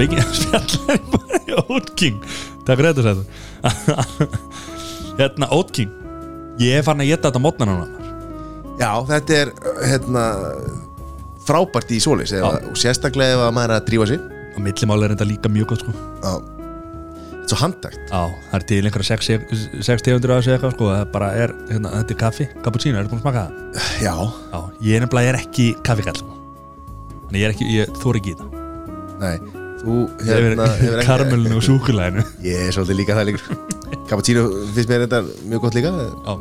Byggi spjallar Oat King Takk fyrir þetta sæður Hérna Oat King Ég er farin að geta þetta mótna núna. Já, þetta er hérna frábært í solis og sérstaklega ef að maður er að drífa sig. Og millimáli er þetta líka mjög gott sko. Já. Þetta er svo handtækt. Já, það er til einhverja 6 tegundur að segja eitthvað sko. Bara er, hérna, þetta er kaffi, cappuccino, er þetta búin að smaka það? Já, Já, ég er nefnilega er ekki kaffigall sko. Þannig ég er ekki, ég þóri ekki í það. Nei Þú hérna er ekki- karmelinu og súkulæðinu Ég er svolítið líka það líka. Cappuccino finnst mér þetta mjög gott líka. Já,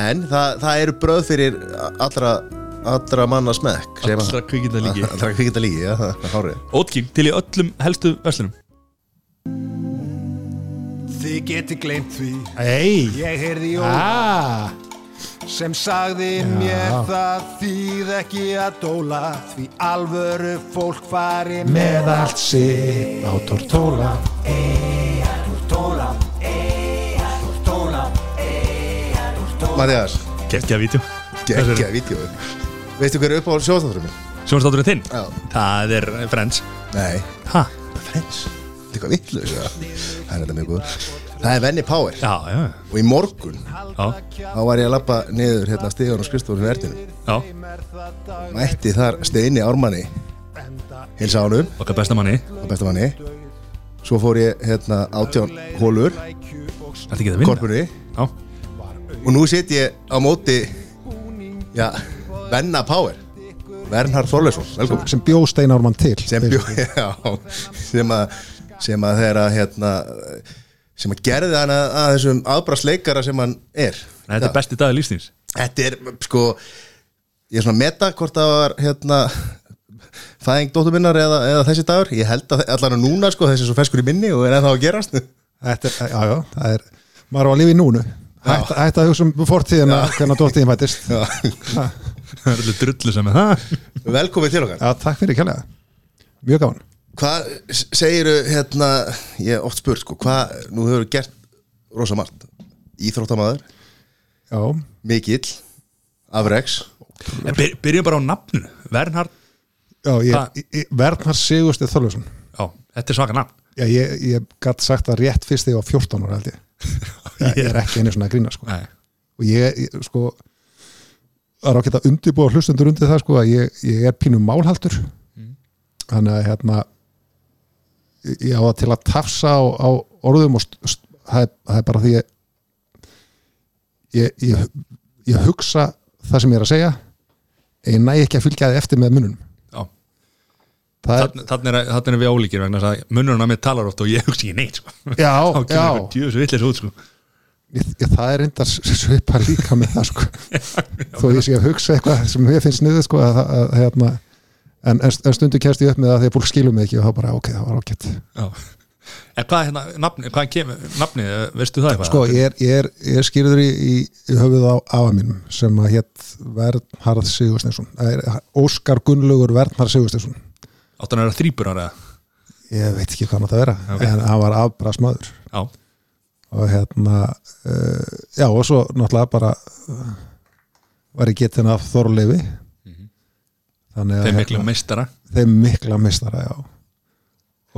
En það, það eru bröð fyrir allra, allra manna smekk allra kvikinda líki Allra kvikinda líki, já, það er hárið. Ótking til í öllum helstu verslunum. Þið geti gleymt því. Ei, Ég heyrði jól ah, sem sagði mér það þýð ekki að dóla því alvöru fólk fari með allt sitt. á tortóla. Mattias, Gekkja vídeo. Geggja vídeo. Veistu hver er upp á sjóðstátturum minn? Sjónstátturinn þinn? Já. Það er Friends. Nei, Ha? Friends? Þetta er eitthvað vitlaus ja. Það er þetta mjög góð Það er Venni Power. Já, já, Og í morgun já, Þá var ég að lappa niður hérna stíðan og verðinu já. Mætti þar Steini Ármanni. Hilsa ánum Okkar besta manni. Og besta manni. Svo fór ég hérna átján hólur Korpunni Já, Og nú sit ég á móti Já, Venna Power. Vernhard Þorleifsson, velkomin sem bjó Steinármann til. Sem, bjó, já, sem að sem að þeirra hérna sem að gerði hann að, að þessum aðbrastleikara sem hann er. Nei, þetta er besti dagur lífsnýrs Þetta er sko ég er svona að meta hvort það var hérna fæðing dóttur minnar eða, eða þessi dagur. Ég held að allan að núna sko þessi er svo feskur í minni og er ennþá að gerast. Þetta er, já, já, það er maður á að lifa í núnu. Hætt, hætt að hugsa um fortíðina hvernig dóttíðin fættist. Það er allir drullu sem er. Það velkomið til okkar. Já, takk fyrir kjærlega Mjög gáðan hvað segiru hérna ég hef oft spurt sko hvað nú hefur gert rosa margt. Íþróttamaður, Já, mikill. Afreks En byr, Byrjum bara á nafninu. Vernhard já ég, ég, Vernhard Sigursteð Þorljósson Já, þetta er svaka nafn. Já, ég, ég gætt sagt það rétt fyrst þegar ég var 14 ára held ég. Ég er ekki einu svona að grína sko. Nei, og ég, ég sko það er ákveðt að undirbúa hlustendur undir það sko að ég, ég er pínum málhaldur. Þannig að hérna ég á það til að tafsa á, á orðum og það, er, það er bara því ég, ég, ég ég hugsa það sem ég er að segja ég næ ekki að fylgja þið eftir með mununum já. Það Þannig er, er við ólíkir vegna að munnurinn að mér talar oft og ég hugsi ekki neitt sko. já, já. út sko. það er reyndar svipa líka með það sko. Þó ég sé að hugsa eitthvað sem ég finnst niður sko að, að, að, hérna, en, en stundu kemst ég upp með það þegar fólk skilur mig ekki og þá bara ok, það var Já. En hvað er hérna, nafni, hvað kemur nafni, veistu það eitthvað? sko ég er, ég er, ég er skýrður í, í, í höfuð á afa mínum sem að hétt Vernharð Sigursteinsson. Það er Óskar Gunnlaugur Vernharð Sigursteinsson. Áttan er að þrýpur ára ég veit ekki hvað hann átt að vera Ok. en hann var afbrasmaður Já, og hérna uh, já og svo náttúrulega bara uh, var ég getinn af Þorleifi þannig að þeim miklu meistara. þeim mikla mistara já.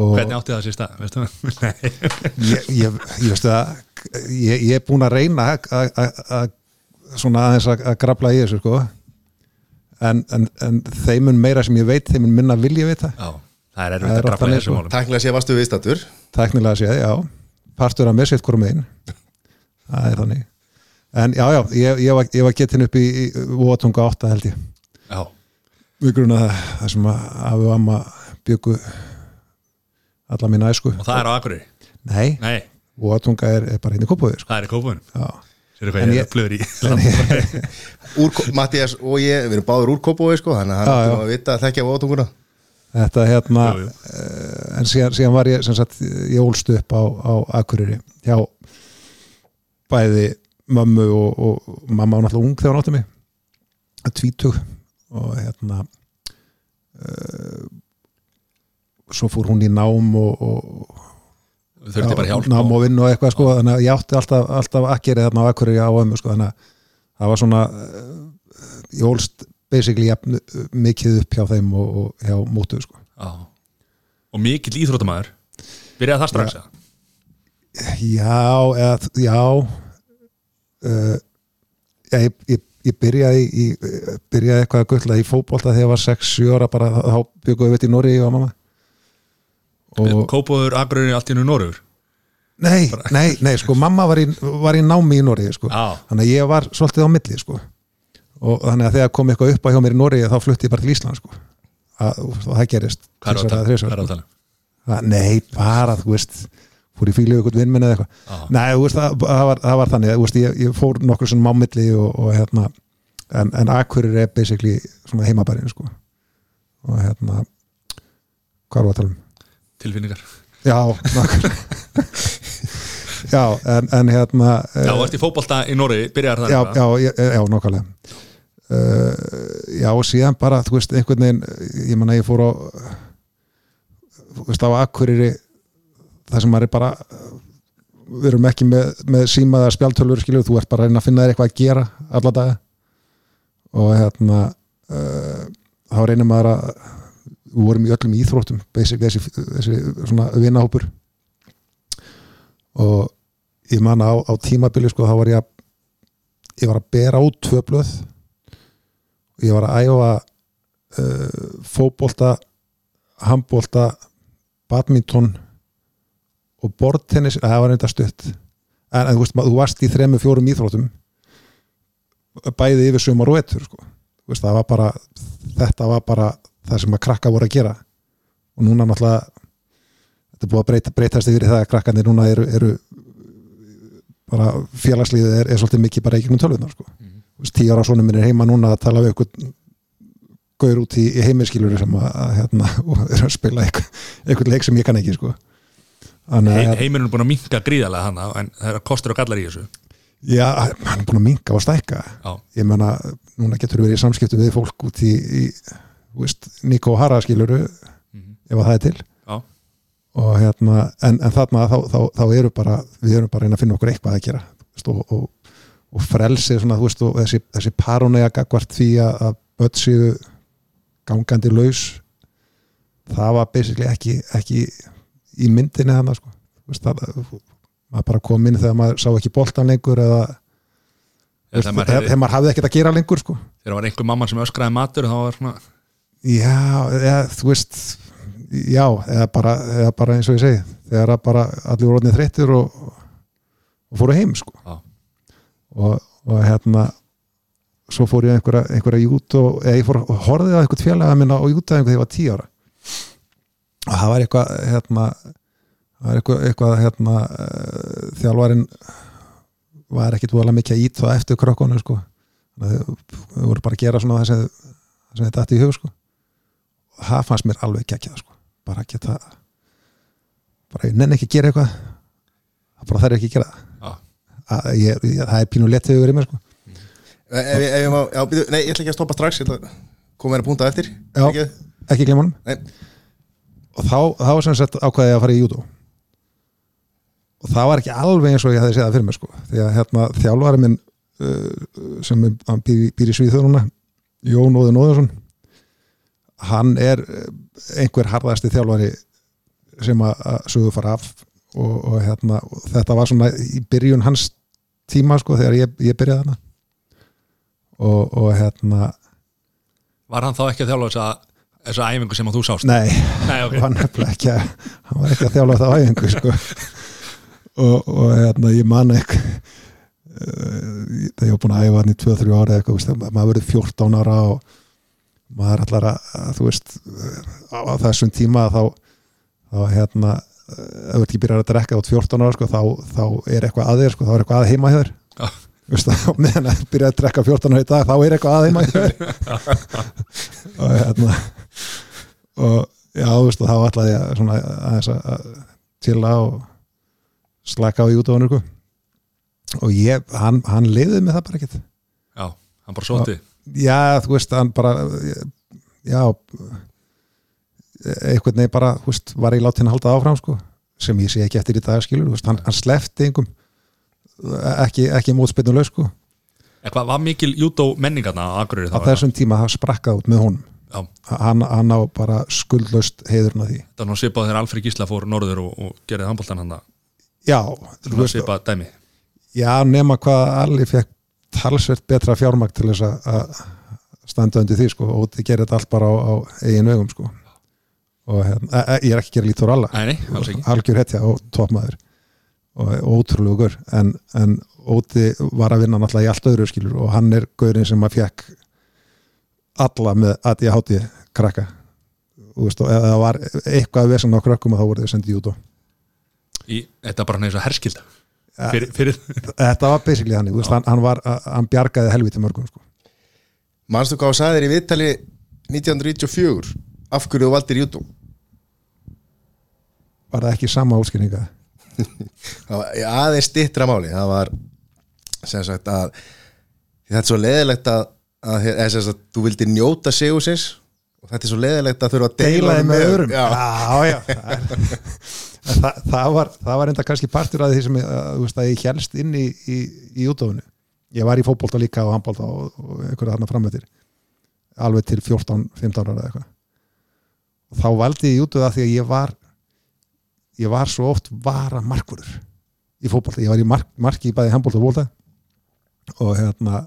Og Hvernig átti það sér stað, veistu það? Nei, ég, ég, ég veistu að ég, ég er búin að reyna að- að að- að- svona aðeins að, að grafla í þessu sko. En, en, en þeimun meira sem ég veit þeimun minna vil ég vita. Já, það er Það erfitt er að grafla oft í sko. málum. Tæknilega sé vastu viðstættur tæknilega séð, já. Partur að mér sitt hvorum einn það er þannig. En já, já, ég, ég, var, ég var getinn upp í, í Vóatunga 8 held ég. Já, við grunna það, sem að afi og amma byggu alla mín æsku. Og það er á Akureyri? Nei, Nei, Vóatunga er, er bara hérna í kópaður sko. það er í já, Sér hvað ég er flöður í Mattias og ég, við erum báður úr Kópói sko, þannig að hann ættum að vita að þekkja vótunguna þetta hérna Jú, jú. eh, en síðan, síðan var ég sem sagt, ég ólst upp á, á Akureyri hjá bæði mömmu og, og mamma var náttúrulega ung þegar hún átti mig. Tvítug og hérna uh, svo fór hún í nám og, og þurfti bara hjálp nám og, vinnu og eitthvað sko þannig að ég átti alltaf, alltaf akkeri þarna á Akureyri á ömmu sko þannig að það var svona uh, ég ólst basically jafn, mikið upp hjá þeim og, og hjá mótu sko. Já, og mikill íþróttamæður byrjaði það strax eða? Já, eða, já uh, ég, ég, ég byrjaði í, byrjaði eitthvað að gulla í fótbolta þegar ég var 6-7 ára bara þá bygguði við í Nóri og mamma og Kópóður, Akureyri, allt í nú Norður nei, nei, nei, sko mamma var í, var í námi í Nóri sko. Þannig að ég var svolítið á milli sko. og þannig að þegar kom eitthvað upp á hjá mér í Nóri þá flutti ég bara til Ísland sko. að, og það gerist Hvað er eða tala? sko. Nei, bara, þú veist fór í fílu ykkur vinnminn eða eitthvað. Nei, veist, það, það, var, það var þannig veist, ég, ég fór nokkur sem mámilli og, og hérna, en, en Akureyri er basically svona heimabærin sko. og hérna hvað var að tala um? Tilfinningar Já, nokkur Já, en, en hérna Já, þú ert í fótbolta í Noregi, byrjaði það já, já, já, já, nokkulega uh, Já, og síðan bara þú veist, einhvern veginn, ég manna ég fór á þú veist, á Akureyri það sem maður er bara við erum ekki með, með símaða spjaltölfur skilur, þú ert bara að reyna að finna þér eitthvað að gera alla daga. Og hérna uh, þá reynir maður að við vorum í öllum íþróttum basically þessi, þessi svona vinahópur. Og ég man á, á tímabili sko þá var ég að ég var að bera út tvö blöð. Og ég var að æfa uh, fótbolta handbolta badminton og bortennis, það var reynda stutt en, en þú veist, þú varst í þremu fjórum íþróttum bæði yfir sumar og ettur sko. Veist, var bara þetta var bara það sem að krakka voru að gera og núna náttúrulega þetta er búið að breyta, breytast yfir það að krakkanir núna eru, eru bara félagslíðið er, er svolítið mikið bara gegnum tölvunar sko. mm. tíu ára sonum minn er heima núna að tala við eitthvað gaur út í, í heimiskilur sem að, að hérna, að spila eitthvað, eitthvað leik sem ég kann ekki sko. Þannig He, að Heimurinn er búin að minka gríðarlega hana en það er kostur og gallar í þessu. Já, hann er búin að minka og stækka. Já, ég menna, núna getur verið í samskiptu við fólk út í, í Nico Hara skiluru ef að það er til. Já, og hérna, en, en þarna þá, þá, þá eru bara, við erum bara að reyna að finna okkur eitthvað að gera veist, og, og, og frelsi svona, veist, og þessi, þessi parónega gagvart því að, að börn séu gangandi laus það var basically ekki, ekki í myndinni þannig sko. Maður bara kom inn þegar maður sá ekki boltan lengur eða þegar maður maður hafði ekkert að gera lengur sko. þegar var einhver mamma sem öskraði matur þá var svona Já, eða, þú veist já, eða bara, eða bara eins og ég segi þegar að bara allir voru orðnið þreyttir og, og fóru heim sko. Og, og hérna svo fór ég einhverja, einhverja jút og eða ég fór og horfði á einhvern félaga minna og jútaði einhver þegar ég var tíu ára og það var eitthvað hérna, það var eitthvað, eitthvað hérna, uh, þjálfarinn var ekkit voðalega mikið að ít þá eftir krökkunum sko. Þannig að þau voru bara að gera svona það sem, það sem þetta ætti í hug sko. og það fannst mér alveg geggjað sko. bara að geta bara ég nenni ekki að gera eitthvað það bara þarf ekki að gera það. Já. að ég, ég, það er pínu letið yfir í mér sko. Ef, ef, ef, ég má- já, býtu, nei, ég ætla ekki að stoppa strax Ég ætla að koma mér að punta eftir Já. Ekki? ekki glemma honum Nei. Og þá, þá sem sagt ákvæði að fara í júdó. Og það var ekki alveg eins og ég hefði séð það fyrir mig sko. því að hérna, þjálfari minn uh, sem býr, býr í Svíþjóð núna Jón Óðin Óðinsson hann er uh, einhver harðasti þjálfari sem að, að sögu fara af. Og, og, hérna, og þetta var svona í byrjun hans tíma sko, þegar ég, ég byrjaði hana og, og hérna Var hann þá ekki að þjálfa þessa, þessa æfingu sem að þú sást? nei Nei, ok hann, nefnilega ekki að, hann var ekki að þjálfa það æfingu sko. og, og hérna, ég man ekki uh, þegar ég var búin að æfa hann í 2-3 ára eitthvað, veist, maður verið 14 ára og maður allar að, að þú veist á, á þessum tíma þá, þá hérna ef þú ekki byrjar að drekka út 14 ára sko, þá, þá er eitthvað að þér sko, þá er eitthvað að heima. Veist, á meðan að byrja að drekka 14 ára í dag þá er eitthvað að þér og hérna og já, þú veist, og þá ætlaði ég svona aðeins að að chilla og slaka á í útöfunum sko. og ég, hann, hann leiði með það bara ekkert. Já, hann bara sóti já, þú veist, hann bara já einhvern veginn bara, þú veist, var ég látin að halda áfram sko, sem ég sé ekki eftir í dag skilur, þú veist, hann, hann slefti engum ekki, ekki mótspinnuleg sko. Eitthvað var mikil jútó menningarna á Akureyri á þá? þessum tíma það sprakkað út með honum. Hann, hann á bara skuldlaust heiðurna því. Það var nú svipað þegar Alfred Gísla fór norður og, og gerði handbóltan hann já, þú veist, svipað dæmi. Já nema hvað Alli fekk talsvert betra fjármagn til þess að- standa undir því sko og þið gerir þetta allt bara á, á eigin vegum sko. Og hérna, e, e, ég er ekki að gera lítið úr alla. Nei, nei, alls ekki. Algjör hetja og toppmaður og, og ótrúlegur en, en Óti var að vinna náttúrulega í allt öðru skilur og hann er gaurinn sem að fekk alla með að ég hátti krakka. Og ef það var eitthvað að vesan á krakkum þá voru þau sendið út og í, Þetta er bara neins að herskilda. Fyrir, fyrir, þetta var basically hann, veist, hann, hann, var, hann bjargaði helviti mörgum sko. Manstu hvað þú sagðir í viðtali 1994 af hverju þú valdir YouTube var það ekki sama það í aðeins stittra máli. Það var sem sagt að þetta er svo leðilegt að, að, eða sem sagt, þú vildi njóta sigusins og þetta er svo leðilegt að þurfa að deila því með öðrum. já. já, já. Það, það, það, var, það var enda kannski partur af því sem að, þú veist, að ég helst inn í, í, í útofinu ég var í fótbolta líka og handbolta og, og einhverja þarna framöttir alveg til 14-15 ára eða eitthvað. Og þá valdi ég útöða því að ég var ég var svo oft vara markurur í fótbolta, ég var í mark, marki í bæði handbolta og fótbolta. Og hérna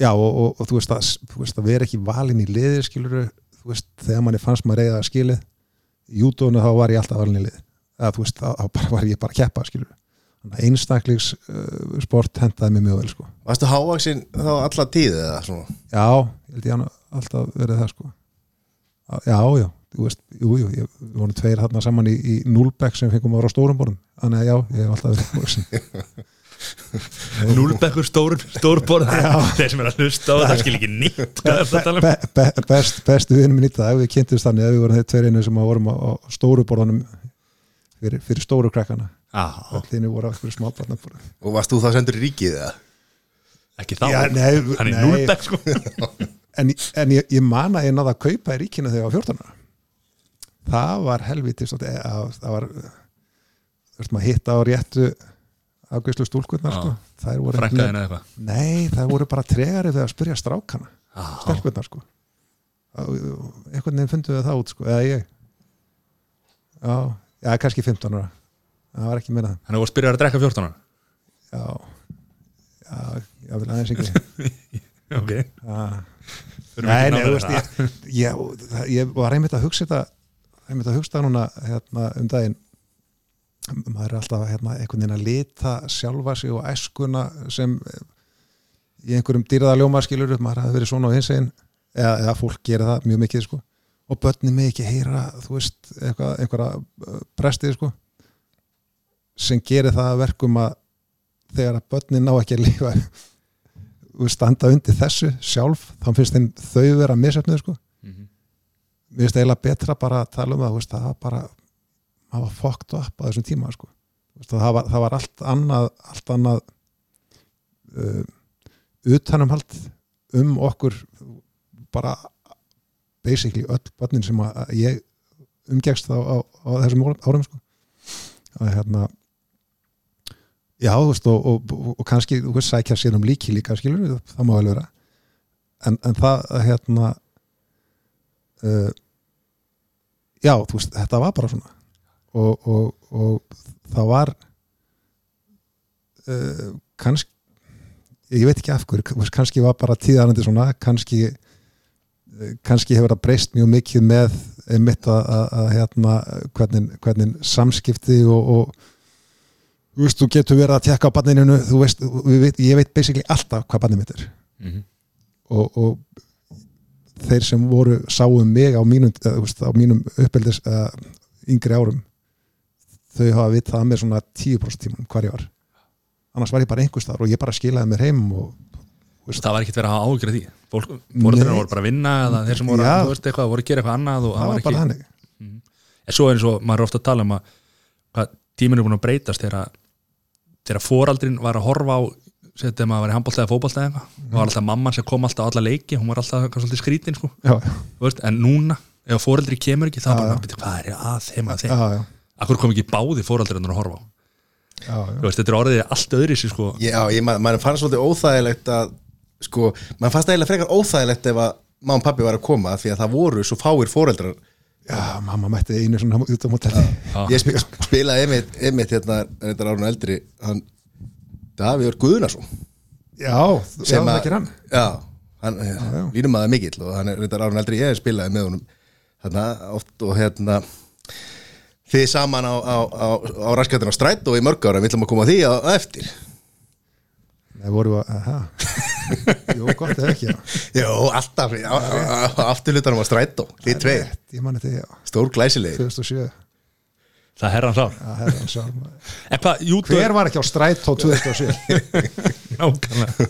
já og, og, og þú, veist að, þú veist að vera ekki valinn í liðir skilur þú veist þegar manni fannst maður reyða að skilið í útónu þá var ég alltaf valinn í lið eða þú veist þá þá bara var ég bara að keppa skilur þannig að einstakligs uh, sport hendaði mér mjög vel sko. Varstu hávaksinn þá alla tíð eða svona? já, ég held ég hann alltaf verið það sko. Já, já, veist jú, jú, ég, vorum tveir þarna saman í, í Núlbekk sem fengum að vera á stórum borðum. Þannig að já, ég hef alltaf verið hávaksinn núlbekkur stór, stór borð. Þeir sem er að hlusta á það skil ekki nýtt hvað er það að tala um. Be, be, best, bestu vinnum minn í það við kynntumst þannig að við vorum þeir tveir einu sem að vorum á, á stóru borðanum fyrir, fyrir stóru krakkana. Allir voru á eitthvað smábarnar Og varst þú þá sendur í ríkið eða? ekki þá, Já, nei, hann er nei. núlbekk sko. En, en ég, ég man að ég náða að kaupa í ríkinu þegar ég var 14 ára það var helviti að, það var þú hitta á réttu afgjörslu stúlkurnar Já. sko. voru frænkaðin eða eitthvað? Nei, þær voru bara tregari við að spyrja strákana Ah, stelpurnar sko. Einhvern veginn fundu þau það út sko, eða ég. Já, já, kannski 15 ára. Það var ekki meina það. Hann er að spyrja að drekka 14 ára? Já, já, já, vil aðeins ekki. Ok, Förum Nei, nei, þú veist, það. ég, ég, það- ég var einmitt að hugsa þetta einmitt að hugsa það núna hérna, um daginn maður er alltaf hérna, einhvern veginn að lita sjálfa sig og æskuna sem eh, í einhverjum dýraðaljóma skilur maður hafi verið svona á hins einn eða, eða fólk gerir það mjög mikið sko. og börnin mig ekki heyra veist, eitthvað, einhverja uh, brestið sko sem gerir það að verkum að þegar að börnin ná ekki að lífa standa undir þessu sjálf, þá finnst þeim þau vera misöfnið sko Mhm. Mér finnst eiginlega betra bara að tala um það veist, það var bara það var fucked up á þessum tíma sko. Það, var, það var allt annað allt annað uh, utanumhald um okkur bara basically öll börnin sem að að ég umgegst á, á, á þessum árum sko. og hérna já, þú veist, og, og, og, og kannski þú veist, sækja sér um líki líka skilur, það má vel vera en, en það hérna uh, já, þú veist, þetta var bara svona og, og, og það var uh, kannski ég veit ekki af hverju, kannski var bara tíðanandi svona, kannski eh, kannski hefur það breyst mjög mikið með einmitt að, að, að hérna, hvernig, hvernig samskipti og, og þú veist, þú getur verið að tekka á barninu, þú veist, veit, ég veit basically alltaf hvað barnið mitt er Mhm. og, og þeir sem voru sáum mig á mínum, mínum uppeldis uh, yngri árum þau hafa vitað að mér svona 10% tímanum hvar ég var. Annars var ég bara einhvers þar og ég bara skilaði mér heim og það var ekkert verið að hafa ágjörð því. Fólk, fóreldrarna Nei. voru bara að vinna eða þeir sem voru, Já. þú veist eitthvað, voru að gera eitthvað annað og það var bara þannig. En svo eins og maður er ofta að tala um að hvað tíminn er búin að breytast þegar, þegar fóraldrin var að horfa á setja maður var í handbólta eða fótbolta eða eitthvað. Og var alltaf mamman sem kom alltaf á alla leiki hún var alltaf svolítið skrítin sko, já, þú veist, en núna ef fóreldri kemur ekki, það er bara já. "Bíddu, hvað er að þeim að þeim, já, já, akkur kom ekki báði fóreldrinnar að horfa á, já, já. þú veist, þetta er orðið allt öðri sér sko, Já, ég, man, man fannst svolítið óþægilegt að sko, mann fannst eiginlega frekar óþægilegt ef að mamma og pappi var að koma því að það voru svo fáir foreldrar. Já, mamma mætti einu svona út á mótelli ég sp spilaði einmitt, einmitt hérna, reyndar árun eldri hann, Davíður Guðnason. Já, já, sem það að- ekki hann. Já, hann línum aða mikill og hann er reyndar árun eldri ég spilaði með honum þarna oft og hérna þið saman á, á, á, á raskatinn á strætt og í mörg ára við ætlum að koma að því á eftir. Nei, voru að, aha. Jú, gott eða ekki, já. Jó, alltaf afturlutanum á strætt og þið tvei, stór glæsilegir 2007 það er herran sár Já, herran sá en hvað, júdó Hver var ekki á stræt á 2007? nákvæmlega.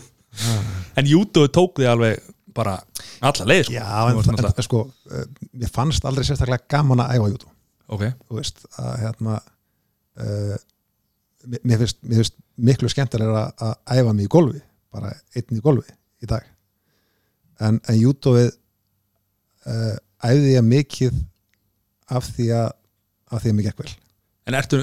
En júdó tók því alveg bara alla leið sko. Já, en, en, en sko uh, Mér fannst aldrei sérstaklega gaman að æfa júdó. Ok, Þú veist, að hérna uh, mér- finnst, mér finnst miklu skemmtilega að að æfa mig í golfi bara einn í golfi í dag. En, en júdóið uh, æfði ég mikið af því að af því að mig gekk vel en ertu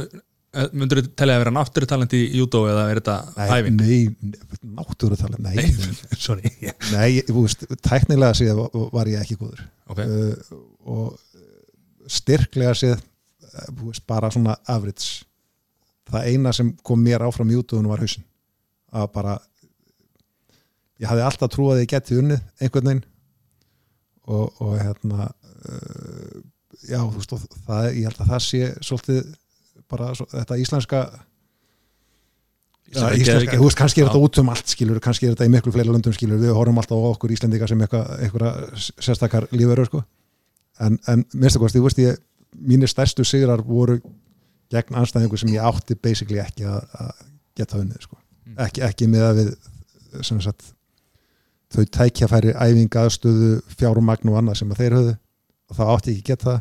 myndur þú telja að vera náttúrutalent í júdó eða er þetta hæfing? nei, náttúrutalið, nei, Nei, sorry. Nei þú veist, tæknilega séð var, ég ekki góður. Ok, uh, og styrklega séð þú veist, bara svona average. Það eina sem kom mér áfram útöðunum var hausinn. Að bara ég hafði alltaf trúið að ég geti unnið einhvern veginn. Og, og hérna uh, já, þú veist, það, ég held að það sé svolítið bara svo, þetta íslenska Já, íslenska, þú veist, kannski er þetta út um allt skilur, kannski er þetta í miklu fleiri löndum skilur við horfum alltaf á okkur Íslendinga sem eitthvað, sérstakar lífverður sko. en, en minnstu kosti, þú veist ég mínir stærstu sigrar voru gegn anstæðingu sem ég átti basically ekki að, geta unnið sko. ekki, ekki með að við sem sagt þau tækjafæri æfing aðstöðu fjármagn og annað sem að þeir höfðu og þá átti ég ekki geta það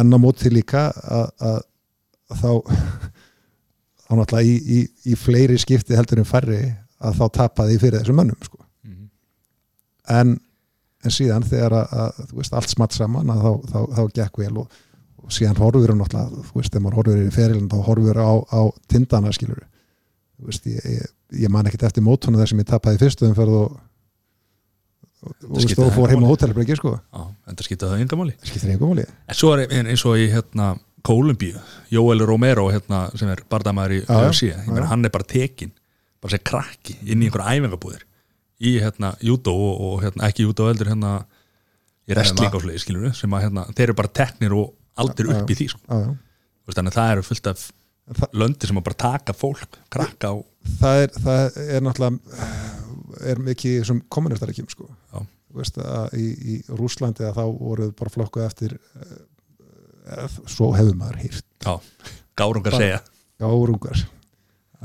en á móti líka að, að, að þá þá náttúrulega í, í, í fleiri skipti heldur en færri að þá tapaði fyrir þessum mönnum sko. Mhm. en, en síðan þegar að, að þú veist allt smatt saman að þá, þá, þá gekk vel og, og síðan horfur náttúrulega, þú veist, þegar maður horfur í ferilin þá horfur á, á tindana skilur þú veist, ég, ég, ég man ekkert eftir mótona þar sem ég tapaði fyrstu umferð og og, og fór heim á hótelbreki sko, en það skipta það yngamáli En svo er ein- eins og í hérna Kólumbíu, Jóel Romero hérna, sem er bardamæður í. UFC hann er bara tekin bara sem krakki inn í einhverja æfingabúðir í hérna júdó og, og hérna, ekki júdó heldur hérna í slegi skilur sem að hérna, þeir eru bara teknir og aldir Já, upp í því sko. Þú veist, þannig að það eru fullt af löndi sem að bara taka fólk krakka og það er, það er náttúrulega er mikið í þessum kommunistarikjum sko. Já. Þú veist að í, í Rúslandi að þá voruð bara flokkuð eftir uh, svo hefur maður hýrt gárungar Bara- segja gárungar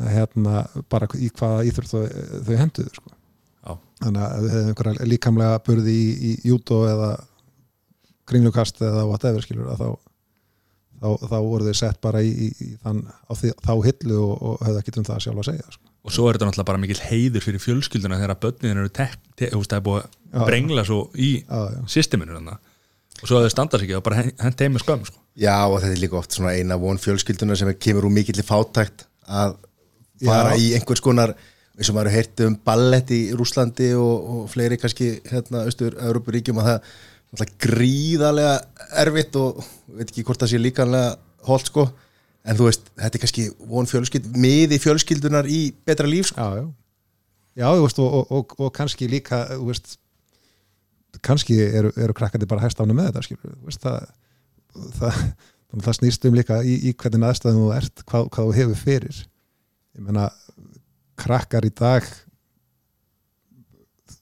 hérna bara í hvaða íþrótt þau, þau henduðu sko. Já. þannig að þau hefðu einhverja líkamlega burði í, í júdó eða kringlukast eða whatever skilur að þá þá, þá voru þau sett bara í, í, í þann, á því, þá hillu og, og hefðu ekki um það sjálf að segja sko. Og svo er þetta náttúrulega bara mikill heiður fyrir fjölskylduna þegar börnin eru tek, te, það er búið að brengla svo í já, já. systeminu þannig og svo að þau standa sig ekki og bara hent heim með skömm sko. Já, og þetta er líka oft svona eina von fjölskylduna sem kemur úr mikill fátækt að fara Já. í einhvers konar eins og maður heyrti um ballett í Rúslandi og, og fleiri kannski hérna austur-Európuríkjum að það er gríðarlega erfitt og veit ekki hvort það sé líkanlega holt sko en þú veist, þetta er kannski von fjölskyld miði fjölskyldunar í betra líf sko. já, já. Já, þú veist, og, og, og, og kannski líka, þú veist, kannski eru, eru krakkandi bara hæst ána með þetta, skilur, þú veist, það, það, það, það snýst um líka í, í hvernig aðstæðum þú ert, hvað, hvað þú hefur fyrir. Ég meina, krakkar í dag,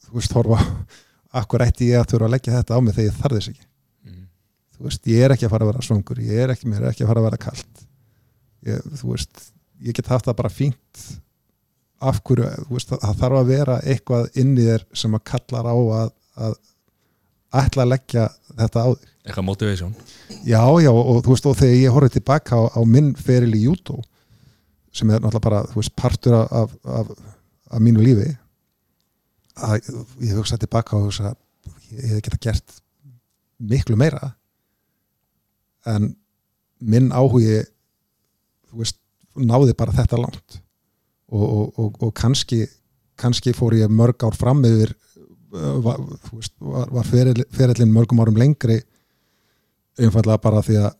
þú veist, horfa, akkur ætti ég að þurfa að leggja þetta á mig þegar ég þarf þess ekki. Þú veist, ég er ekki að fara að vera svöngur, ég er ekki, mér er ekki að fara að vera kalt. Ég, þú veist, ég get haft það bara fínt af hverju, þú veist, það þarf að vera eitthvað inn í þér sem að kallar á að, að ætla að leggja þetta á þig. eitthvað motivation Já, já, og, þú veist, og þegar ég horfði tilbaka á, á minn feril í jútó sem er náttúrulega bara, þú veist, partur af, af, af, af mínu lífi að ég hugsa tilbaka og hugsa, ég hef geta gert miklu meira en minn áhugi veist, náði bara þetta langt. Og, og, og, og kannski kannski fór ég mörg ár fram yfir uh, var, veist, var, var feril, ferillin mörgum árum lengri einfallega bara því að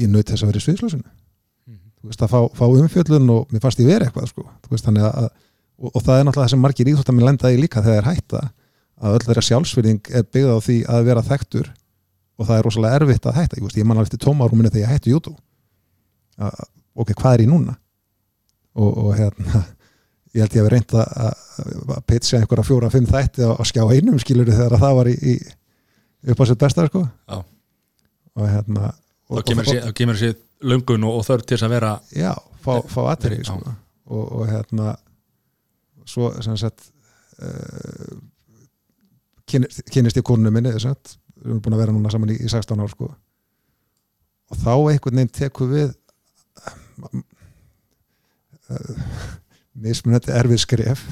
ég naut þess að vera í sviðslösinu þú veist að fá, fá umfjöllun og mér fannst ég verið eitthvað sko. Veist, að, og, og það er náttúrulega það sem margir íþróttamenn lenda í líka þegar þeir hætta að öll þeirra sjálfsfyrðing er byggð á því að vera þekktur og það er rosalega erfitt að hætta. Ég, ég man alveg eftir tómarúminu þegar ég hætti YouTube að, ok, hvað er ég núna og, og hérna ég held ég að við reynd að, pitcha einhverja fjóra, fimm þætti á, á skjá einum skilur þegar að það var í, í upp á sitt besta sko Já. og hérna og, þá kemur sér, sér löngun og, og þörf til þess að vera já, fá, fá aðri sko. og, og hérna svo sem sagt uh, kynnist, kynnist ég konunum minni sem sagt, við erum búin að vera núna saman í, í 16 ár sko. og þá einhvern veginn tekur við mismunandi erfið skref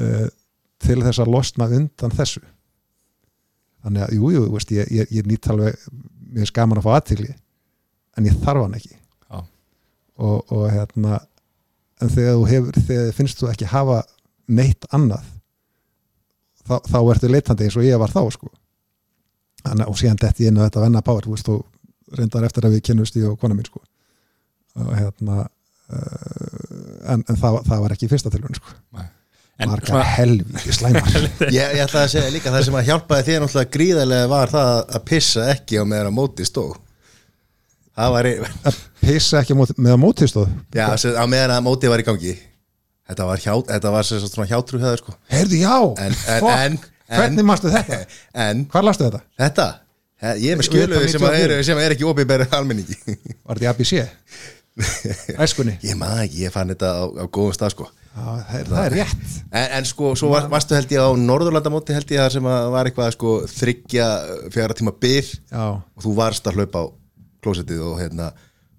uh, til þess að losna undan þessu. Þannig að jú, jú, ég, ég, ég nýtt alveg mér skaman að fá aðtigli en ég þarf hann ekki. Já. og, og hérna en þegar þú hefur, þegar finnst þú ekki hafa neitt annað þá, þá ertu leitandi eins og ég var þá sko. Þannig, og síðan detti ég inn á þetta venna power þú reyndar eftir að við kynnust ég og kona mín sko hérna uh, en, en það, það var ekki fyrsta tilhörn sko. Svona, helvíti slæmar. Ég, ég ætla að segja líka það sem að hjálpaði þér náttúrulega gríðarlega var það að pissa ekki á meðan að móti stóð. Það var, að pissa ekki á móti, með að mótistóð já, sem- á meðan að móti var í gangi. Þetta var, hjá, þetta var svona hjátrú hjá þér sko. Heyrðu já, En- en- en- hvernig mástu þetta? en hvar lastu þetta? þetta, ég er með skjöluði sem, sem er ekki opið berið almenningi. Var þetta í ABC? æskunni? ég maður ekki, ég fann þetta á, á góðum stað sko. Já, það, er, það er rétt. En, en sko, svo var, varstu held ég á Norðurlandamóti held ég það sem að var eitthvað sko þryggja fjara tíma byr já, og þú varst að hlaupa á klósettið og hérna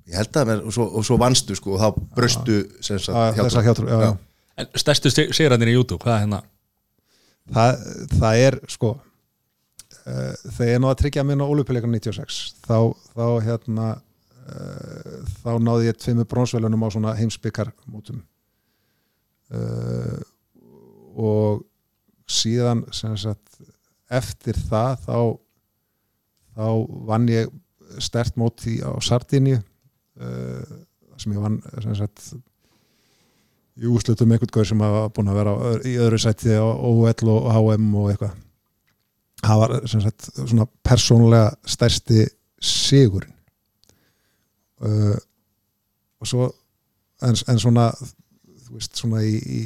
ég held að, og, svo, og svo vannstu sko og þá bröstu sem sagt, já þess að hjátrú já, já. en stærstu sigræðin í YouTube, hvað er hérna? Það, það er sko uh, þegar ég náði að tryggja minn á Ólupjuleikan 96 þá, þá hérna þá náði ég tveimur bronsvelunum á svona heimsbyggar mótum uh, og síðan sagt eftir það þá þá vann ég stert móti á Sardinju uh, sem ég vann sagt í úslutum einhvern gaur sem hafa búin að vera í öðru sæti á OL og HM og eitthvað. Það var sagt svona persónulega stærsti sigurinn uh, og svo en, en svona þú veist svona í, í,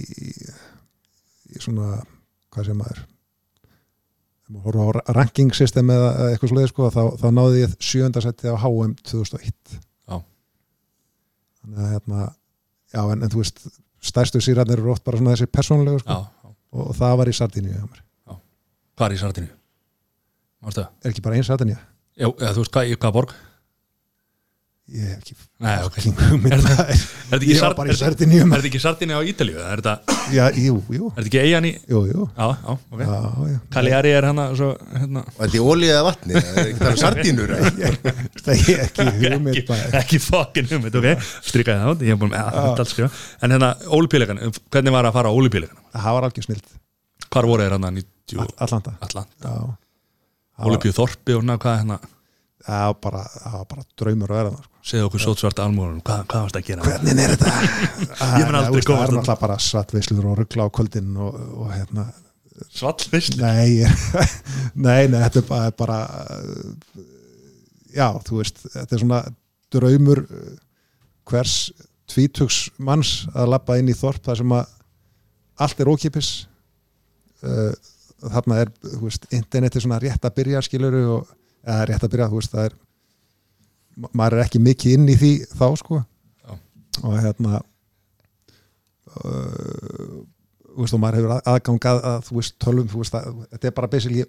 í, svona hvað sem maður horfa á ranking system eða eitthvað svoleiði sko þá, þá náði ég sjönda sæti á HM 2001 Já. þannig að hérna já en, en þú veist stærstu sýrarnir eru oft bara svona þessi persónulegu sko já, já. og, og það var í Sardínu hjá mér. hvað er í það? er ekki bara einn Sardínu Já, eða, þú veist hvað, í hvaða borg? Ég hef ekki Nei, ok. fucking hugmynd. Er það- það er. Er þetta ekki, Ég var bara í er þetta- Sardínu er þetta ekki Sardinu á Ítalíu? Er þetta, já, jú, jú, er þetta ekki eigan í jú, jú. Cagliari er hana svo, hérna. Þetta er ólíð eða vatni það er ekki tala sardínur það er ekki hugmynd ekki, fucking hugmynd, ok. Strikaði það át, ég hef búin með að allt skrifa En hérna, ólipíleikan, hvernig var að fara á ólipíleikan? það var algjör snilt Hvar voru þeir hérna 90 All- Atlanta. Atlanta? já, Ólipíu Þorpi og hérna, hvað hérna? Það var bara, það var bara draumur að vera það Segðu okkur sótsvarta almúrunum, hvað, hvað varst að gera? hvernig er þetta? Ég mun aldrei þú veist, komast það er náttúrulega bara svartveislur og ruggla á kvöldin og, og hérna. Svallvisli nei, nei, nei, þetta er bara, bara já, þú veist þetta er svona draumur uh, hvers tvítugs manns að labba inn í þorp þar sem að allt er ókipis uh, þarna er, þú veist, internet er svona rétt að byrja skiluru og, eða rétt að byrja, þú veist, það er maður er ekki mikið inn í því þá sko. Já. og hérna uh, þú veist, og maður hefur að- aðgang að, þú veist, tölum, þú veist, að, þetta er bara basically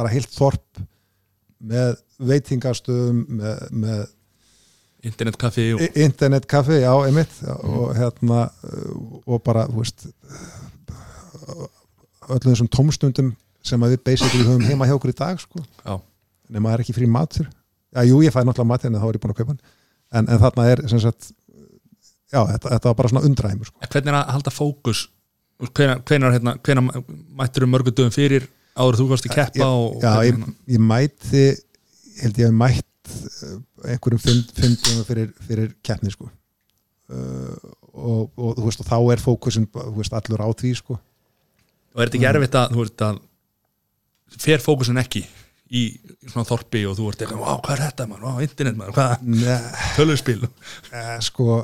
bara heilt þorp með veitingastöðum með, með Internetkaffi og I- internetkaffi, já, einmitt. Já, og hérna uh, og bara, þú veist öllum þessum tómstundum sem við basically höfum heima hjá okkur í dag sko, Já, nema það er ekki frí matur já, jú, ég fæ náttúrulega matur en þá er ég búin að kaupa hann. En, en þarna er, sem sagt já, þetta, þetta var bara svona undræðimur sko. Hvernig er að halda fókus? Hvenar, hérna, mættur um mörgu dögum fyrir áður þú varst að keppa og, já, og ég, ég mæti held ég að mætt uh, einhverjum fimm, dögum fyrir, fyrir keppni sko. Uh, og, og þú veist og þá er fókusin þú veist allur á því sko. Og er þetta ekki erfitt að þú veist að fer fókusin ekki í svona þorpi og þú ert eitthvað, "Vá, hvað er þetta maður, Vá, internet maður, hvað, Nei, tölvspil eh, sko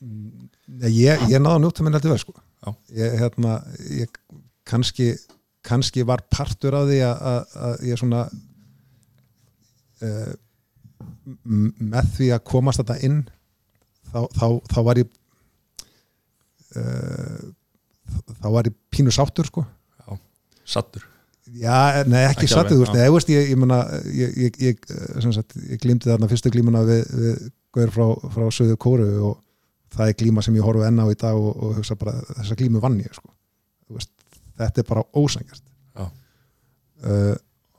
mm, ég, ég náða njóta minn heldur vel sko. Já. ég, hérna, ég kannski kannski var partur af því að, að, að ég svona uh, með því að komast þetta inn þá, þá, þá var ég uh, þá var ég pínu sáttur sko. Sattur Já, nei ekki, sattu, þú veist, ég, veist, ég, ég, mena, ég, ég, ég, glýmdi þarna fyrstu glímuna við, við Gaur frá, frá Söðu Kóru og það er glíma sem ég horfi enn á í dag og, og hugsa bara, þessa glímu vann ég sko. Þú veist, þetta er bara ósangjart Já. uh,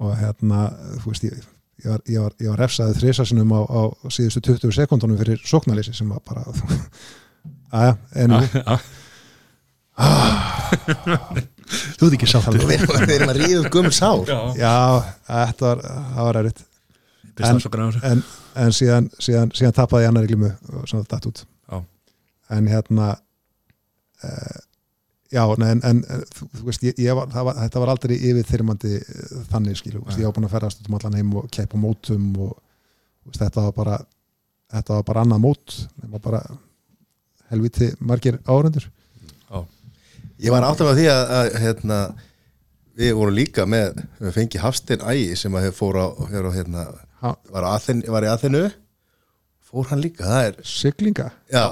og hérna þú veist, ég, ég var, ég var, ég var refsaði þrisasinum á, á síðustu 20 sekundunum fyrir sóknarleysi sem var bara aðja, en Já, þú ert ekki sattur Við erum að ríða upp gömur sár. Já, já, þetta var, það var svo græður en, en síðan, síðan, síðan tapaði ég annari glímu og svona datt út. Já. en hérna uh, já, nei, en, en þú, þú veist, ég, ég var, það var, þetta var aldrei yfir þyrmandi þannig skilu, þú veist, ég var búin að ferðast út um allan heim og keppa á mótum og þú veist, þetta var bara þetta var bara annað mót. Nema bara helviti margir árundur Ég var áttum af því að, að hérna, við vorum líka með við fengi Hafstein Ægi sem að fór á, hér á hérna, var, á Athen, var í Athenu. Fór hann líka, það er siglinga, já,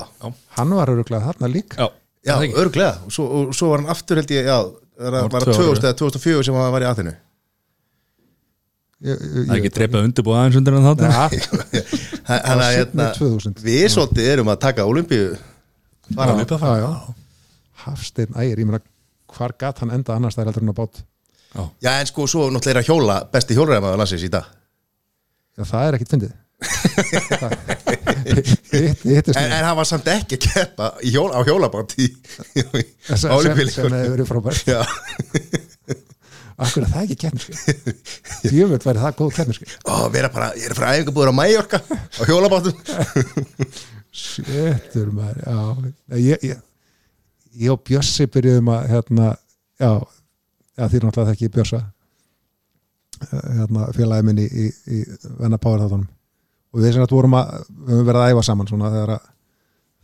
hann var öruglega þarna líka. Já, já, það örglega og svo, og svo var hann aftur held ég, já það var var tvö 2000 ár. eða 2004 sem hann var í Athenu. Ég, ég, Það er ekki dreipað undirbúið aðeins undir Þannig að hérna, 2000 við svolítið erum að taka olimpíu fara Já, upp að já, já. Hafsteinn Ægir, ég meina hvar gat hann enda annars það er heldur hann á bát? Já, en sko, svo náttúrulega er að hjóla besti hjólræðamaður landsins í dag. Já, það er ekkit fyndið. Hitt- hittist en, en hann var samt ekki að keppa í hjól, á hjólabátt í, í, sem, á sem, hefur verið frábært Já, Akkur er það ekki keppniski Djöfut væri það góð keppniski og vera bara, ég er frá æfingabúður á Mallorca á hjólabáttum Séttur maður Já, ég, ég, ég og Bjössi byrjuðum að hérna, já, já því náttúrulega þekki ég Bjössa Eh, hérna, félagi minn í, í, í Venna Power þáttunum og við sem þetta vorum að við höfum verið að æfa saman svona þegar að,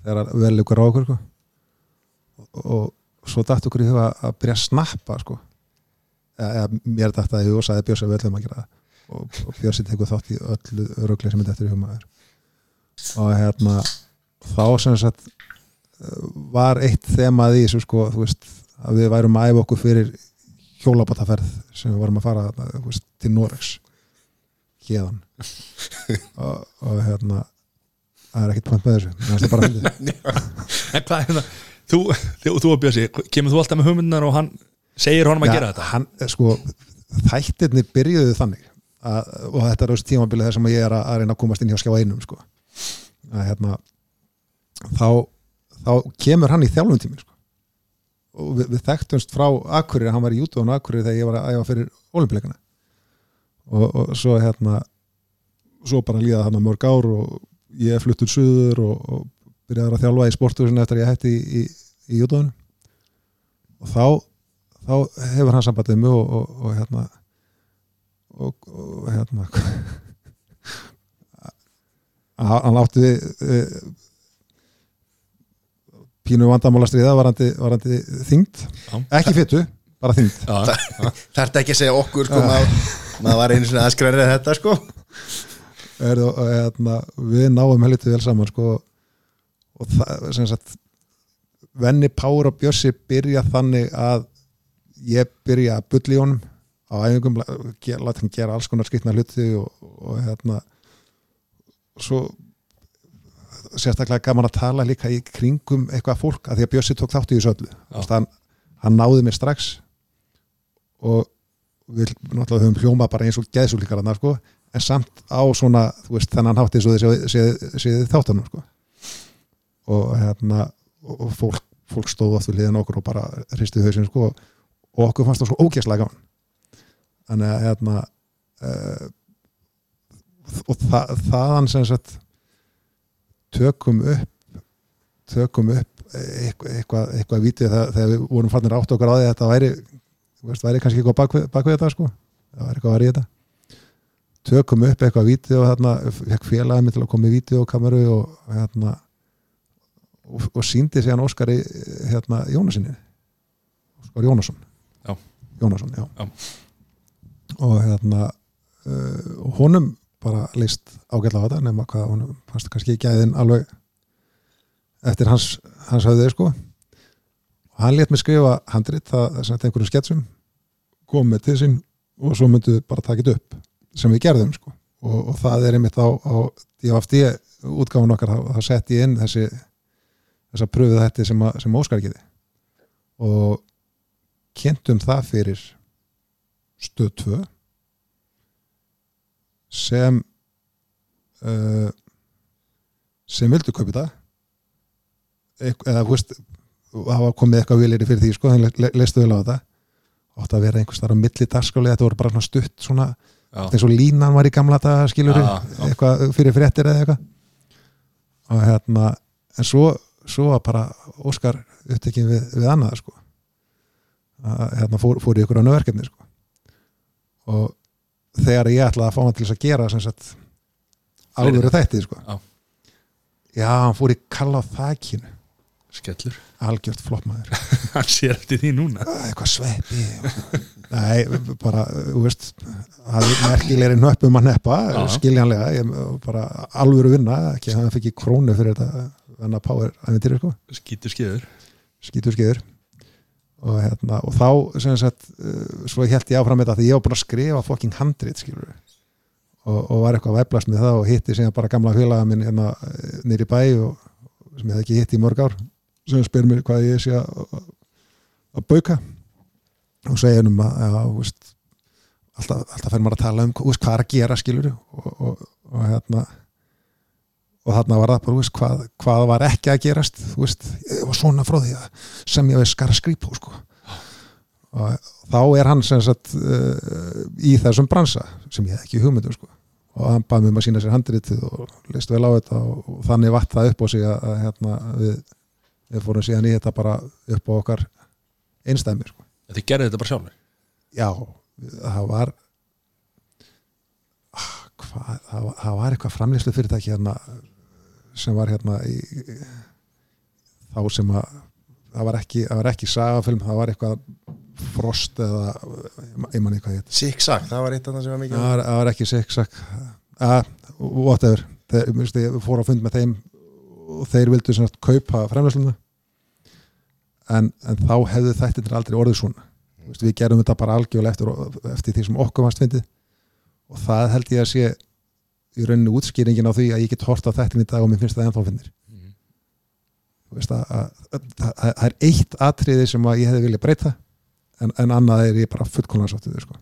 þegar að vel ykkur á okkur sko. og, og svo dætt okkur í huga að byrja að snappa sko. eða, eða mér dætt að í huga og sagði Bjössi við ætlum að gera það og, og Bjössi tekur þátt í öllu örugli sem er dættur í huga maður og hérna þá sem sagt var eitt þemað í þessu sko, veist, að við værum að æfa okkur fyrir hjólabataferð sem við varum að fara veist, til Noregs hérðan og, og hérna það er ekkert point með þessu það bara fyndið. En hvað er það? Þú, þú, þú og Bjössi, kemur þú alltaf með hugmyndunar og hann segir honum að Já, gera þetta? hann, eh, sko, þættirni byrjuðu þannig að, og þetta er þessu tímabilið þar sem ég er að, að reyna að komast inn hjá skjá einum sko. að hérna þá, þá kemur hann í þjálfum tími sko. og við, við þekktumst frá Akureyri, hann var í Jútúan Akureyri þegar ég var að æfa fyrir olimpíleikana og, og svo hérna svo bara líða hann mörg ár og ég fluttur suður og, og byrjaði að þjálfa í sportuðsinn eftir að ég hætti í, í, í Jútúanu og þá þá hefur hann sambandið mig og, og, og hérna og, og hérna að hann átti við pínu vandamála stríða varandi, varandi þyngd, Já. ekki fyttu bara þyngd. Já, Þarf ekki að segja okkur sko, maður, maður var einu svona aðskrænir þetta sko. Er, og, hérna, við náum helviti vel saman sko, og það sem sagt Venni Pár og Bjössi byrja þannig að ég byrja að bulli í honum á æfingum, láta hann gera alls konar skipna hluti og, og hérna svo sérstaklega gaman að tala líka í kringum eitthvað fólk, að því að Bjössi tók þátt í þessu öllu. Þú hann, hann náði mér strax og við náttúrulega höfum hljóma bara eins og geðsúlíkar sko, en samt á svona þú veist, þennan hátti þið séð þáttanum sko. og hérna og fólk fólk stóð oft við liðan okkur og bara hristi hausinn sko og okkur fannst það svo ógeðslega gaman. Þannig að hérna uh, og það, þaðan sem sagt tökum upp tökum upp eitthvað, eitthvað, vítið þegar, þegar við vorum fannir átt okkar á því að þetta væri, veist, væri kannski eitthvað bakvið, bakvið þetta sko, það væri eitthvað að var í þetta. Tökum upp eitthvað vítið og þarna fekk félagið mig til að koma í vítið og kameru og hérna og, og síndi sig hann Óskari hérna Jónasinni Óskar Jónasson. Já. Jónasson, já, Já. og hérna uh, honum bara leist ágætla á þetta nema hvað honum fannst kannski aðeins alveg eftir hans, hans höfðið sko. Og hann létt mig skrifa handrit það sem þetta einhverjum sketsum kom með til sín og svo myndu bara þetta upp sem við gerðum sko. Og, og það er einmitt á, á DFD útgáfun okkar, þá sett ég inn þessi þessa pröfuð þetta sem, að- sem Óskar geði og kynntum það fyrir stöð 2 sem uh, sem vildu kaupa þetta. Eitth- eða veist það var komið eitthvað viljiri fyrir því sko, þannig le leistu vel á þetta. Átt að vera einhvers þar á milli dagskáli þetta voru bara svona stutt svona eins og línan var í gamla daga skilur eitthvað fyrir fréttir eða eitthvað. Og hérna en svo, svo var bara Óskar upptekinn við, við annað sko. Að, hérna fór, fór í ykkur annar verkefni sko. Og þegar ég ætlaði að fá hann til þess að gera sem sagt alvöru þætti sko. Já. já, hann fór í kalla á þakinu. Skellur. Algjört flottmaður hann sér eftir því núna. Eitthvað sveppi nei, bara, þú veist það er merkilegri nöppum að neppa skiljanlega, ég bara alvöru vinna, ekki að hann fikk í krónu fyrir þetta venna power æfintýri sko. Skýtur skeiður skítur skeiður og, hérna, og þá sem sagt, uh, svo held ég áfram þetta því ég var bara að skrifa fucking handrit skilur og, og var eitthvað að væplast með það og hitti síðan bara gamla félaga minn hérna nýri bæ og, sem ég hef ekki hitti í mörg ár sem spyr mér hvað ég sé að að bauka. Og segja hennum að já, þú veist, alltaf, alltaf fer maður að tala um veist, hvað er að gera skilur og, og hérna og þarna var það bara, þú veist, hvað, hvað var ekki að gerast, þú veist, ég var svona frá því að sem ég veist skara skrýpó sko. og þá er hann sem sagt uh, í þessum bransa sem ég hef ekki hugmyndum sko. og hann bað mér um að sína sér handritið og leist vel á þetta og, þannig vatt það upp á sig að, að hérna, við, við fórum síðan í þetta bara upp á okkar einstæmi sko. þið gerðu þetta bara sjálfur já, það var ah, hvað, það var, það var eitthvað framlýslu fyrirtæki hérna sem var hérna í, þá sem að það var ekki, það var ekki sagafilm, það var eitthvað frost eða ég man eitthvað hétt. Sick Sack, það var eitt af það sem var mikið. Það var, það var ekki siksak whatever. Þeir, mér finnst, ég fór á fund með þeim og þeir vildu sagt kaupa fremlæsluna en, en þá hefðu þættir aldrei orðið svona. Við gerum þetta bara algjörlega eftir, eftir því sem okkur varst fyndið. Og það held ég að sé í rauninni útskýringin á því að ég get hort á þættin í dag og mér finnst það ennþá finnir Þú veist, að, að, að, að, það er eitt atriði sem að ég hefði viljað breyta en, en annað er ég bara fullkomlega sáttið við sko.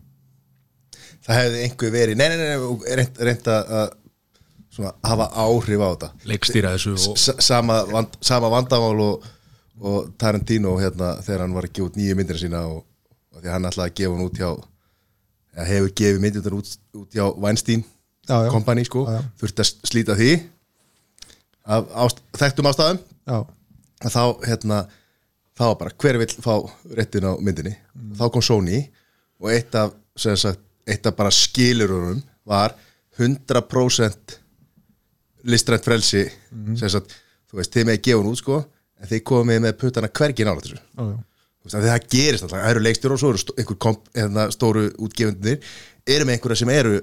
Það hefði einhver verið, nei, nei, nei, nei reynd, reynd að að svona, hafa áhrif á þetta. Leikstýra þessu og sama, vand, sama vandamál og, og Tarantino hérna þegar hann var að gefa út nýju myndir sína og, og því hann ætlaði að gefa hann út hjá eða hefur gefið myndir út, út hjá Weinstein kompani sko, þurfti að slíta því af ást, þekktum ástæðum. Já, þá hérna þá var bara hver vill fá réttin á myndinni? Þá kom Sony og eitt af, sagt, eitt af bara skilurunum var 100% listrænt frelsi sem sagt, þú veist, þið með gefa hún út sko en þið komið með puttana hvergi nála þessu. Já, já. Veist, að það gerist alltaf, það eru leikstjóra og svo eru einhver komp, hérna, stóru útgefundinir eru með einhverja sem eru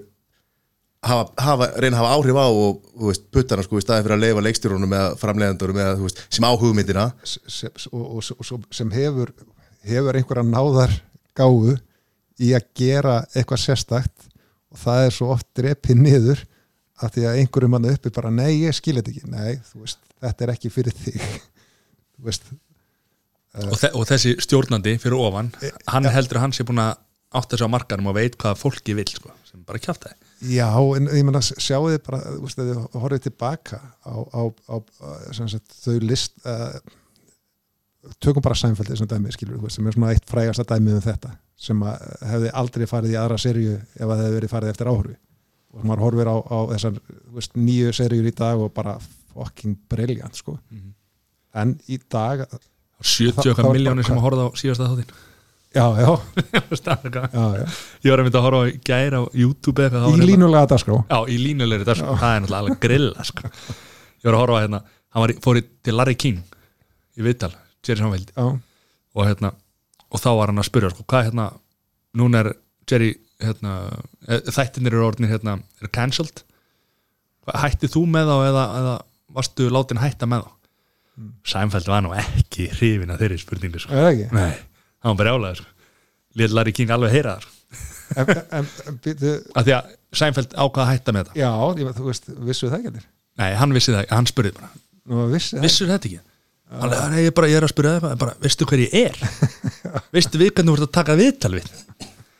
hafa, hafa, reyna að hafa áhrif á og þú veist, puttana sko í staðin fyrir að leifa leikstjórunum eða framleiðandurum eða þú veist, sem á hugmyndina sem, og, og, og, og sem hefur hefur einhverja náðar gáfu í að gera eitthvað sérstakt og það er svo oft drepið niður af því að einhverjum hann uppi bara nei, ég skil þetta ekki, nei, þú veist þetta er ekki fyrir þig. Þú veist, og, þe og þessi stjórnandi fyrir ofan hann heldur að hann sé búin að átta þessu á markanum og veit hvað fólki vil sko, sem bara kjátt það já, en ég menna sjáu þið bara, þú veist, að þið horfið tilbaka á, á, á, sagt, þau list uh, tökum bara Seinfeldi sem dæmi skilur, þú veist, sem er svona eitt frægasta dæmið um þetta sem að hefði aldrei farið í aðra serju ef að það hefði verið farið eftir áhörfi og maður horfir á, á þessar þú veist, nýju serjur í dag og bara fucking brilliant sko. Mhm. en í dag 70 Það- það okkar var miljónir sem að horfa á síðasta þáttin já, já, ég já, já. var að mynda að horfa á gæra á YouTube var í hérna- línulega dagskrá. Já, í línulegri dag, sko. það er náttúrulega grilla sko. Ég var að horfa hérna hann var, í- fór í, til Larry King í Vital, Jerry já, og hérna, og þá var hann að spyrja sko, hvað hérna, núna er Jerry, hérna, eh, þættinir eru orðnir hérna, er cancelled. Hættið þú með þá eða, eða varstu látin hætta með þá? Seinfeld var nú ekki hrifin að þeirri spurningu sko. er það ekki hann var bara sko. Lét Larry King alveg heyra það en, en, en, býtu, af því að Seinfeld ákvaða að hætta með þetta já, ég, þú veist, vissu það ekki Nei, hann vissi það, hann spurði bara Nú, vissi það Vissur þetta ekki? Hann, nei, ég, bara, ég er að spyrja það bara, veistu hver ég er? veistu við hvernig þú ert að taka viðtal við?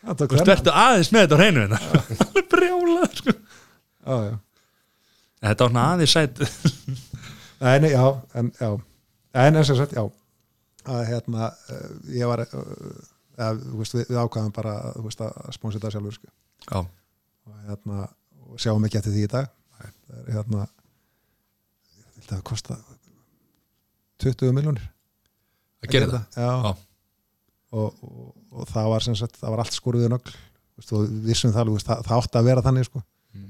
Þú verður aðeins með þetta á hreinu hérna Alveg brjála sko. En Þetta var svona aðeins sætt nei, já, en, já. en eins og sagt, já að hérna, uh, ég var uh, að, veist, við, við ákvaðum bara veist, að sponsa þetta sjálfur sko. Og hérna, og sjáum ekki eftir því í dag það er hérna ég held að það kosta 20 miljónir að gera Já. Og, og, og það var sem sagt, það var allt skoruðið við vissum það, það, það átti að vera þannig sko. Mm.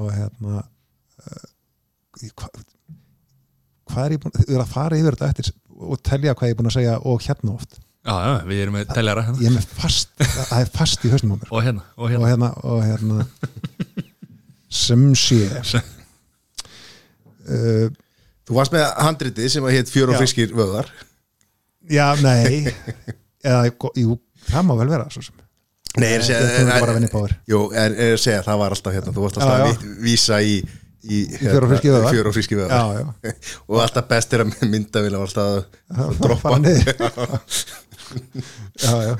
og hérna uh, hvað hvað er ég búin, að fara yfir þetta eftir og telja hvað ég er búin að segja og hérna oft. Já, já, við erum með teljara hérna. ég er með fast, það er fast í hausnum á mér. Og hérna, og og hérna hérna, og hérna. Sem sé. Uh, Þú varst með handritið sem að hétt Fjör og friskir vöðar já, nei. Eða, jú, það má vel vera svo sem. Nei, ég er að segja það var alltaf hérna. Þú varst alltaf að ví- vísa í, í, Fjör og friskir vöðvar. Fjör og friskir já, vöðar já, Og alltaf best er að mynda vilja alltaf að droppa. já, já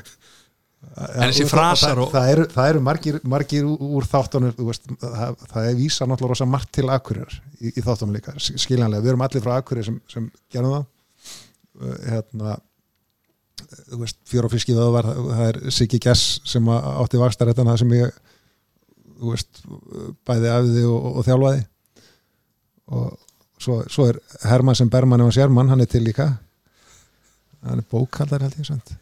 En þessi og það- frasar það, og- það, eru, það eru margir, margir úr, þáttunum þú veist, það, það er vísa náttúrulega rosa margt til akkurir í, í þáttunum líka skiljanlega, við erum allir frá akkurir sem, sem gerum það. Uh, hérna þú veist, fjör og fiskið það var það er Siggi Gess sem átti vakstaréttan það sem ég þú veist, bæði æfði og, og, og þjálfaði og svo, svo er Hermann sem Bermann og Sjermann, hann er til líka. Hann er bókaldar held ég sant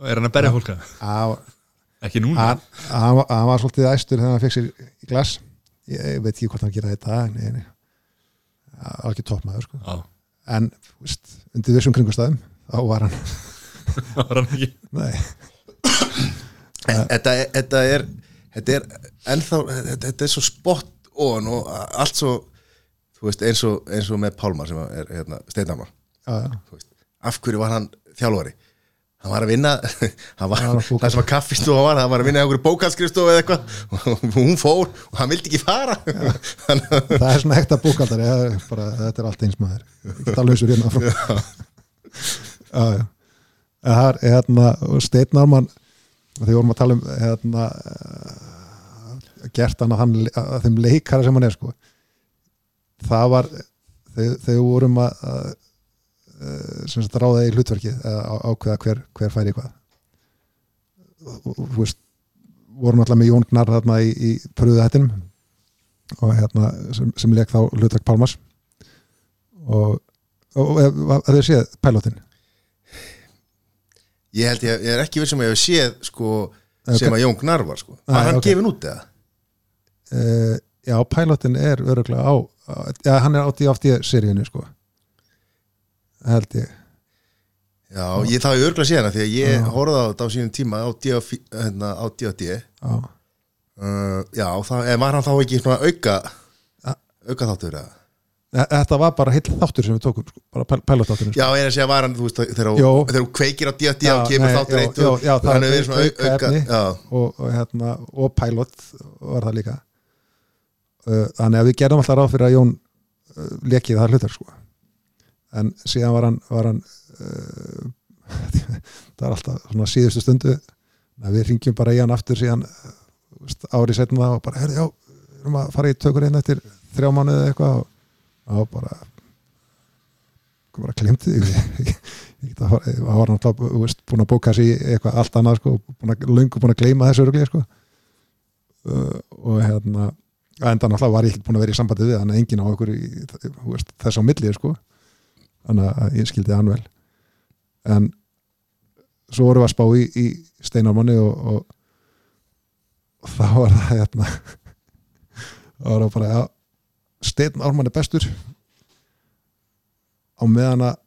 Er hann að berja fólka? Á, Ekki núna? Hann, hann, var- hann var svolítið æstur þegar hann fekk sér í glas. Ég, ég veit ekki hvort hann gera þetta nei, nei. Það var ekki toppmaður sko. Já, en þú veist, undir þessum kringustæðum þá var hann það var hann ekki? Nei, En Þetta þetta er Þetta er ennþá Þetta, þetta er svo spot on og allt svo Þú veist, eins og, eins og með Pálmar sem er hérna, Steinamar Af hverju var hann þjálfari? Hann var að vinna var, bóka- það sem að kaffistofa var, hann var að vinna í einhverju bókalskristofu eða eitthvað. Og hún fór og hann vildi ekki fara. Að það er svona hekta bókaldari bara, þetta er allt eins maður. Get alveg svo hérna frá. Já, það er hérna, Ármann þegar vorum að tala um hérna, gert hann að þeim leikara sem hann er sko það var þegar við vorum að, að eh, sem sagt ráða í hlutverkið á- ákveða hver, hver færi hvað þú veist vorum alltaf með Jón Gnar þarna í, í pröðu hættinum og hérna sem, sem leik þá hlutverk Pálmas og, og, að þið séð pælótin ég held ég, ég er ekki vissum að ég hef séð sko, Ok. sem að Jón Gnar var sko. Nei, var hann ok. gefin út eða? uh, já, pælótin er öruglega á já, hann er átt í átt í seríunni sko held ég Já, ég það er örgulega séð hana því að ég Já. horfði á þetta á sínum tíma á D.A.F. hérna, á já, Uh, já, það, var hann þá ekki svona auka Ja. auka þáttur eða? Þetta var bara heill þáttur sem við tókum sko, bara pælótátturinn sko. Já, ég er að segja var hann, þú veist, þegar þú kveikir á. Já, og kemur þáttur eitt og já, það hann er hefur verið svona au- auka auka og, og, hérna, og pælót var það líka þannig að við gerðum alltaf ráð fyrir að Jón uh, lekið það hlutar sko en síðan var hann, var hann uh, það er alltaf svona síðustu stundu við ringjum bara í hann aftur síðan árið setnum það og bara, herri, já, við erum að fara í tökur einn eftir þrjá mánuði eða eitthvað og, bara bara fara- það var náttúrulega búin að bóka sér í eitthvað allt annað sko, löngu búin að gleyma þessu öruglega sko. uh, og hérna enda náttúrulega var ég ekki búin að vera í sambandi við þannig að enginn á okkur í, veist, þess á milli sko. þannig að ég skildi hann vel. En svo vorum við að spá í, í steinarmanni og, og, og þá var það hérna þá var það bara ja, steinn Ármann er bestur. Á meðan að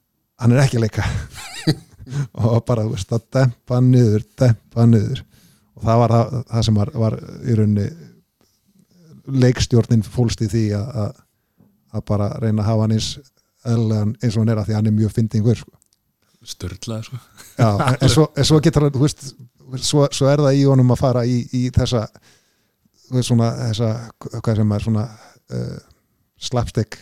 hann er ekki að leika. Og bara þú veist að dempa niður dempa niður. Og það var það, það sem var, var í rauninni leikstjórnin fólst í því að, bara reyna að hafa hann eins eins og hann er að því hann er mjög fyndingur sko. störtlað sko. Já, en, svo, en svo getur hann þú veist, svo, svo er það í honum að fara í, í þessa þú veist, svona, þessa, hvað sem er svona uh, slapstick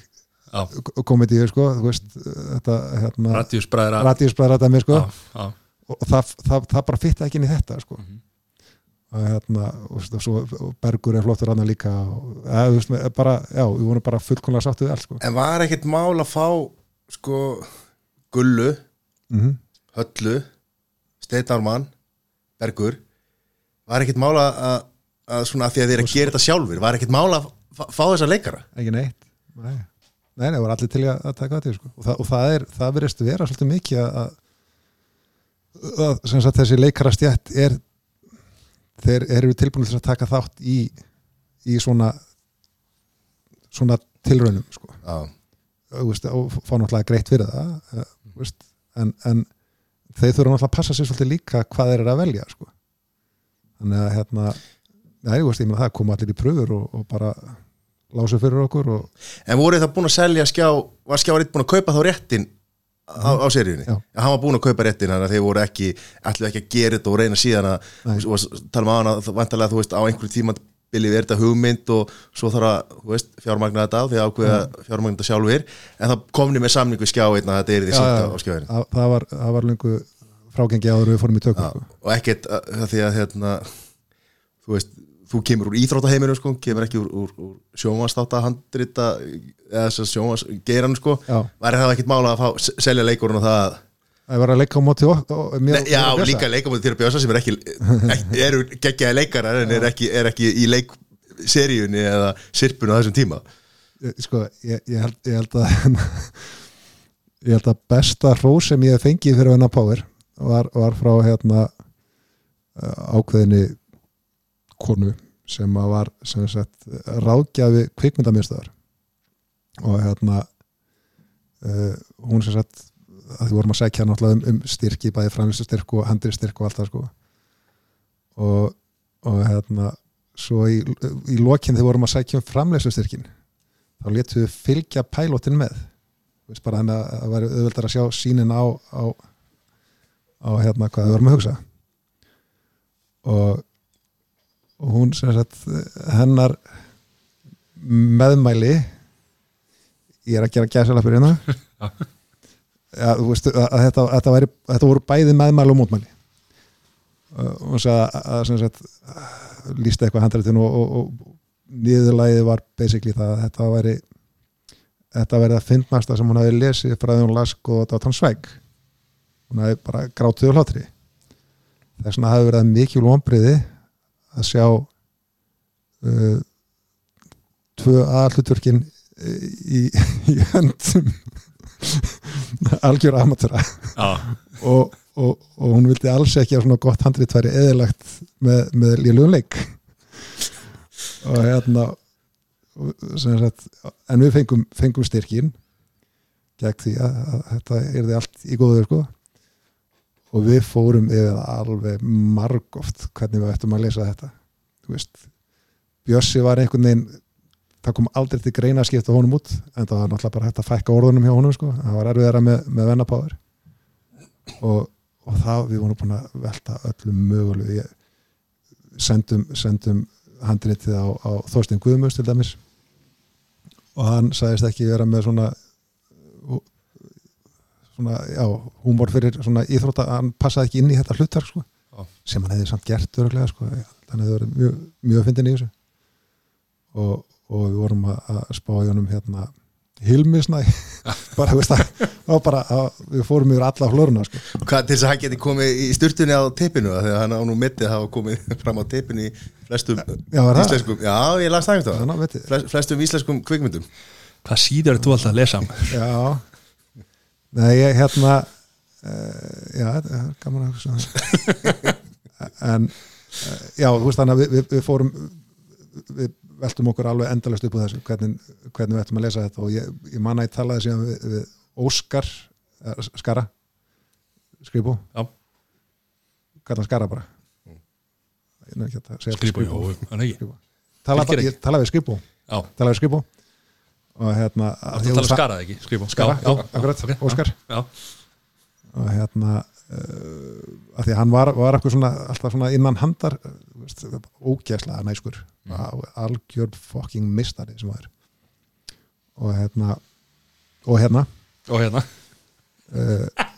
Já. komedíu sko, þú veist, þetta hérna, radíusbræðra radíusblæðra dæmi sko, já, já. og, og það, það, það bara fitta ekki inn í þetta sko. Mhm. Og hérna og, svo Bergur er flottur hann líka og, eða, veist, bara, já, við vorum bara við allt sko. En var ekkert mál að fá sko Gullu, mm Höllu Steinarmann, Bergur var ekkert mál að, að, að svona að því að þeir að gera þetta sjálfur var ekkert mál að fá, fá þessa leikara ekki neitt nei, nei, nei, voru allir til að, að taka þetta sko. og, það, og það er, það verðist vera svolítið mikið að, að, að sem sagt, þessi leikarastjætt er þeir eru tilbúin til að taka þátt í, í svona svona tilraunum sko. Veist, og fá náttúrulega greitt fyrir það eh, veist, en, en þeir þurfa náttúrulega að passa sér svolítið líka hvað þeir eru að velja sko. þannig að hérna nei, veist, það koma allir í pröfur og, og bara lásu fyrir okkur og En voru það búin að selja skjá var skjáriðt búin að kaupa þá réttin á, á seríunni? Hann var búin að kaupa réttin þannig að þeir voru ekki ætlu ekki að gera þetta og reyna síðan að tala um á hana, vantarlega þú veist á einhverju tíma er þetta hugmynd og svo þarf að fjármagna þetta á því að ákveða fjármagna þetta sjálfur en það komni með samningu skjá einn að þetta er því já. á skjáin það, það var, það var lengu frágengi áður við fórum í tökum sko. og ekkert að, að því að hérna, þú veist, þú kemur úr íþróttaheiminu sko, kemur ekki úr, úr, úr sjónvarstáta handrita eða þess að sjónvarsgeiran sko. Já. væri það ekkert mála að fá, selja leikurinn og það það var að leika á móti og, mér, Nei, já, og líka leikamóti til að bjösa sem er ekki, ekki eru geggjaði leikarar en er ekki, er ekki í leikseríunni eða sirpunni á þessum tíma. Sko, ég, ég, held, ég held að ég held að besta hrós sem ég hef fengið fyrir hennar Power var, var frá hérna uh, ákveðinni konu sem var sem sagt, ráðgjafi kvikmyndamiðstöðar og hérna uh, hún sem sagt að því vorum að segja náttúrulega um, um styrki bæði framlistu styrk og handri styrk og allt það sko. Og, og hérna svo í, í lokinn þegar vorum að segja um framlistu styrkin þá letum við fylgja pælotin með. Veist, bara þannig að það væri auðveldar að sjá sínin á, á, á hérna hvað við vorum að hugsa. Og, og hún sem sagt hennar meðmæli ég er að gera gæsala fyrir hérna ja, að, að þetta, þetta, væri, þetta voru bæði meðmæli og mótmæli. Og hún sagði að, að sem sagt lísti eitthvað handrættinu og, og, og niðurlægið var basically það að þetta væri þetta verið að fyndnasta sem hún hafi lesið frá því hún las og þetta var tann svæk. Hún hafi bara grátið og hlátri. Þess vegna hafi verið mikil vonbriði að sjá uh, tvö aðallutverkin í, í höndum algjör amatöra já, og, og, og hún vildi alls ekki að svona gott handrið væri eðilagt með, með lélugum leik. Og hérna sagt, en við fengum, fengum styrkin gegn því að, að þetta er því allt í góður sko og við fórum yfir alveg margóft hvernig við ættum að lesa þetta. Veist Bjössi var einhvern veginn það kom aldrei til greina að skipta honum út en það var náttúrulega bara hægt að fækka orðunum hjá honum sko. það var erfiðara með, með vennapáður. Og, og það við vorum búin að velta öllum mögulegu. Ég, sendum, sendum handritið á, á Þorstein Guðmus til dæmis. Og hann sagðist ekki vera með svona húmor fyrir svona íþrótta, hann passaði ekki inn í þetta hlutverk sko, sem hann hefði samt gert öruglega sko, þannig að það verið mjög, mjög fyndin í þessu og, og við vorum að, að spá í honum hérna Hilmisnæ bara, veist það, það var bara að, við fórum yfir alla flóruna sko. Hvað til þess að hann geti komið í styrtunni á teipinu þegar hann á nú mittið að hafa komið fram á teipinu í flestum Já, var það? íslenskum Já, ég það einhvern veit ég. veginn Flestum íslenskum kvikmyndum Hvað síður þú alltaf að lesa já Nei, ég hérna uh, já, er gaman að það. en uh, já, þú veist þannig að við, við, við fórum við veltum okkur alveg endalast upp á þessu hvernig, hvernig við ættum að lesa þetta. Og ég, ég manna ég talaði síðan við, við Óskar eh, Skara Skribú Já. kallar hann Skara bara? Segja Skrifa, jú, hann ekki. Skribú. Tala, ég talaði við Skribú Já, talaði við Skribú og hérna það tala um skarað ekki, skrifa Skara, já, já, akkurat, ok, Óskar. Já, og hérna uh, að því að hann var, var svona alltaf svona innan handar uh, veist, ógæslega næskur. Mm. algjörn fucking mistari sem það er. Og hérna og hérna. Og hérna. Uh,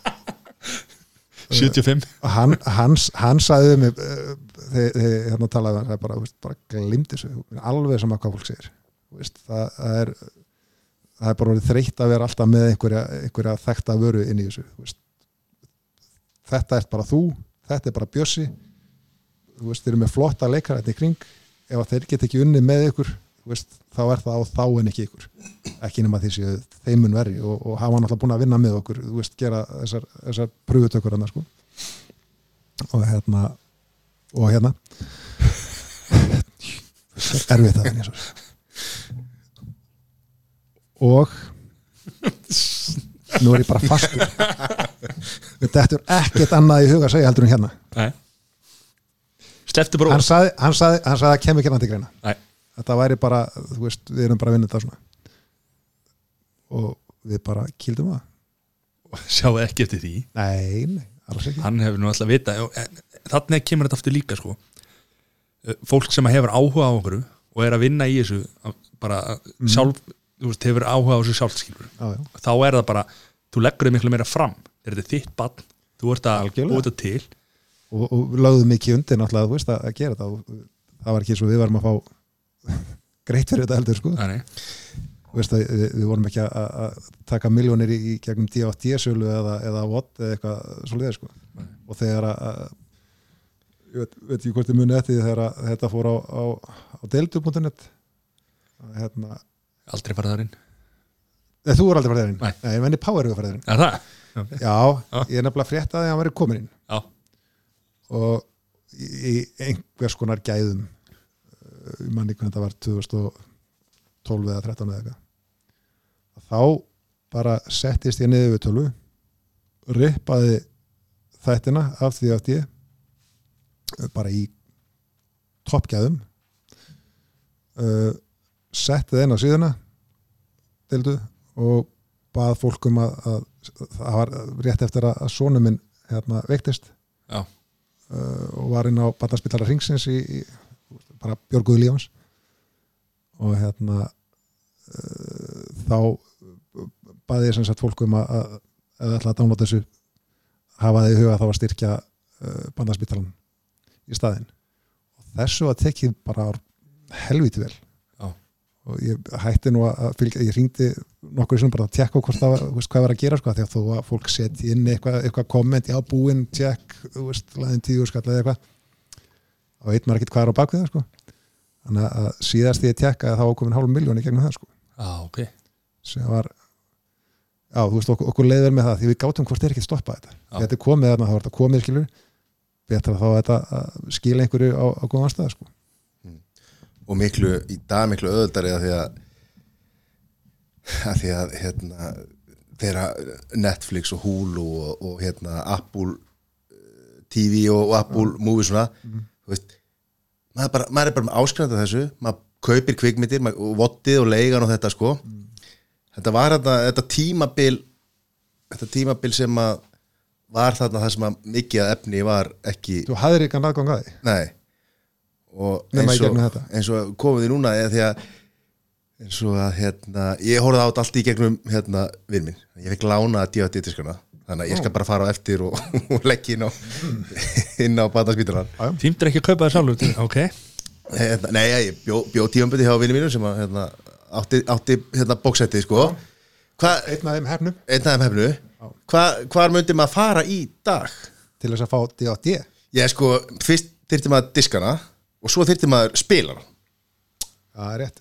75 hann, hans, hann sagði við mig uh, þegar hérna talaði hann bara, bara glimti þessu, alveg sama hvað fólk segir. Það, það er það er bara orðið þreytt að vera alltaf með einhverja, einhverja þekkta vöru inn í þessu veist. þetta er bara þú þetta er bara bjössi þú veist, þeir eru með flotta leikar þetta í kring ef að þeir get ekki unni með ykkur veist, þá er það á þá en ekki ykkur ekki nema því séu þeimun verri og, og hafa náttúrulega búin að vinna með okkur þú veist, gera þessar, þessar pröfutökur hann sko. og hérna og hérna erfið það en ég og nú er ég bara fastur. Þetta er ekkert annað í huga að segja heldur en hérna. Hann saði, hann saði, hann saði að kemur ekki annað til greina. Nei, þetta væri bara, þú veist, við erum bara vinna þetta svona. Og við bara kýldum það. Sjáu ekki eftir því. Nei, nei, alls ekki. Hann hefur nú alltaf vita Þannig kemur þetta aftur líka sko. Fólk sem hefur áhuga á okkur og er að vinna í þessu bara sjálf, þú veist, hefur áhuga á þessu sjálfskilur já, já. þá er það bara, þú leggur þið miklu meira fram. Er þetta þitt bann, þú ert að þetta til. Og, og lögðum mikið undir náttúrulega, þú veist, að, að gera þetta og það var ekki svo við varum að fá greitt fyrir þetta heldur, sko. Þú veist, að, við, við vorum ekki að, að- að taka miljónir í, í gegnum D8D-sölu eða, eða WOT eða eitthvað svoleiðis, sko. Og þegar að, að ég veit, veit ekki hvort ég muni eftir þegar að þetta fór á, á, á deildu.net að hérna aldrei farið þar inn Nei, þú er aldrei farið þeirinn? Nei. Nei, ég menni Power hefur farið þeirinn. Er það? Já, Já. ég er nefnilega frétt að því að hann verið komin inn Já, og í, í einhvers konar gæðum uh, ég manni hvernig þetta var 2012 eða 13 eða eitthvað þá bara settist ég niður við tölu rippaði þættina af því að ég bara í toppgæðum uh, setti það inn á síðuna deildu og bað fólk um að, að það var rétt eftir að, að sonu minn hérna, veiktist. Uh, og var inn á Barnaspítala Ringsins í, í bara Björguðu Lífans og hérna uh, þá baði ég sem sagt fólk um að, að eða ætla að downloada þessu hafa þið í huga þá að styrkja uh, Barnaspítalan í staðinn. Og þessu að tekið bara helviti vel. Og ég hætti nú að fylgja, ég ringdi nokkur sem bara að tjekka hvort það var, þú veist, hvað var að gera sko, því að þó að fólk setja inn eitthvað, eitthvað komment, já búinn, tjekk þú laðin tíu skall eða eitthvað og veit maður ekkert hvað er á bakvið það sko. Þannig að síðast ég tjekka þá var komin hálf miljón í gegnum það sko. Já, ok. Sem var já, þú veist, okkur, okkur leiðir með það því við gátum hvort er ekki stoppa þetta. Já. þetta er komið þarna, þá er þetta komið skilur betra þá að þetta að skila einhverju á, á góðan stað sko og miklu, í dag miklu öðuldari að því að að því að hérna þeirra Netflix og Hulu og, og hérna Apple eh, TV og, og Apple Movie svona þú veist maður, er bara, maður er bara með áskrænta þessu. Maður kaupir kvikmyndir og vottið og leigan og þetta sko. Þetta var þetta, þetta tímabil þetta tímabil sem að var þarna það sem að mikið af efni var ekki þú hafðir ekki að því? Nei og í eins og, eins og komum við núna eða því að eins og að hérna, ég horfði á þetta allt í gegnum hérna vinn minn, ég fekk lána að díða diskana, þannig að ég skal bara fara á eftir og, og leggja inn á inn á bataspítalan Tímdur ekki að kaupa það sjálfur ok. Hérna, Nei, ég bjó, bjó tífamböndi hjá vinni mínum sem að hérna, átti, átti hérna bóksetti sko. Hva, einn af þeim hefnum. Einn af þeim hefnu. Hva, Hvar myndi maður fara í dag? til þess að fá D.A.D. Ég sko, fyrst þyrfti maður diskana og svo þyrfti maður spilana Það er rétt.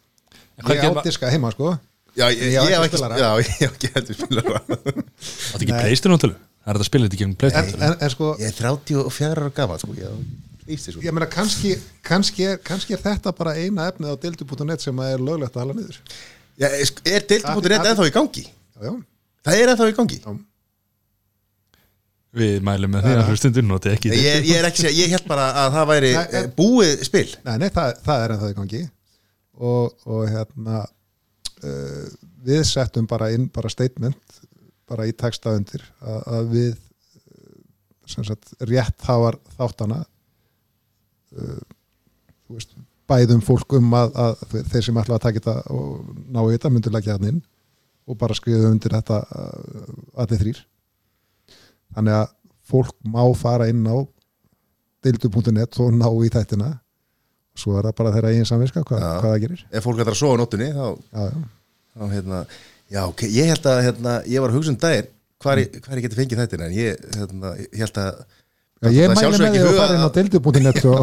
Ég ádiska heima sko. Já, ég, Ég ég, hef ekki spilara. Já, ég hef ekki heldur spilara Þetta ekki pleistur náttúrulega Það er þetta að spila þetta ekki um en, pleistur sko, Ég er 34 ára gammal sko, ég meina kannski kannski er, kannski er þetta bara eina efnið á dildu.net sem er löglegt að hala niður. Já, Er Að- ennþá í gangi? Já, já, Það er ennþá í gangi? Já. Við mælum með því að hlustundur noti ekki Ég, ég er ekki að segja, ég held bara að það væri Nei, eh, en- búið spil. Nei, nei, það, það er ennþá í gangi. Og, og hérna uh, við settum bara inn bara statement bara í texta undir að, að við sem sagt rétt hafar þáttana uh, veist, bæðum fólk um að, að þeir sem ætla að taka þetta og ná í þetta myndu leggja hann inn og bara skrifa undir þetta að þeir þrýr þannig að fólk má fara inn á deildu.net og ná í þættina. Svo er það bara þeirra eigin samviska hvað, Já. hvað það gerir. Ef fólk ætlar að sofa nóttunni þá, já, já. þá hérna Já, ok, ég held að hérna, ég var að hugsa um daginn hvar, ég- hvar ég geti fengið þetta en ég, hérna, ég held að ég mæli með því að fara inn á að- deildu.net og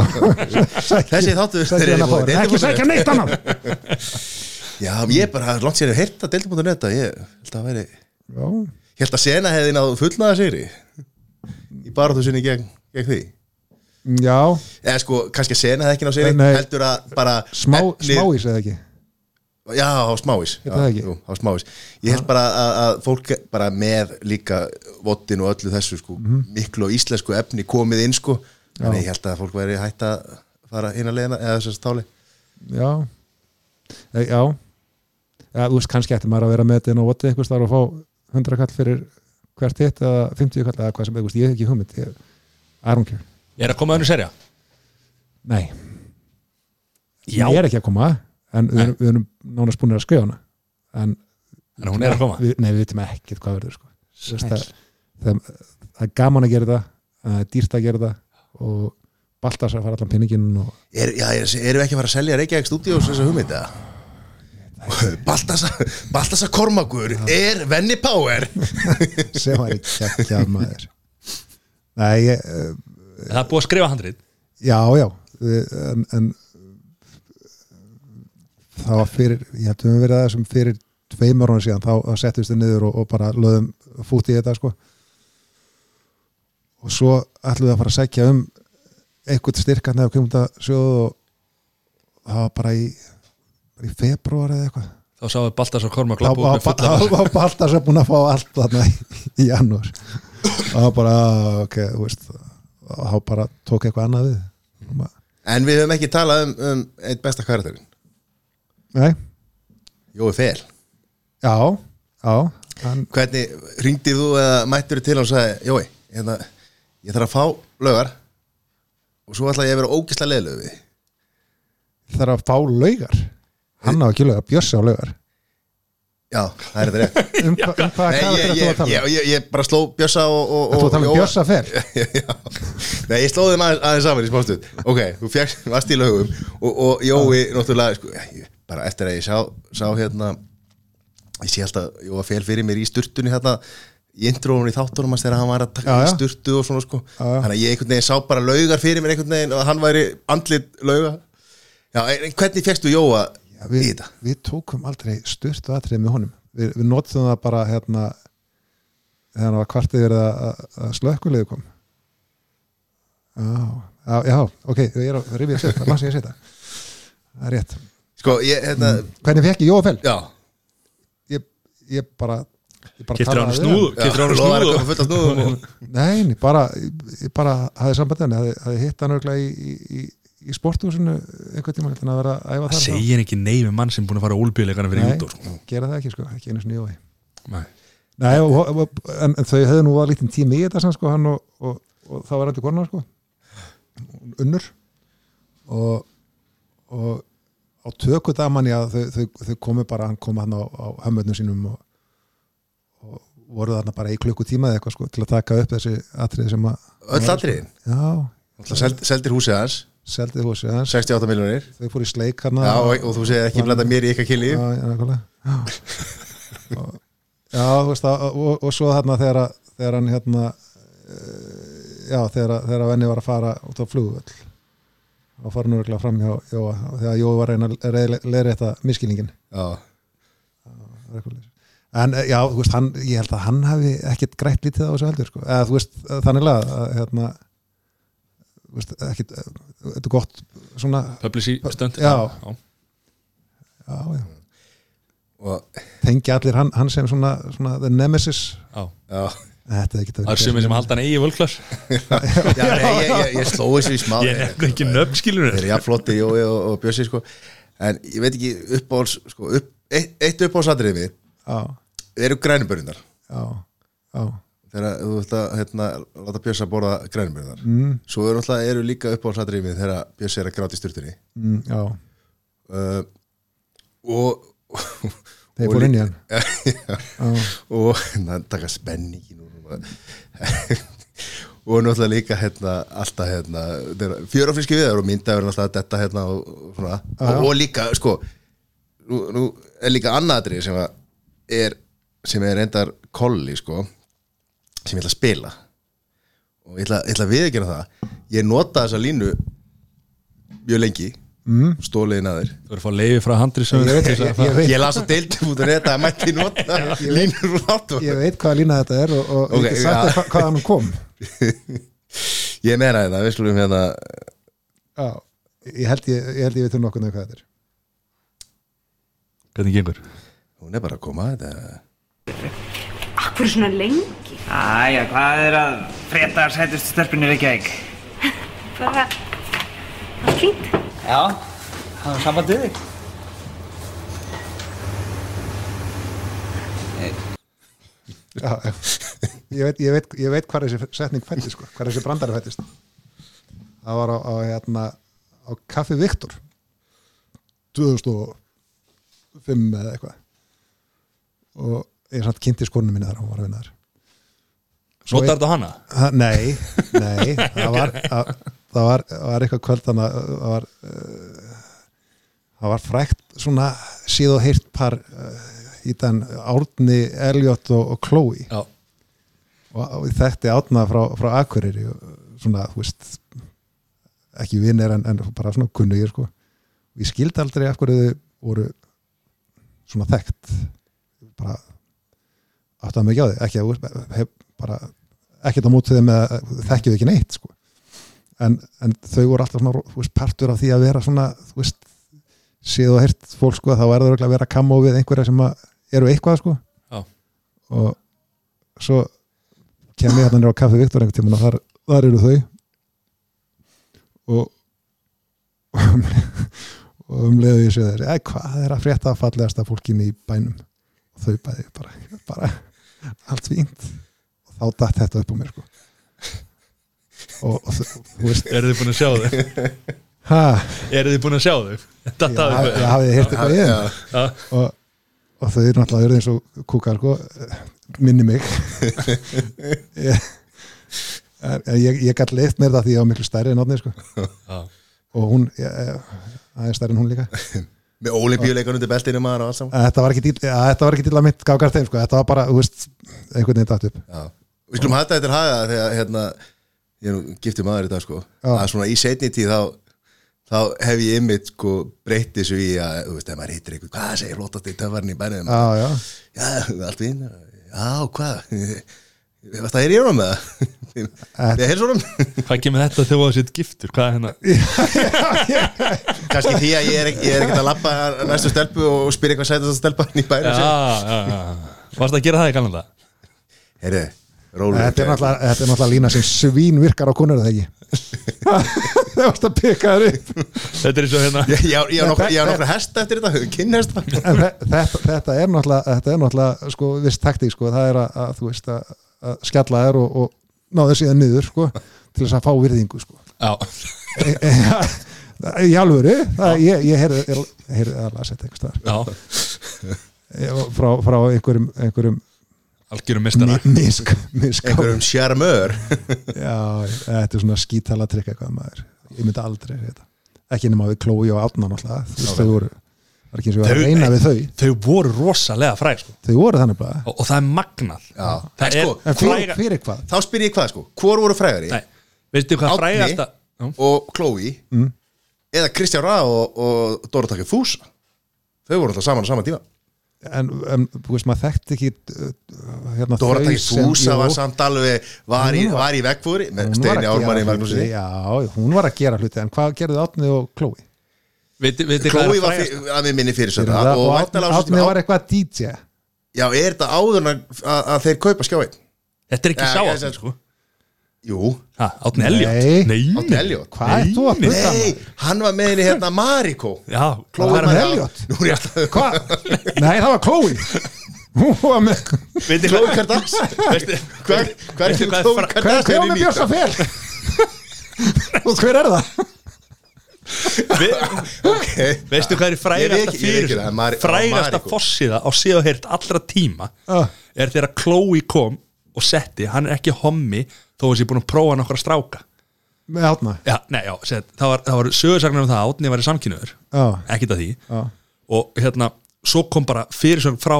Þessi fór ekki sækja neitt annan Já, ég er bara langt sér að heyrta deildum.net að ég held að væri já, held að sena hefði náð fullnaða sigri í baráttu sinni gegn, gegn því. Já. Eða sko, kannski að sena hefði ekki náð sigri Nei. heldur að bara smá, efnið- smáís eða ekki? Já, á smávís ekki? Jú, á smávís Ég held bara að, að fólk bara með líka vottin og öllu þessu sko, Mhm. miklu og íslensku efni komið inn sko. Þannig ég held að fólk væri hægt að fara inn að leiðina eða þess að stáli. Já. E, já. Ja, þú veist kannski ætti maður að vera með þetta inn á voti einhvers þar og fá 100 kall fyrir hvert hitt eða 50 kall eða hvað sem þú veist, ég hef ekki hugmynd ég, I don't care Er að koma önnur serja? nei, Já. ég er ekki að koma en við, erum- við erum nánast búin að skrifa hana en En hún er að koma við, nei, við veitum ekkert hvað verður sko. Það, það, það er gaman að gera það það er dýrt að gera það og Baltasar fara allan pinningin og er, Já, er, erum við ekki að fara að selja Reykjavík Studios þessa hugmynd eða? Baltasar, Kormakur er Venni Power. Sem var ekki ekki maður. Nei, ég, eh, Það er búið að skrifa handrið já, já. Við- en, en það var fyrir ég held að við höfum verið að þessum fyrir tveimur ára síðan, þá, þá settist við niður og, og bara löðum fút í þetta sko. Og svo ætlum við að fara að sækja um eitthvað styrkan eða kemur þetta sjóð og það var bara í, í februar eða eitthvað? Þá sáðu Baltas og Korma þá var Baltas að búin að fá allt þarna í, í janúar. Og það var bara, ok, þú veist og þá bara tók eitthvað annað við. Bara, En við höfum ekki talað um, um eitt besta karakterin Nei, Jói Fel. Já, já hann, Hvernig ringdir þú eða mættur til og sagði Jói, hérna, ég þarf að fá lögar og svo ætla ég að vera ógislega við þig." þarf að fá laugar hann á ekki laugar, Bjössi á laugar Já, það er þetta rétt um, hva, um hvaða Nei, karakter ég, þú ég, að tala ég, um? ég, ég bara sló Bjössa og, og, Þú að tala um Jóa- Bjössa fer Já. Nei, ég slóði þeim aðeins, aðeins saman í smástund Ok, þú fjækst vast í lögum og, og Jói, náttúrulega sko, ég, bara eftir að ég sá, sá hérna ég sé alltaf, Jóa fel fyrir mér í sturtunni hérna í intróunum í þáttunum hans þegar hann var að taka Já, í já. sturtu og svona sko Já, já. þannig að ég einhvern veginn sá bara laugar fyrir mér einhvern veginn og hann væri andlit lauga Já, en hvernig fjækstu Jóa Já, í við, þetta? við tókum aldrei styrtu atrið með honum. Við, við notum það bara hérna þegar hann var kvartið verið að, að, slökkulegðu kom. Já, já, já, ok ég er að rifja sér, það lansi ég að setja það er rétt. Sko, ég, hérna, hvernig fekk ég Jófell? já. Ég, ég bara ég bara Keyptir hann talaði við snúð Já, Keyptir hann lofaði snúð að koma fullt af snúðum og- Nei, nei, bara, ég bara hafði samband henni, hafði, hafði hitt hann örglega í, í, í, í sporthúsinu einhvern tíma, að vera að æfa Það segir ekki nei við mann sem búin að fara úlbíleikana fyrir júdór sko. gera það ekki, sko, ekki einu sinni Jói Nei. Nei, og, og, en, en þau hefðu nú að lítinn tími í þetta sko, og, og, og það var endur konar, sko. Unnur. Og, og á töku damann, já, þau, þau, þau komu bara, hann kom hann á, á hömmötnum sínum og, og voru þarna bara í klukkutíma eða eitthvað, sko, til að taka upp þessi atriði sem að Öll atriðin? Já, Seldir húsið hans, seldið húsið hans 68 miljonir þau fóru í sleik hann og, og þú segir ekki blanda mér í eitthvað kynli já, já. Já. Og- veist að, og, og svo þarna þegar, þegar hann hérna eh, já, þegar, þegar venni var að fara út á flugvöll og fara nú regla fram hjá Jóa þegar Jói var reyna að leira þetta miskilningin já, en eh, já, þú veist, hann, ég held að hann hafi ekkert grætt lítið á þessu heldur sko. eða þú veist, þannig að hérna þú veist, ekkert eh, þetta er gott svona publicity stönd Já. já. já, já, og tengi allir hann, hann sem svona, svona the nemesis. Já. já, þetta er það er sumir sem halda hann eigi völklass já nei, ég, ég, ég sló þessu í smá. Ég nefn ekki nöfn skilur þeir eru jafnflotti Jói og, og Bjössi sko. en ég veit ekki uppáhalds sko, upp, eitt, eitt já, eru grænubörinnar já, já þegar þú vilt að hérna, láta Bjössi að borða grænubörinnar mm, svo eru, alltaf, eru líka uppáhaldsatriði við þegar Bjössi er að gráta í styrtunni mm, uh, og þeir fór inn í hann. Og hérna taka spenningin og, náttúrulega líka hérna, alltaf hérna, fjörafríski við og myndaður alltaf þetta hérna, og, svona, og, og líka sko nú, nú er líka annaðrið sem er, sem er endar kolli sko sem ég ætla að spila. Og ég ætla, ég ætla að viðkjöna það. Ég nota þessa línu mjög lengi mm, stóliðin að þér. Þú verður að fá leiði frá handri veit, ég, ég, ég las á deildum út af þetta að mætti nota línur úr áttu ég veit hvaða lína þetta er og, og Ok, okay, ég sagt já. þér hva, hvaðan hún kom. Ég meina þetta, við skulum hérna já, ég held ég, ég, held ég veit um nokkuð hvað þetta er. Hvernig gengur? Hún er bara að koma þetta Akkur svona lengi? Æja, hvað er að frétta sætustu stelpunni Reykjavík? Bara allt fínt. Já, það var samband við þig. já, ég veit, ég veit, ég veit hvað þessi setning fættist sko, hvað þessi brandari fættist það var á, á, hérna, á Kaffi Viktor 2005 eða eitthvað og ég samt kynnti skonu minni þar hún var að vinna þar Notar þetta hana? Ha, nei, nei það var, að, það var, var eitthvað kvöld þannig að það var uh, það var frækt svona síð og heyrt par uh, í þann Árni, Elliot og, og Chloe Já, og, ég þekkti Árna frá, frá Akureyri svona, þú veist ekki vinnir en, en bara svona kunnugir sko. ég skildi aldrei af hverju þau voru svona þekkt bara átti að mikið á því ekki að hef bara ekkert á móti þeim með þekkið ekki neitt sko. en, en þau voru alltaf svona veist, partur af því að vera svona þú veist, séð og heyrt fólk sko, þá er það að vera að kamma við einhverja sem að eru eitthvað sko. Og svo kem ég hérna nýra á kaffi Viktor einhvern tímann og þar, þar eru þau og og um leiðu ég séð þessi hvað er að frétta að fallegasta fólkin í bænum og þau bæði bara, bara allt fínt þá datt þetta upp á mér sko. og, og þú veist eru þið búin að sjá þau? ha, eru þið búin að sjá þau? Þetta ég, hafði ég hafði heyrt eitthvað í Já. og, og þau eru náttúrulega eins og kúkar sko, minni mig ég, ég, ég gætt leitt mér það því ég var miklu stærri en átni sko. Já. og hún ég, aðeins stærri en hún líka Með olimpíuleikan undir beltinu maður og allt saman þetta var ekki til, ja, þetta var ekki til að mitt þeim sko. þetta var bara, þú veist, einhvern veginn dætt upp Já. Við skulum hætta þetta til haga þegar hérna, ég er nú giftið maður í dag sko. Já. að svona í setni tíð þá þá hef ég ymmit sko breytt þessu í að, þú veist, ef maður hittir eitthvað hvað segir flottast í töfarni í bænum? Já, já, Já, allt vín Já, hvað? Það er ég um með það Við erum svona. Hvað kemur þetta þegar þú sitt giftur? Hvað er hérna? Kannski því að ég er, ekki, ég er ekkert að lappa næstu stelpu og spyrja eitthvað sætast að stelpa hann í bænum Já, já, já. Varst að gera það í galanda? Herri, þetta er náttúrulega þetta er náttúrulega lína sem svín virkar á konur það ekki það varst að peka þér upp Þetta er eins og hérna Ég, á nokkra hesta eftir þetta, kynhesta þetta, þetta er náttúrulega er sko, viss taktík sko, það er að, að þú veist að, að skella þér og, og ná þér síðan niður sko, til þess að fá virðingu sko. Já, e, e, í alvöru það, ég, ég heyrði að lasa þetta einhvers staðar já Ég- frá, frá einhverjum einhverjum Algjörum mistara misk, misk. Einhverjum sjarmör. Já, þetta er svona skítala trikk eitthvað maður, ég myndi aldrei þetta ekki nema við Klói og Átna náttúrulega. Þú veist, þau voru það er ekki eins og var að Þau- reyna við þau. þau voru rosalega fræg sko. þau voru þannig bara. Og, og það er magnað. Já. það er sko, fyrir, fræga fyrir hvað? Þá spyr ég hvað sko, hvor voru frægari? Nei, veistu hvað Árni frægasta Já. og Chloe Mm. eða Kristján Ra og, og Dóra Takki Fúsa? Þau voru alltaf saman á sama tíma en, en þú veist maður þekkti ekki uh, hérna, Dóra þau Takki sem- Fúsa jú, var samt alveg var í, var- var í vegfúri Steini Ármanni gera Magnúsi. Já, hún var að gera hluti. En hvað gerðu Átni og Chloe? Er var að við minni fyrir það, og Átni var eitthvað DJ Já, er þetta áður að, þeir kaupa skjáin? þetta er ekki Ja, sá ég átni sem- sko Jú, átni Elliot Nei. Átni Elliot hvað er þú að puta Nei, hann var með henni hérna Mariko já, er það? Elliot? Nú er ég alltaf Hvað? Nei, það var Chloe Hún var með Chloe Kardashian hvað er er Chloe Hver, hver Kardashian var í með Björsa mýta? fel? Og hver er það? Okay. veistu hvað er ég veit fyrir frægasta Mariko. fossiða á heyrt allra tíma Ah. er þegar Chloe kom og setti, hann er ekki hommi þó að sé búin að prófa nokkra stráka. Með Átna já, nei, já, set, það var, það var sögursagnar um það að átni var í samkynniður Já, ekkit að því. Já, og hérna, svo kom bara fyrirsögn frá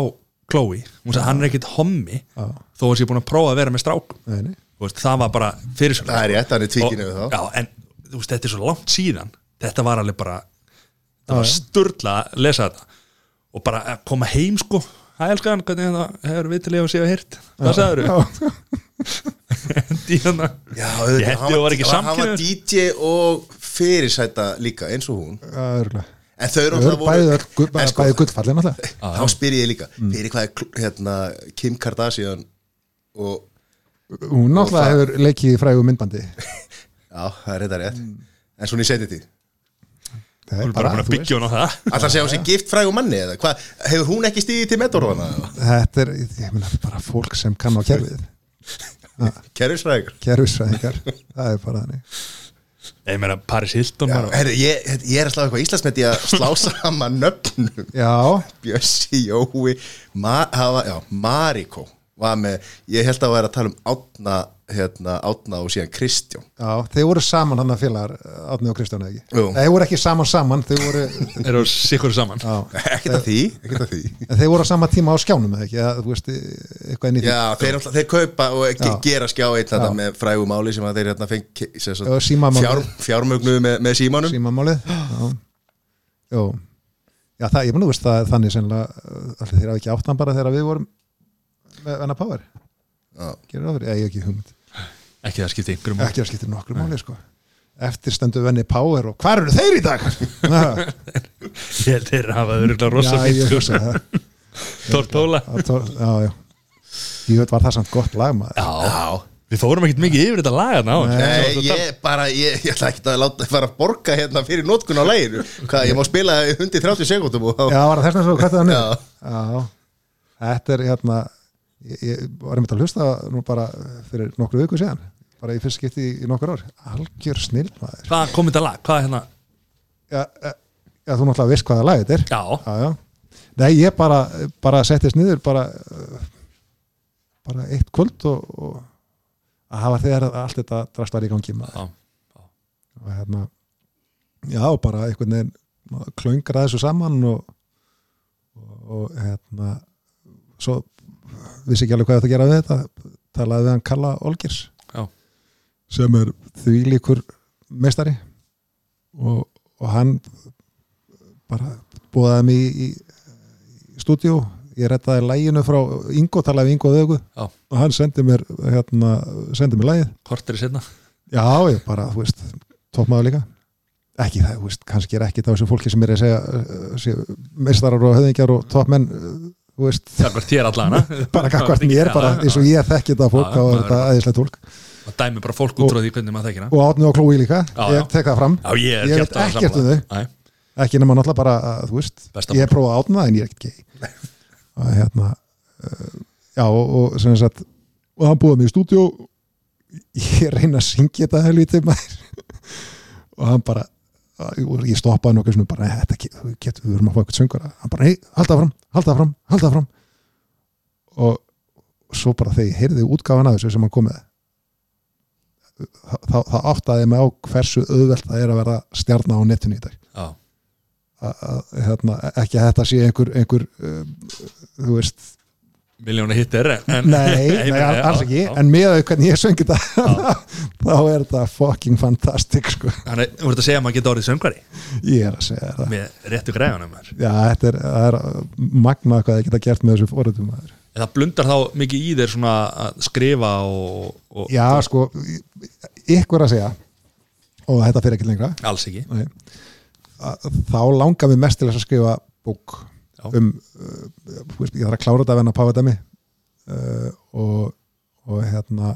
Chloe, hún sagði hann er ekkit hommi já. þó að sé búin að prófa að vera með strákum. Nei, nei. Þú veist, það var bara fyrirsögn. Það er rétt, hann er tvíkinu við þá já, en þú veist, þetta er svo langt síðan. Þetta var alveg bara það var sturla að lesa þetta. Og bara að koma heim sko. Hæ, elskan, hvernig þetta hefur við til að séu heyrt? Hvað sagður Já, Díana Já, Ég auðvitað, hendi hann og var ekki hann var. DJ og fyrirsæta líka eins og hún. Örgulega En þau eru Þau eru náttúrulega bæði, öll gull- En sko, bæði gullfallin alltaf Þá spyr ég líka, Mm. fyrir hvað er hérna, Kim Kardashian og Hún náttúrulega hefur leikið í frægu myndbandi. Já, það er þetta rétt. En svona í setið Það Hún er bara að byggja hún á það. Alltaf segja hún sé gift frægum manni eða hvað? Hefur hún ekki stíðið til metorðana? Þetta er, ég meina, bara fólk sem kann á kerfið Kerfisfrægur Kerfisfræðingar, það er bara þannig. Ég meina Paris Hilton var Herri, ég, ég er að slá eitthvað Íslandsmeti að slá saman nöfnum. Já, Bjössi, Jói Ma, já, Mariko var með, ég held að vera að tala um Átna, hérna, Átna og síðan Kristján já, þeir voru saman hann að félagar Átni og Kristján eða ekki Jú. Nei, Þeir voru ekki saman saman, þeir voru Eru sikkur saman já, Ekkert að því, ekkert að því En þeir voru á sama tíma á skjánum eða ekki, eða, þú veist, eitthvað inn í því Já, þeir, alltaf, þeir kaupa og ge- Já. gera skjá eitt þetta Já. með frægu máli sem að þeir hérna fengi sem sagt, Já, símamálið. fjár, fjármögnu með, með símanum símamálið Já, Jó. já það, ég mun að veist það þannig sennilega, allir þeir hafa ekki áttan bara þegar við vorum með Anna Power Já. Gerir það fyrir, eða ég hef ekki hugmynd Ekki það skipti yngur um ekki að skipta nokkru máli sko. Eftir stendu venni Power og hvar eru þeir í dag? Ég held þeir hafa öruglega rosa já, ég fínt hugsa það Tortóla Það Já, já. Ég veit var það samt gott lag maður. Já. Við fórum ekkert mikið yfir þetta laga ná Nei, ég bara, ég, ég ætla ekki að láta fara að borga hérna fyrir nótkun á læginu Hvað, ég má spila í 130 sekundum og Já, var það þess vegna svo hvað það Já. niður? Já, þetta er hérna ég, ég var einmitt að hlusta nú bara fyrir nokkru viku síðan bara í fyrst skipti í, nokkur ár algjör snill maður Hvað kom þetta lag? Hvað er hérna? já, já, já, þú náttúrulega veist hvaða lag þetta er Já já, já. Nei, ég bara, bara settist niður bara uh, bara eitt kvöld og, og að hafa þegar allt þetta drast var í gangi maður og hérna já, bara einhvern veginn maður klöngra þessu saman og, og, og hérna svo vissi ekki alveg hvað að gera við þetta talaði við hann Kalla Olgers Já. sem er þvílíkur meistari. Og, og hann bara búðaði mig í, í, stúdíu ég rettaði læginu frá Ingo, talaði við Ingo Þögu Já. og hann sendi mér hérna, sendi mér lægið Kortir í setna Já, ég bara, þú veist, toppmaður líka. Ekki það, þú veist, kannski er ekki það þessu fólki sem er að segja uh, sé, meistarar og höfðingjar og toppmenn þú veist, Það var þér allana bara kakvart mér bara eins og ég þekki þetta fólk maður- þetta aðeinslega tólk Og dæmi bara fólk út frá því hvernig maður þekkir hann. og átni og klói líka, ég tek það fram. Ég Ég veit ekkert um þau. Ekki nema náttúrulega bara, þú veist ég prófaði að átna það en ég er gay. Og hérna uh, já, og, sem sagt og hann búið mig í stúdíu ég reyna að syngja þetta helvítið maður. Og hann bara og ég stoppaði nokkuð sem bara, "Nei, þetta get- við erum að fá eitthvað söngara hann bara, hei, halda fram, halda fram, halda fram og svo bara þegar ég heyrði útgáfan að þessu sem hann kom með þá, þá áttaði ég mig á hversu auðvelt það er að vera stjarnar á netinu í dag. Já. að, að hérna, ekki að þetta sé einhver, einhver uh, þú veist miljónu hittir nei, nei, alls ekki já. en með hvernig ég söngi þetta þá er þetta fucking fantastic sko. Þannig, voru að segja að maður geta orðið söngvari ég er að segja það með réttu græðunum maður. já, þetta er, er magnað hvað það geta gert með þessu maður það blundar þá mikið í þér svona að skrifa og, og já, sko, ykkur að segja og þetta fyrir ekki lengra alls ekki Nei. Þá langar við mest til þess að skrifa bók Já. Um uh, veist, ég þarf að klára þetta að venna að páfa dæmi uh, og, og hérna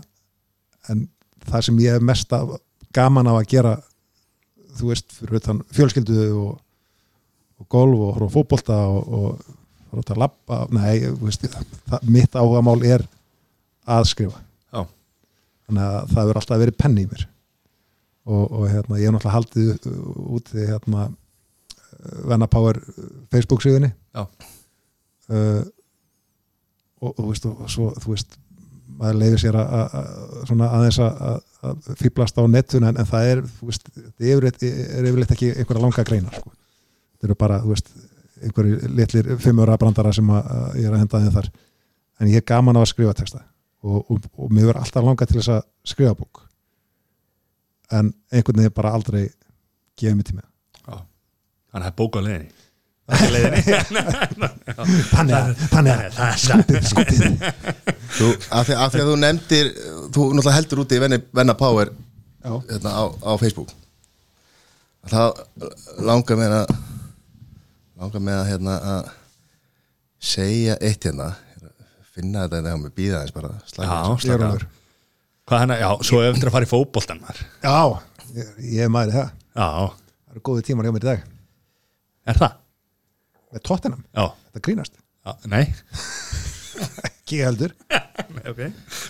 en það sem ég er mest af, gaman af að gera þú veist, fyrir utan fjölskyldu og, og golf og horfa á fótbolta og, út að labba nei, veist, það, mitt áhugamál er að skrifa. Já. þannig að það verður alltaf verið penni í mér. Og, og hérna, ég hef náttúrulega haldið út í hérna Venna Power Facebook síðunni Já. uh, og, og, veist, og svo þú veist maður leiðir sér að, að, aðeins að, fýblast á netun en, en það er, þú veist, það er yfirleitt, ekki einhverja langa greinar sko. það eru bara, þú veist einhverju litlir fimmjóra brandara sem að, að ég er að henda þeim þar en ég er gaman á að skrifa texta og, og, og mér verður alltaf langa til þess að skrifa bók en einhvern veginn bara aldrei gefið mér tíma þannig að það er bók á leiðinni Það er leiðinni þannig að, þannig að, það er skútið, skútið Þú, af, því, af því að þú nefndir þú náttúrulega heldur úti í Venna, Venna Power Já. hérna, á, á Facebook þá langar með að langar með að hérna að segja eitt hérna finna þetta þegar maður býða eins bara slaka Já, aðeins. slaka á. Jörólfur. Hvað hennar, já, svo ef eftir að fara í fótboltan maður. já, ég, ég er maður það Já, það eru góði tímar hjá mér í dag er það? með tóttinam, Já, þetta grínast já nei ekki heldur Nei, ok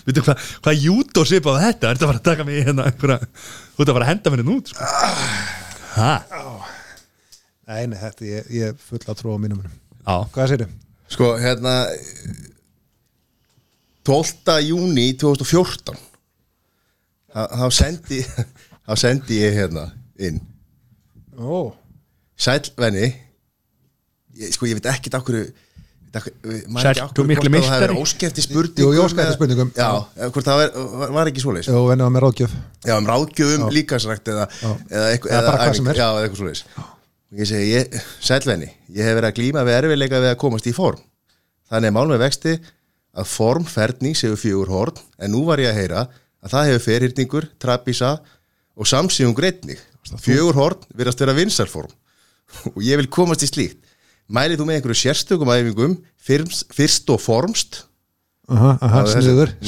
Veitu hvað, hvað jútó svipa á þetta? Er þetta bara að taka mig í hérna einhverja Þú ert að fara að henda mér hérna út sko. Hæ? nei, nei, þetta, ég, ég er full að trúa á mínum munum. Já, hvað segir þið? sko hérna 12. júni 2014 þá þá sendi þá sendi ég hérna inn ó, Sælvenni ég, sko ég veit ekkert okkur Sæll, þú miklu það meistari. er óskefti spurningum Jú, óska eftir spurningum. já, hvort það var, var, var ekki svoleiðis. Og venni var með ráðgjöf. Já, um ráðgjöfum líkansrækt eða, eða, bara hvað sem er. já, eða eitthvað svoleiðis. Og ég segi, ég, sælvenni ég hef verið að glíma við erfiðleika við að komast í form. Þannig er mál með vexti að formferðning séu fjögur horn en nú var ég að heyra að það hefur ferhyrningur, trapísa og samsíðum greitning fjögur horn virðast vera vinsarform og ég vil komast í slíkt. Mælið þú með einhverju sérstökum æfingum fyrst, fyrst og formst? Aha, aha, sniður,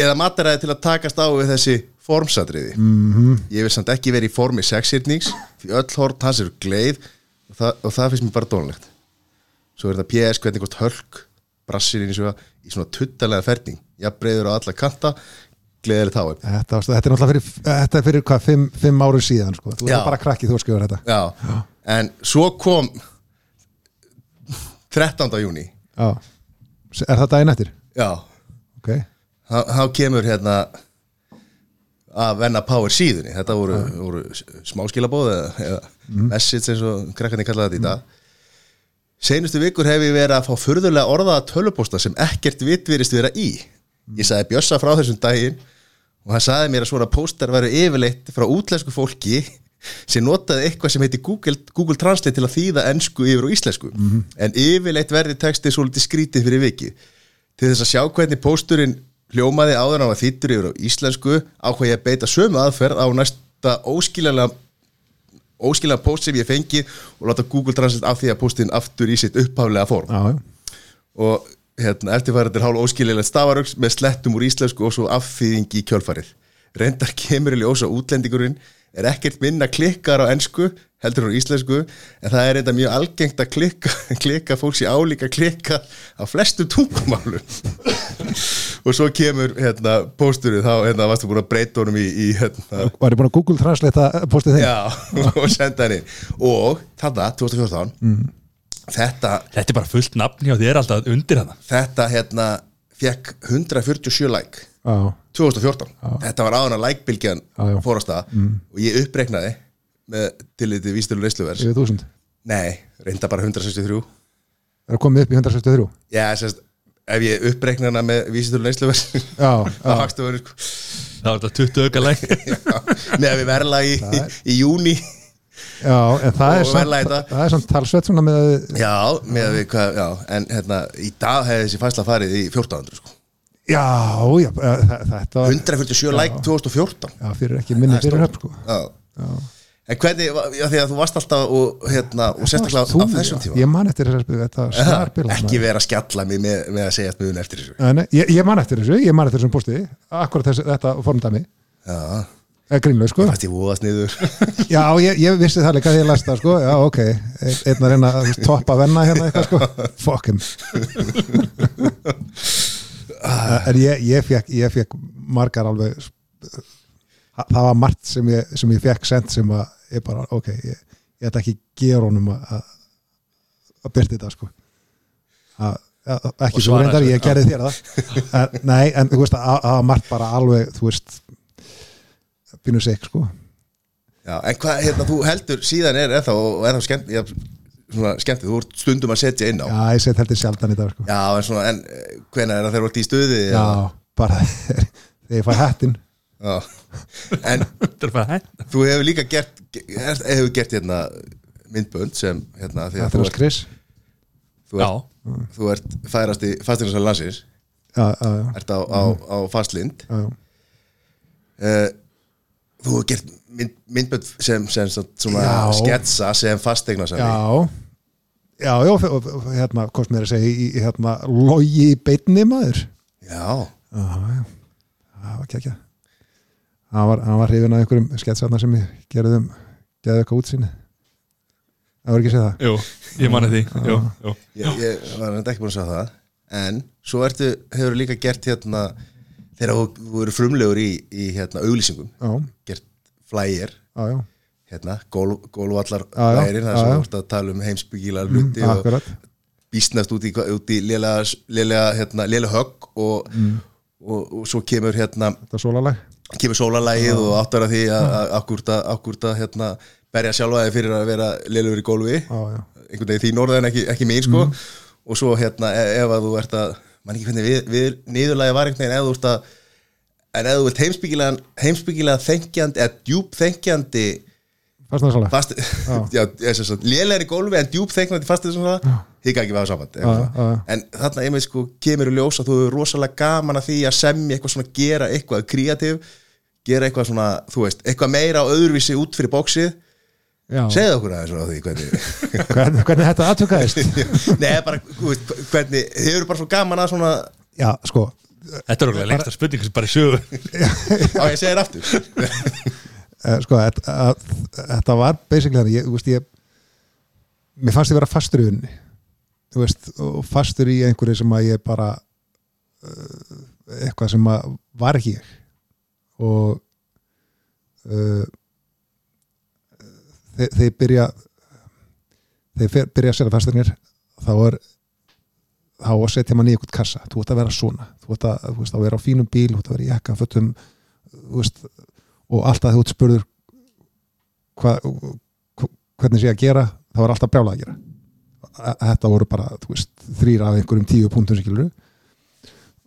eða mataræði til að takast á við þessi formsatriði. Mhm. -hmm. ég vil samt ekki verið í formi sexhyrnings því öll hort hans eru gleið og það, og það finnst mér bara dónlegt svo er þetta PS hvernig hvort hölk brassir inn í svona, í svona tuttalega ferning jafnbreiður á alla kanta gleðilegt háum Þetta, þetta er náttúrulega fyrir, þetta er fyrir hvað, fimm, fimm ári síðan sko. þú Já. er bara krakki þú skrifar þetta Já. en svo kom 13. júni Já. er það daginn eftir? já, ok, þá þá kemur hérna að venna power síðunni þetta voru, voru smáskilabóð eða, eða message eins og krakkarnir kallaði þetta í dag Seinustu vikur hef ég verið að fá furðulega orðaða tölupósta sem ekkert vitt virðist vera í. Ég sagði Bjössa frá þessum daginn og hann sagði mér að svona póstar veru yfirleitt frá útlensku fólki sem notaði eitthvað sem heiti Google, Google Translate til að þýða ensku yfir á íslensku. En yfirleitt verði textið svolítið skrítið fyrir viki. Til þess að sjá hvernig pósturinn hljómaði áður hann var þýttur yfir á íslensku ákvað ég að beita sömu aðferð á næsta óskiljanlega óskiljanlega póst sem ég fengi og láta Google Translate af því að póstinn aftur í sitt upphaflega form já, og hérna, eftirfærandir hálf óskiljanlega stafaröks með slettum úr íslensku og svo afþýðingi í kjölfarið. Reyndar kemur í ljós að útlendingurinn er ekkert minna klikkar á ensku heldur á íslensku en það er reynda mjög algengt að klikka, klikka fólks í álíka klikka á flestum tungumálum. Og svo kemur hérna, pósturinn þá hérna, varstu búin að breyta honum í, í hérna, var ég búin að Google Translate postið þeim? Já, og senda henni og þarna, 2014 þetta, Þetta er bara fullt nafn hjá þér alltaf undir hana. Þetta hérna fekk 147 like. Já, 2014, þetta var áðan að like-bylgjan Já, já. fór á stað og ég uppreiknaði með tilliti vístölu reisluverð yfir þúsund? Nei, reynda bara 163 er að komið upp í 163 Já, sérst, ef ég uppreikna hana með vístölu reisluverð já, þá já, hakstu verið sko. Það var þetta 20 auka Með að við verla í, í, í júni já en það er samt, það er samt talsvett svona með Já, með við hvað, já En hérna, í dag hefði þessi fæsla farið í 1400 sko. Já, já, eh, þetta var 147 læk 2014 já, fyrir ekki minni fyrir höfn sko. Já. En hvernig, já því að þú varst alltaf og, hérna, og sérstaklega á þessum já, tíma. ég man eftir snarbila Ekki vera að skjalla mig með, með að segja smuðun eftir þessu. Ég, ég man eftir þessu, ég man eftir þessum posti akkurat þetta formdæmi. Já, grínlega sko. Fæst ég voðast niður. Já, ég, ég vissi það líka því ég læst það sko. Já, ok, Einn- að reyna að toppa venna hérna eitthvað sko, fuck him. En ég, ég fekk ég fekk margar alveg það var margt sem ég, sem ég fekk sent sem að ég bara, ok, ég, ég ætla ekki að gera honum að að- að byrta þetta sko. Að, að, ekki svo reyndar, ég gerði þér það. En, nei, en þú veist að var margt bara alveg, þú veist býnur sig, sko. Já, en hvað, hérna, þú heldur síðan er ennþá, og ennþá skemmt, já, svona skemmt, þú ert stundum að setja inn á. Já, ég set heldur sjaldan í dag, sko. Já, en svona, en hvena er það þegar þú ert í stuði? já, bara þegar ég fæ hættin Já. En Þetta er þú hefur líka gert, er- hefur gert hérna myndbönd sem, hérna, því það að þú er ert, þú Já, ert, þú ert færast í já, já, ert á, á, á fastlind. Já, já. uh, þú hefur gert mynd, myndbönd sem, sem svona Já. sketsa sem fasteignarsali já. já, já, og hérna, sem er að segja hérna, logi í beinni maður. Já, já, já, það var ekki hann var, hann var hrifin að einhverjum sketsarna sem ég gerðum gerði eitthvað útsinni það var ekki að segja það? Jú, ég mani því. Jú, jú. Ég, ég var enda ekki búin að segja það en svo ertu, hefur líka gert hérna þegar þú, eru frumlegur í, í hérna auglýsingum já, gert já, hérna, gól, gólvallar sem já. þú ert að tala um heimsbyggilega hluti og akkurat. býstnast út í, út í lélega, hérna, lélega högg og, Mm. og, og svo kemur hérna þetta er sólalag kemur sólalægið og áttar að því að að hérna, berja sjálfa þig fyrir að vera lélegur í gólfi. Einhvern veginn þín orða en ekki, ekki mín sko. Og svo hérna e- ef að þú ert að mann ekki hvernig við, við niðurlægi var einhvern veginn ef þú ert að en ef þú vilt heimsbyggilega heimsbyggilega þengjandi eða djúb þengjandi fastnarsólag fast, já, lélegri gólfi en djúb þengjandi fastið svona hika ekki við hafa samband já, já. en þarna einmitt sko kemur í ljós að þú er rosalega gaman að því að semja eitthvað svona gera eitthvað kreatív gera eitthvað svona, þú veist, eitthvað meira á öðruvísi út fyrir bóksið já, segðu okkur aðeins frá því hvernig hvernig, hvernig þetta aðtökaðist Nei, bara, hvernig þið eru bara svo gaman að svona já, sko, Þetta er okkur lengsta spurning sem bara í sögu. Á ég segir aftur. Eh, sko þetta, að, þetta var basically þannig, ég, þú veist, ég mér fannst ég vera fastur í unni þú veist, og fastur í einhverju sem að ég bara uh, eitthvað sem að var ekki ég. Og uh, þeir, þeir byrja þeir fer, byrja að selja fasturnir þá er þá setja mann í eitthvað kassa. Þú ert að vera svona, þú ert að, þú veist, að vera á fínum bíl þú ert að vera í jakka, fötum veist, og alltaf þú ert spurður hva, hvernig sé að gera þá er alltaf brjálað að gera. Þetta voru bara, þú veist, þrýr af einhverjum tíu punktum sem skilur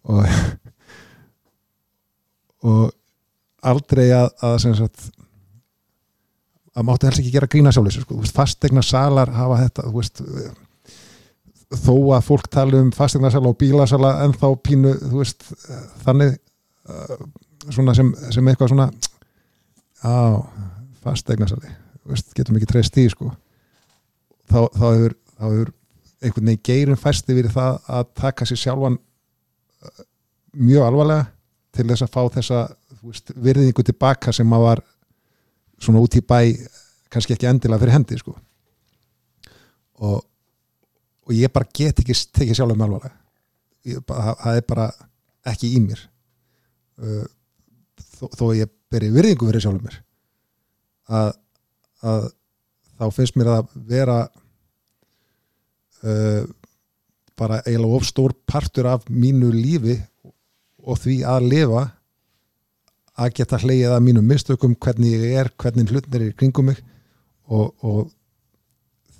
og og aldrei að, að sagt að máttu helst ekki gera grína sjálfis sko. Fastegna salar hafa þetta veist þó að fólk tala um fastegna sala og bílasala en þá pínu, veist þannig uh, sem, sem eitthvað svona á, fastegna sali veist, getum ekki treyst því sko þá, þá hefur, hefur einhvern veginn geirum fæst yfir það að taka sér sjálfan uh, mjög alvarlega til þess að fá þessa veist, virðingu tilbaka sem að var svona út í bæ kannski ekki endilega fyrir hendi sko. og, og ég bara get ekki tekið sjálfum með alvarlega. Bara- það er bara ekki í mér. Uh, þó, þó ég beri virðingu fyrir sjálfum mér. Að, að þá finnst mér að vera uh, bara eiginlega of stór partur af mínu lífi og því að lifa að geta hleyið að mínum mistökum hvernig ég er, hvernig hlutnir er kringum mig. Og, og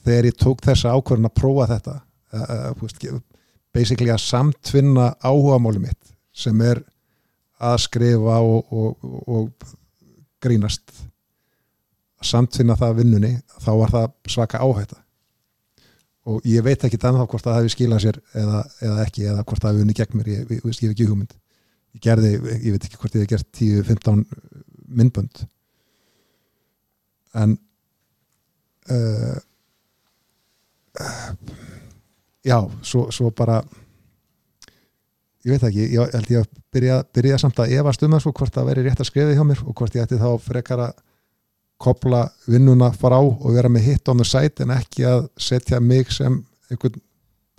þegar ég tók þessa ákvörðin að prófa þetta uh, veist, basically að samtvinna áhugamáli mitt sem er að skrifa og, og, og grínast að samtvinna það vinnunni þá var það svaka áhætta. Og ég veit ekki þannig hvort það hefði skilað sér eða, eða ekki eða hvort það hefði unni gegn mér ég, ég, ég, ég hef ekki hugmynd ég gerði, ég veit ekki hvort ég hef gert 10-15 myndbönd. En uh, já, svo, svo bara ég veit ekki, ég held ég að byrja, byrja samt að efast um það sko hvort það veri rétt að skrifa hjá mér og hvort ég ætti þá frekar að kopla vinnuna fara á og vera með hitt on the site en ekki að setja mig sem einhvern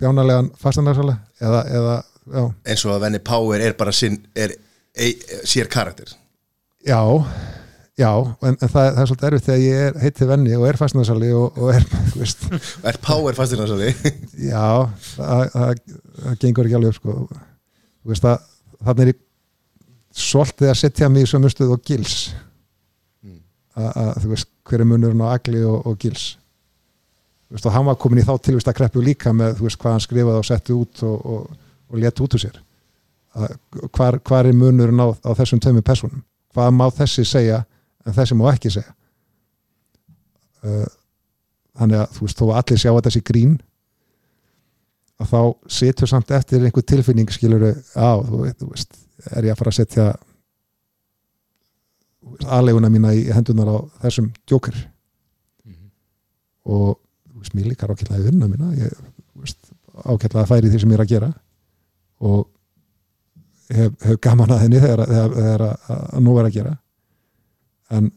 bjánalegan fastandagsala eða, eða, já, eins og að venni Power er bara sinn, er, er, sér karakter. Já já, en, en það, það er svolítið erfitt þegar ég er heiti venni og er fastandagsali og, og er, þú veist, er Power fastinnarsali já það, það, það gengur ekki alveg upp sko. Þú veist að þannig er ég svolítið að setja mig í sömu stöð og gils. Að, að þú veist hver er munurinn á agli og, og gils? Þú veist og hann var komin í þá tilvist að kreppu líka með þú veist hvað hann skrifaði og setti út og, og, og leti út úr sér. Hvar, hvar er munurinn á, á þessum tömum personum hvað má þessi segja en þessi má ekki segja? Uh, þannig að þú veist þó allir sjá að þessi grín að þá situr samt eftir einhver tilfinning skilur á, þú veist er ég að fara að setja aðleguna mína í hendunar á þessum djókar og þú veist, mér líkar ákveðlega í vinna mína ég veist, ákveðlega að færi því sem ég er að gera og hef, hef gaman að henni þegar, þegar, þegar að, að nú er að gera. En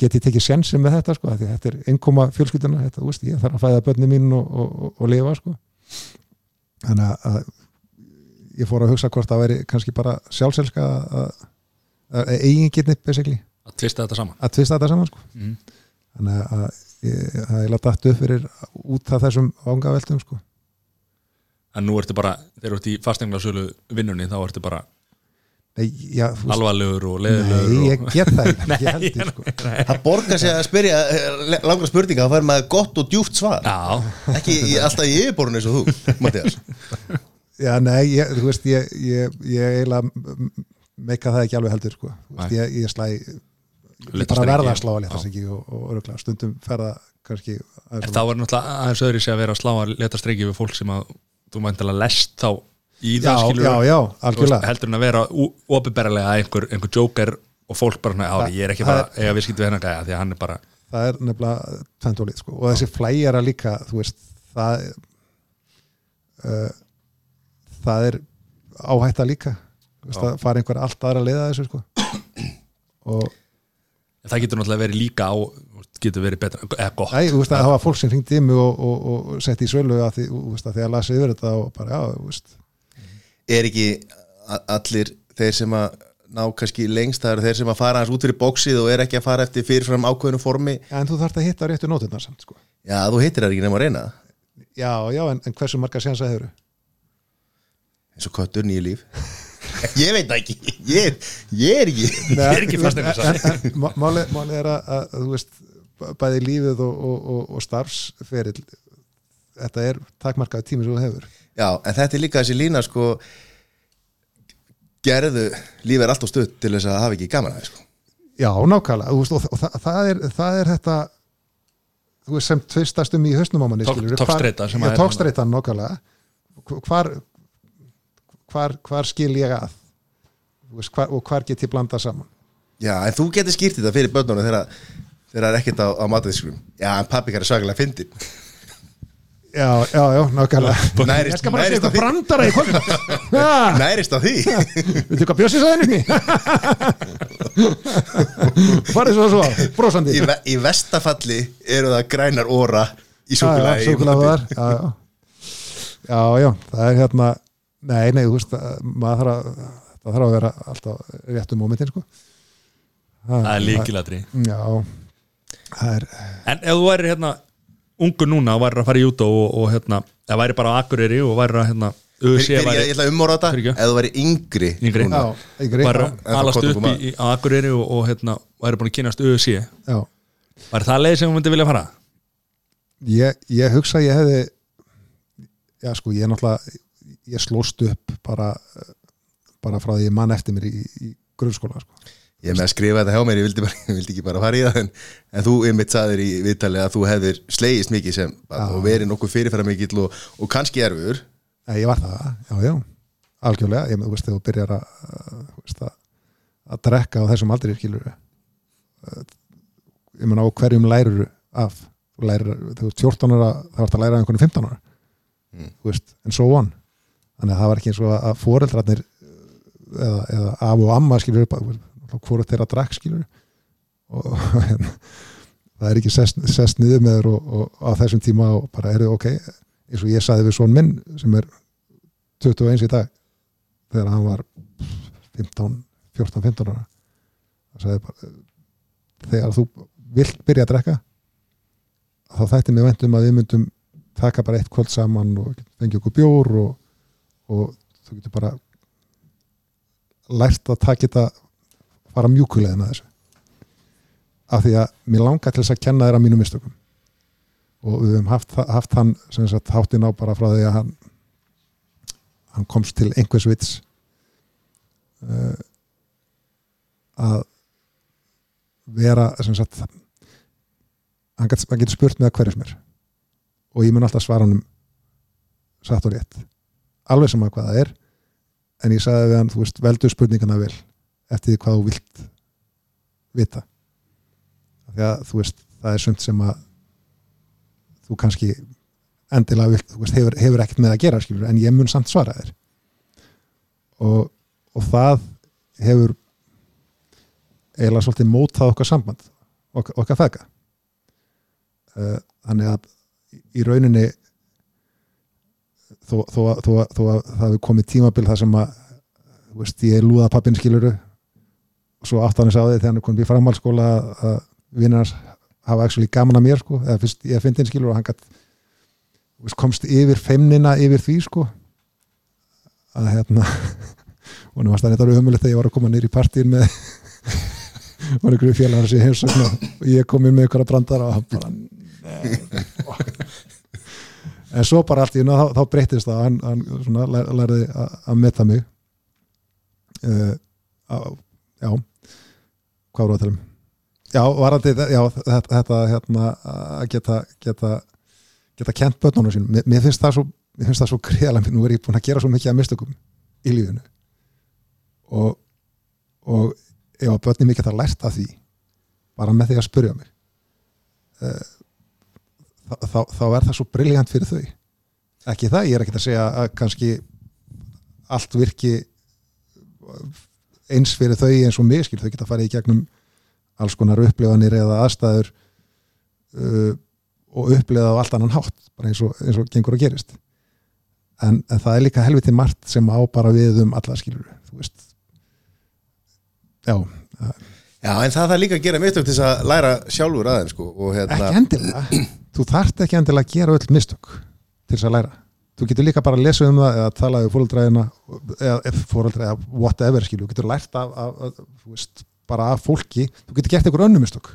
get ég tekið sjensin með þetta sko, þetta er einkoma fjölskylduna þetta, veist, ég þarf að fæða börni mín og, og, og, lifa sko. Þannig að, ég fór að hugsa hvort það veri kannski bara sjálfselska eigingirni basically, að tvista þetta saman. Að tvista þetta saman sko. Mm. þannig að ég, er látt aftur upp fyrir út af þessum vangaveltum sko en nú ertu bara, þegar þú ert í fastenglarsölu vinnunni, þá ertu bara alvarlegur og leðilegur nei, og... ég get það ekki, ekki heldur sko. það borgar sig að spyrja eh, langra spurninga, þá fær maður gott og djúft svar. Já, ekki í, alltaf í yfirborun eins og þú Mattias Já, nei, ég, þú veist, ég, ég, ég eiginlega meika það ekki alveg heldur, sko. Þú veist, ég, ég slæ, ég bara verða að slá að leta Já. sig og, og öruglega, stundum ferða kannski en aðeins þá er náttúrulega aðeins öðri sig að vera að slá að leta streiki við fólk sem að þú mæntilega lest þá í það skilur já, já, algjörlega. heldur en að vera opiðberlega einhver, einhver joker og fólk bara Það- já, ég er ekki bara viðskipt við hennar gæja því að hann er bara það er nefnilega tventólið, sko. Og þessi flæjara líka, þú veist, það uh, það er áhætta líka. Veist, það fara einhver allt aðra leiða þessu, sko. Og það getur náttúrulega verið líka á getur verið betra, eða gott. Æ, þú veist að það var fólk sem hringdi í mig og, og, og setti í svölu að því, þú veist, að því að lasi yfir þetta og bara, já, þú veist. Er ekki allir þeir sem að ná kannski lengst það eru þeir sem að fara hans út fyrir bóksið og er ekki að fara eftir fyrirfram ákveðinu formi? En þú þarft að hitta réttu nóturnar samt, sko. Já, þú hittir það ekki nema að reyna. Já, já, en, en hversu marga séansa hefur eins og köttur nýju líf. Ég veit ekki. Ég, ég er ekki Nei, er ekki en má- Málið máli er að, að, þú veist bæði lífið og, og, og, og starfsferill. Þetta er takmarkaði tími sem þú hefur. Já, en þetta er líka þessi lína sko gerðu lífið er alltaf stutt til þess að hafa ekki gaman að það sko. Já, nákvæmlega, þú veist, og, og það, það, er, það er þetta þú veist sem tvistast um í hausnum á manni Tók- skilurðu, togstreita hvar- sem já, að er- togstreitan nákvæmlega. Hvar, hvar, hvar skil ég að? Þú veist, hvar, og hvar get ég blanda saman? Já, en þú getur skýrt þetta fyrir börnunum þegar þegar það er ekkert á, á matadiskunum já, en pappi kæri svakalega fyndin Já, já, já, nákvæmlega. Nærist- nærist segja á því. nærist á því. Viltu hvað bjössi sagði henni? Farið svo svo, brosandi. Í, ve í vestafalli eru það grænar óra í Súkulega já, já. já, já, það er hérna Nei, nei, þú veist, að- maður þarf að það þarf að vera alltaf réttum momentin sko. það er líkilatri Já, það er en ef þú væri hérna ungur núna og væri að fara í jútó og, og hérna, eða væri bara á Akureyri og væri að hérna, UFC Fyrir, ég, væri ég ætla að umóra þetta ef þú væri yngri, Yngri. núna. Já, yngri, það alast upp í, Akureyri og, og hérna, væri búin að kynast já, Var það leið sem þú myndi vilja fara? ég, ég hugsa að ég hefði já sko ég er náttúrulega ég slóst upp bara bara frá því ég mann eftir mér í, í grunnskóla sko. Ég er með að skrifa þetta hjá mér, ég vildi, bara, ég vildi ekki bara fara í það en, en þú einmitt saðir í viðtali að þú hefðir slegist mikið sem Já. og verið nokkuð fyrirfæra mikill og, og kannski erfur ég var það, já, já, algjörlega ég með, þú veist, þegar þú byrjar að, að, þú veist, að, að drekka á þessum aldrei skilur ég menn á hverjum lærur af? Þú lærir, þegar þú ert 14 ára þá ert að læra einhvern 15 ára Mm. veist, en so on. Þannig að það var ekki eins og að foreldrarnir eða, eða af og amma skilur hvort þeirra drekk skilur og hérna, það er ekki sest, sest niður með þér og, og á þessum tíma og bara eru ok eins og ég saði við svon minn sem er 21 í dag þegar hann var 15, 14, 15 ára. Það sagði bara þegar þú vilt byrja að drekka þá þætti mig vendum að við myndum taka bara eitt kvöld saman og fengja okkur bjór og, og þú getur bara lært að taka þetta fara mjúkulega með þessu. Af því að mér langar til þess að kenna að mínum mistökum. Og við höfum haft, haft hann sem sagt háttinn á bara frá því að hann hann komst til einhvers vits uh, að vera sem sagt hann getur, getur spurt með að hverju sem er. Og ég mun alltaf svara hann satt og rétt. Alveg sama hvað það er en ég sagði við hann, þú veist, veldu spurningana vel eftir hvað þú vilt vita. Að þú veist, það er sumt sem að þú kannski endilega vilt, þú veist, hefur, hefur ekkert með að gera skilur, en ég mun samt svara þér. Og, og það hefur eiginlega svolítið mótað okkar samband okkar, okkar fega uh, þannig að í rauninni þó, þó, þó, þó að það hefur komið tímabil þar sem að veist, ég lúða pappin skiluru svo átt hann þess að því þegar hann komið í framhaldsskóla að vinnir hans hafa actually gaman að mér sko, eða fyrst ég finn þinn skilur og hann veist, komst yfir feimnina yfir því sko. Að hérna og nú varst það þetta umulegt þegar ég var að koma nýr í partíin með var einhverju félagar sem heimsögn og ég kom inn með einhverja brandara og hann bara en svo bara allt í einu þá, þá breytist það. Hann, hann svona lær, lærði að, að metta mig. Uh, á, já hvað voru að tala um? Já, varandi, já, þetta, hérna, að geta geta, geta kent börnunum sínum. Mér, mér finnst það svo, svo greiðalega nú er ég búin að gera svo mikið að mistökum í lífinu. Og, og ef að börnin mikið það lært af því bara með því að spyrja mig. Uh, þá, þá, þá er það svo briljant fyrir þau. Ekki það, ég er ekki að segja að kannski allt virki eins fyrir þau eins og miskil, þau geta farið í gegnum alls konar upplifanir eða aðstæður uh, og upplifa á allt annan hátt bara eins og, eins og gengur að gerist. En, en það er líka helviti margt sem á bara við um alla skilur þú veist. Já, Já, en það þarf líka að gera mistök til þess að læra sjálfur aðeins sko hérna ekki endilega. Þú þarft ekki endilega að gera öll mistök til þess að læra þú getur líka bara að lesa um það eða tala við fóreldræðina eða, fóreldræði eða whatever skilu, þú getur lært af, af, af þú veist, bara af fólki. Þú getur gert einhver önnum mistök.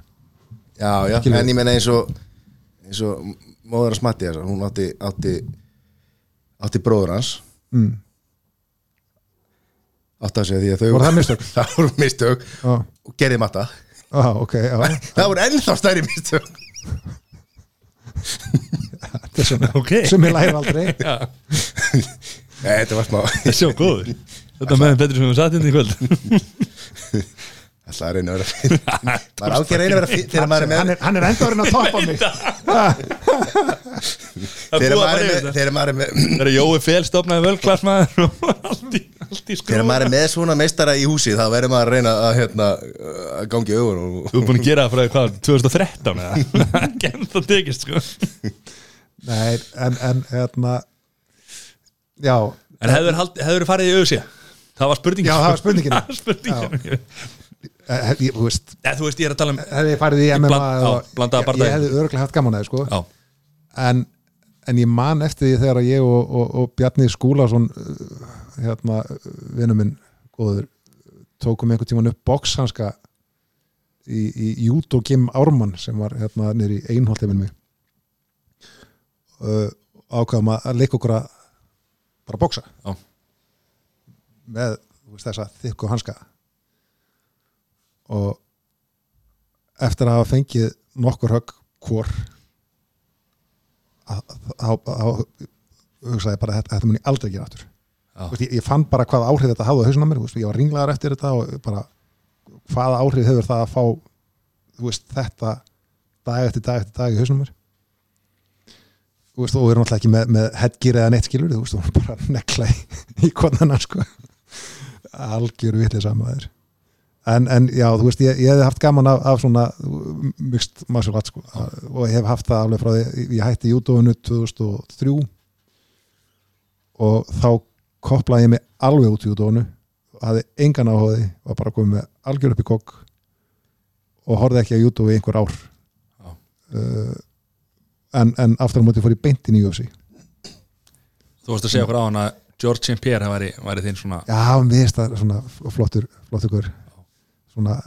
Já, já, Skilur. en ég meina eins og eins og móður hans Matti hún átti, átti átti bróður hans. Mm. átti að segja því að þau Voru það mistök? það voru mistök. Og gerði matta. Á, ok, já. Það voru ennþá stærri mistök þetta er svona Ok. sem ég læri aldrei Nei, þetta var smá Það er svo góður. Þetta með betur sem við satt inn í kvöld. Það er reyna að vera finn maður á ekki að reyna að vera þegar er hann er, hann er enda orðin að toppa mig. Þegar maður er með þegar maður er með Það er Jói Fél stofnaði völklassmaður og allt í þegar maður er með svona meistara í húsi þá verður maður að reyna að hérna að gangi augun og Þú er búin að gera það frá því hvað, 2013 eða? Ekki ennþá tekist sko. Nei, en, en hérna já, En hefur, hefur farið í auðsí? Það var spurningin. Já, það var spurningin. Það var spurningin Eh, ég, þú veist Eða, Þú veist, ég er að tala um hefði ég farið í MMA ég, hefði örgulega haft gaman að það sko. Já, en, en ég man eftir því þegar ég og, og, og Bjarni Skúlason uh, hérna, vinnu minn góður tókum einhvern tíman upp boxhanska í, í Júdó Gim Ármann sem var hérna í einholt hefinn mig uh, ákveðum að leika okkur að bara bóksa Já. með veist, þessa þykku hanska og eftir að hafa fengið nokkur högg hvor þá hugsaði ég bara þetta, mun ég aldrei gera aftur veist, ég, ég fann bara hvað áhrif þetta hafði á hausinn á mér veist, ég var ringlaðar eftir þetta og bara hvaða áhrif hefur það að fá veist, þetta dag eftir dag eftir dag í hausinn á mér? Og við erum alltaf ekki með, með headgear eða neitt skilur, þú veist, þú erum bara nekla í, í konana sko. Algjör vitlega samaður en, en já, þú veist, ég, ég hef haft gaman af, af svona martial arts sko, og ég hef haft það alveg frá því ég hætti júdóinu 2003 og þá koplaði ég mig alveg út í júdóinu hafði engan áhugaði, var bara komið með algjör upp í kokk og horfði ekki að júdó í einhver ár Já. uh, en, en aftur á móti fór ég beint í UFC Þú varst að segja okkur á hann að George St. Pierre væri, væri þinn svona Já, mér finnst það svona flottur flottur guður svona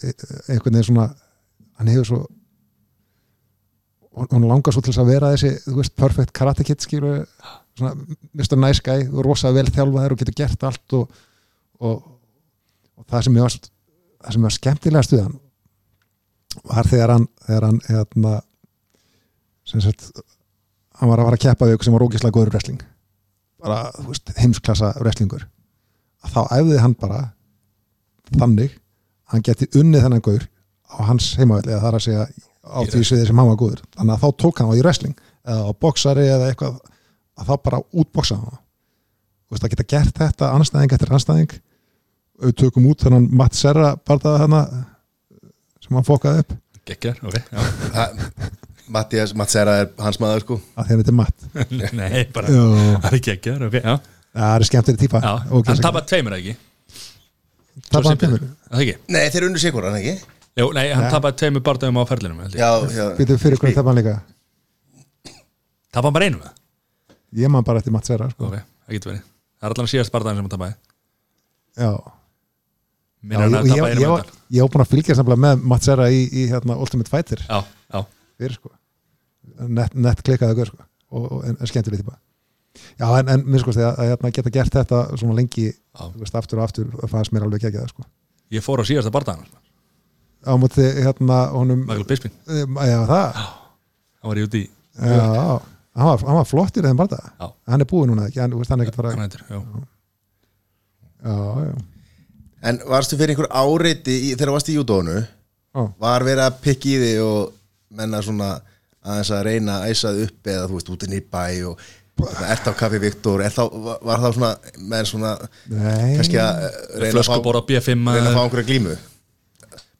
eh, einhvern veginn svona hann hefur svo hún langar svo til þess að vera þessi þú veist, perfect karate kid skilur Nice Guy og rosa vel þjálfaður og getur gert allt og, og, og það sem ég var það sem var skemmtilega stuðan var þegar hann þegar hann sem sagt hann var að fara að keppa við ykkur sem var ógislega góður wrestling. Bara, veist, heimsklassa wrestlingur. Að þá æfði hann bara þannig að hann geti unnið þennan gaur á hans heimavelli eða þar að segja á því sviði sem hann var góður. Þannig að þá tók hann á í wrestling eða á boxari eða eitthvað að þá bara útboxa hann þú veist að geta gert þetta anstæðing eftir anstæðing. Við tökum út þennan Matt Serra barðaða þarna sem hann fókaði upp. Gekkjar, ok já. Það- Mattias, Matsera er hans maður sko. Að þegar þetta er Matt. Nei, bara Já. Það er gekkjar, ok, já, það er skemmtileg típa. Já. Hann tapaði tveimur ekki? Tapar hann tveimur. Er Það ekki? Nei, þeir unnu sigur hann ekki? Jú, nei, hann tapaði tveimur bardagum á ferlinum. Já, já. fyrir hvernig tapar hann líka? Tapaði hann bara einu með ég man bara eftir Matt Serra sko. Ok, það getur verið. Það er allan síðast bardagum sem hann tapaði. Já. Já, ég, að ég, ég, ég, var- ég var búin að fylgjast nefnilega með Matt Serra í, í hérna, Ultimate Fighter. Já, já, fyrir sko. Nett, nett klikkaði guður sko. Og, og en, en skemmtileg típa. Já en, en minn sko að, að hérna, geta gert þetta svona lengi Já. veist, aftur og aftur fannst mér alveg ekki sko. Ég fór á síðasta bardagum á móti hérna honum Michael Bisping, um, já það. Hann var í út í já, hann var, hann var flottir þeim bara Já. hann er búið núna ekki hann, þú veist, hann er ekkert fara já. Já, já, En varstu fyrir einhver áreiti í, þegar varstu í júdónu já. Var verið að pikka í þig og menna svona aðeins að reyna að æsa þig upp eða þú veist út inn í bæ og ert á kaffi Viktor? Er þá, var, það svona með svona Nei, kannski að eh, reyna að fá, Flöskubor á B5 reyna að fá einhverja glímu.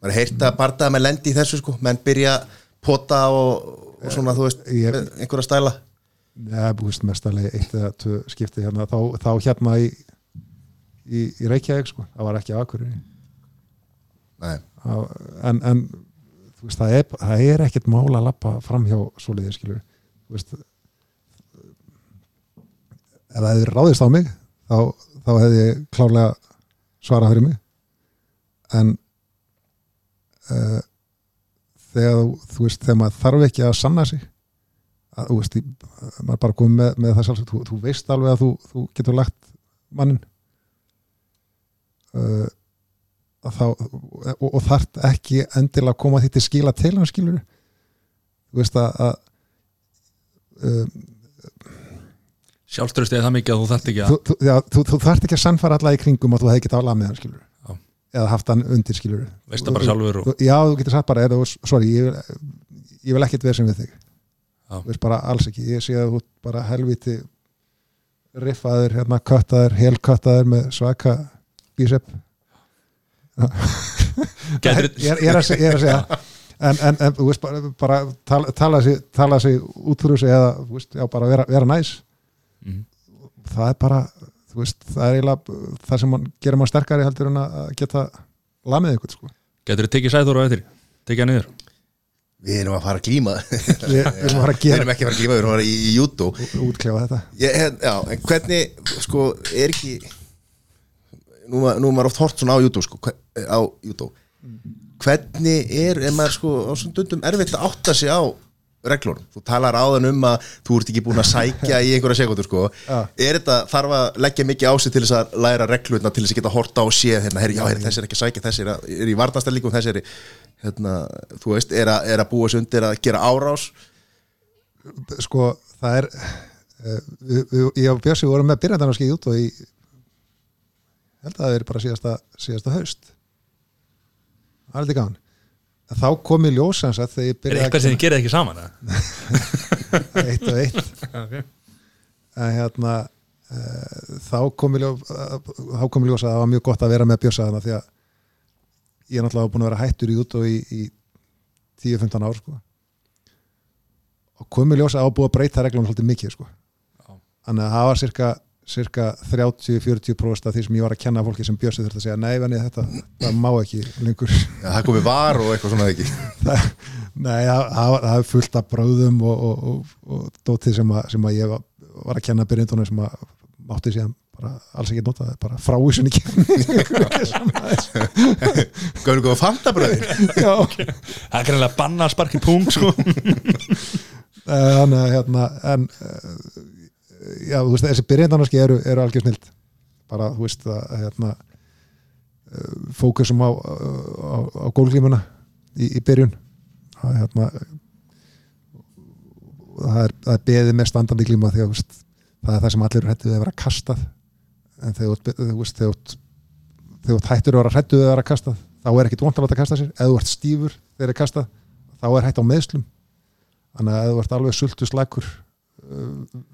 Maður er heyrt að bardaða með lendi í þessu sko. Menn byrja að pota og, og svona þú veist Ég- einhverja stæla? Já, búist mestalegi eitt eða tvö skipti hérna, þá, þá hérna í, í, í Reykjavík sko, það var ekki Á- en, en veist, það er, það er ekkert mál að lappa fram hjá svoleiðir skilur veist ef það hefði ráðist á mig þá, þá hefði ég klárlega svarað fyrir mig. En uh, þegar þú- veist, þegar maður þarf ekki að sanna sig að, þú veist, í- maður bara komið með, með það sjálf, þú, þú veist alveg að þú, þú getur lagt mannin uh, þá og, og þarft ekki endilega að koma því til skila til hann skilur þú veist að, að um, Sjálfströstið er það mikið að þú þarft ekki að þú, þú, þarft ekki að sannfara alla í kringum að þú hefði getað að laga með hann skilur. Eða haft hann undir skilur Veist það bara sjálfur og- já, þú getur sagt bara, er, sorry, ég vil, ég vil ekkert vera sem við þig. Já. þú veist bara alls ekki, ég sé að þú bara helviti riffaður, hérna köttaður helköttaður með svaka bísepp ég, ég, er að segja, en, en, en þú veist bara, bara tala, tala, sig, tala sig út fyrir sig eða þú veist, já, bara vera, vera næs. Mhm. það er bara þú veist, það er eiginlega það sem man, gerir mann sterkari heldur en að geta lamið ykkur sko. Gætir tekið sæður á eftir? Tekið hann niður? Við erum að fara að glíma. Við, erum að fara að Við erum ekki að fara að glíma, við erum að fara í, í júdó útklefa þetta. Ég, já, en hvernig, sko, er ekki nú, nú er maður oft hort svona á YouTube sko, á YouTube hvernig er, ef maður sko á svona dundum erfitt að átta sig á reglunum, þú talar áðan um að þú ert ekki búin að sækja í einhverja sekundur sko, er þetta, þarf að leggja mikið á sig til þess að læra regluna til þess að geta horta á og séð, hérna, herri, já, herri, þessi er ekki að sækja þessi er, að, er í varnastarlíkum, þessi er hérna, þú veist, er að, er að búa sig undir að gera árás? Sko það er við, ég og Björsi vorum með byrjandarnarskeið út og ég held að það er bara síðasta, síðasta haust. Það er gaman. En þá kom í ljós sem sagt þegar ég Er byrjaði eitthvað sem þið gerir ekki saman? eitt og eitt okay. en hérna uh, þá kom í ljós uh, þá kom í ljós að það var mjög gott að vera með Björsa þarna því að ég er náttúrulega búin að vera hættur í út og í, í 10-15 ár sko. og kom í ljós að búið að breyta reglum svolítið mikið sko. Þannig að það var cirka, cirka 30-40% af því sem ég var að kenna fólki sem Björsi þurfti að segja nei, venni, þetta það má ekki lengur. Já, það komið var og eitthvað svona ekki? Það, nei, það, er fullt af bráðum og, og, og, og dótið sem, að, sem að ég var, var að kenna byrjindunum sem að mátti síðan bara alls ekki nota það, bara frá þessu Gauður góða fantabröðir Já, Það er greinlega banna að sparki pung sko. Eh, þannig að hérna en eh, já, þú veist, þessi byrjindanarski eru, eru algjör snild bara, þú veist, að hérna eh, fókusum á, á, á gólglímuna í, í byrjun. Það, hérna, það er, það er beðið með standandi glíma því að veist, það er það sem allir eru hættuð að vera kastað. En þegar þú hættur að vera hættuð að vera kastað þá er ekkit vont að láta kasta sér. Eða þú ert stífur þegar er kastað þá er hætt á meðslum þannig að ef þú ert alveg sultu slakur uh,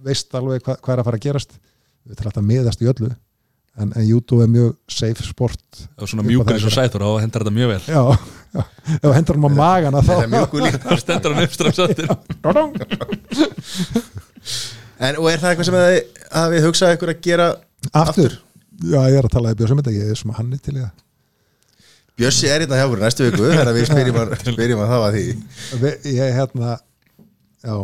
veist alveg hva, hvað er að fara að gerast. Við ætlum alltaf að miðast í öllu. En, en YouTube er mjög safe sport. Og svona mjúkur eins og sætur og hendar þetta mjög vel. Já, já, ef hendur hann á magana þá Það er mjög líka þá stendur hann uppstrafsattir En og er það eitthvað sem að þið hafið hugsað ykkur að gera aftur, já ég er að tala í bjóðsumynda ég er sem að hann er til það. Bjössi er hérna hjá fyrir næstu viku þegar við spyrjum að, spyrjum að það var því. Vi- ég hérna já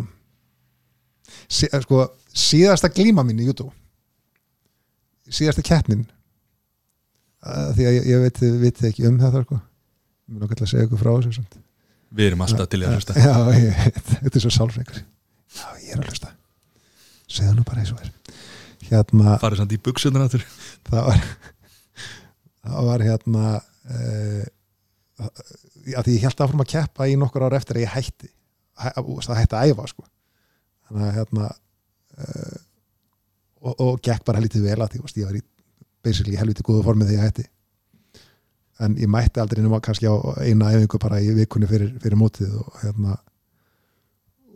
sí, sko, síðasta glíma mín í YouTube. Síðasta keppnin. Uh, því að ég, ég veit, veit ekki um þetta sko. Mér er að segja ykkur frá þessu. Við erum alltaf til í að hlusta. já, ég, þetta er svo sálfreikur já, ég er að hlusta. Segðu nú bara eins og er. Hérna, farið samt í buksunar aftur. Það var það var hérna uh, að því ég held áfram að keppa í nokkur ára eftir að ég hætti. Hæ, það hætti að æfa sko þannig að hérna uh, og, og gekk bara helviti vel að því veist, ég var í basically helviti góða formið þegar ég hætti en ég mætti aldrei nema kannski á eina æfingu bara í vikunni fyrir, fyrir mótið og hérna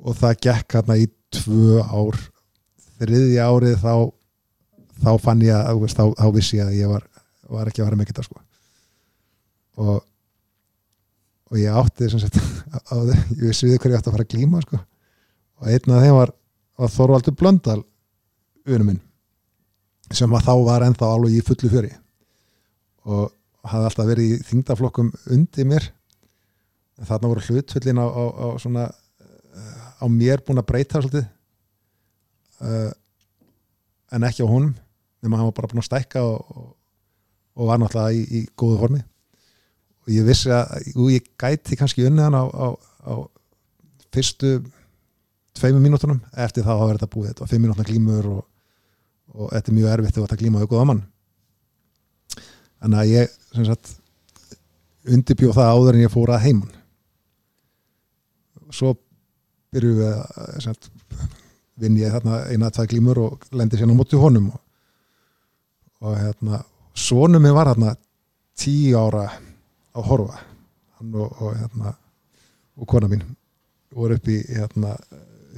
og það gekk hérna í tvö ár þriðja árið þá þá fann ég að, veist, þá, þá vissi ég að ég var, var ekki að vera með þetta sko og og ég átti sagt á, ég vissi við hverju ég átti að fara að glíma sko og einn af þeim var, var Þorvaldur Blöndal unum minn sem að þá var ennþá alveg í fullu fjöri. Og hafði alltaf verið í þingdaflokkum undir mér. En þarna voru hlutfullin á, á, á svona á mér búin að breyta svolítið. Uh, en ekki á honum nema hann var bara búin að stækka og, og, og var náttúrulega í, í góðu formi. Og ég vissi að jú, ég gæti kannski unnið hann á, á fyrstu tveimur mínútonum eftir það að verða búið þetta var fimm mínútna glímur og, og þetta er mjög erfitt þegar þetta glímaðu góða mann. Þannig að ég sem sagt undirbjóð það áður en ég fór að heiman. Svo byrjuðum við að sagt, vinn ég þarna eina að það glímur og lendi sérna á móti honum og, og hérna sonum minn var þarna tíu ára að horfa. Hann og, og hérna og kona mín voru upp í hérna,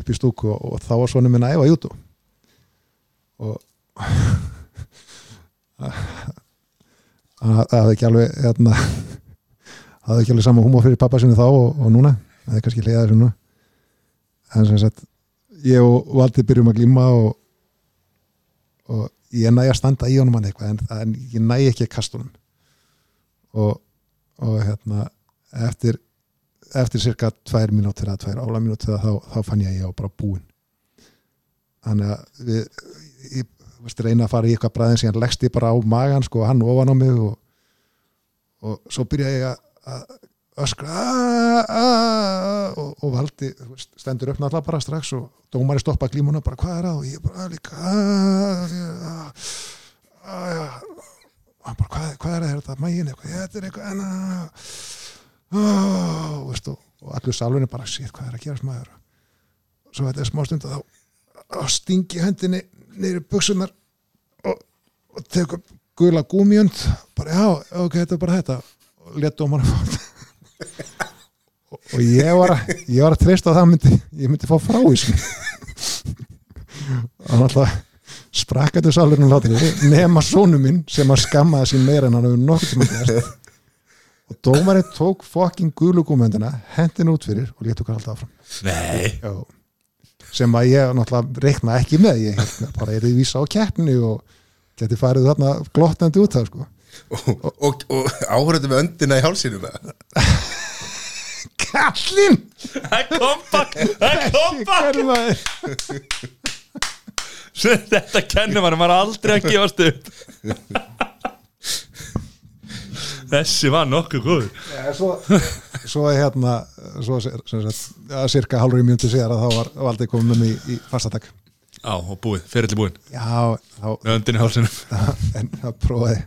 upp í stúku og, og þá var sonum minn að æfa jútu og það hafði ekki alveg hérna hafði ekki alveg sama húmor fyrir pappa sinni þá og, og núna, það er kannski hliðaður sem nú en sem sagt ég og Valdi byrjum að glíma og, og ég næ að standa í honum hann eitthvað en, en ég næ ekki að kasta honum. Og, og hérna eftir eftir cirka tvær mínútur eða tvær ála mínútur þá, þá fann ég að ég var bara búinn þannig að við ég, veist, reyna að fara í eitthvað bræðin sem leggst ég bara á magan sko, hann ofan á mig og, og svo byrja ég að, að öskra "Ah, ah," og, og valdi stendur upp náttúrulega bara strax og dómari stoppa glímuna bara hvað er það og ég bara líka "Ah, ah, ah, já." og hann bara hvað, er það, er mægin eitthvað, þetta er eitthvað en ah, ah, og, veist, og, og allir salvinni bara sér hvað er að gerast maður? Svo þetta er smá stund að þá að stingi hendinni í buksunar og, og tekur gula gúmjönd bara já, ok, þetta er bara þetta. Og letu um hann og, og ég var að ég var að treysta að það myndi ég myndi fá frá í sig og hann alltaf sprakkættu sálurinn látið nema sónu minn sem að skammaði sín meira en hann hefur nokkuð tíma gert og dómarinn tók fokking gulu gúmjöndina hendin út fyrir og létt okkar alltaf áfram. Sem að ég náttúrulega reikna ekki með ég hérna bara er því vísa á keppni og geti farið þarna glottandi út það sko. Og, og, og áhörðu með öndina í hálsinu með Kallinn! það er comeback Það er comeback Þetta kennir maður, maður aldrei að gefast upp Þessi var nokkuð góður. Ja, svo, svo hérna svo sem sagt, að cirka hálfur í mjöndu sér að þá var komið með mig í, í fastatak. Á, og búið, fyrirli búin Já, þá í en það prófaði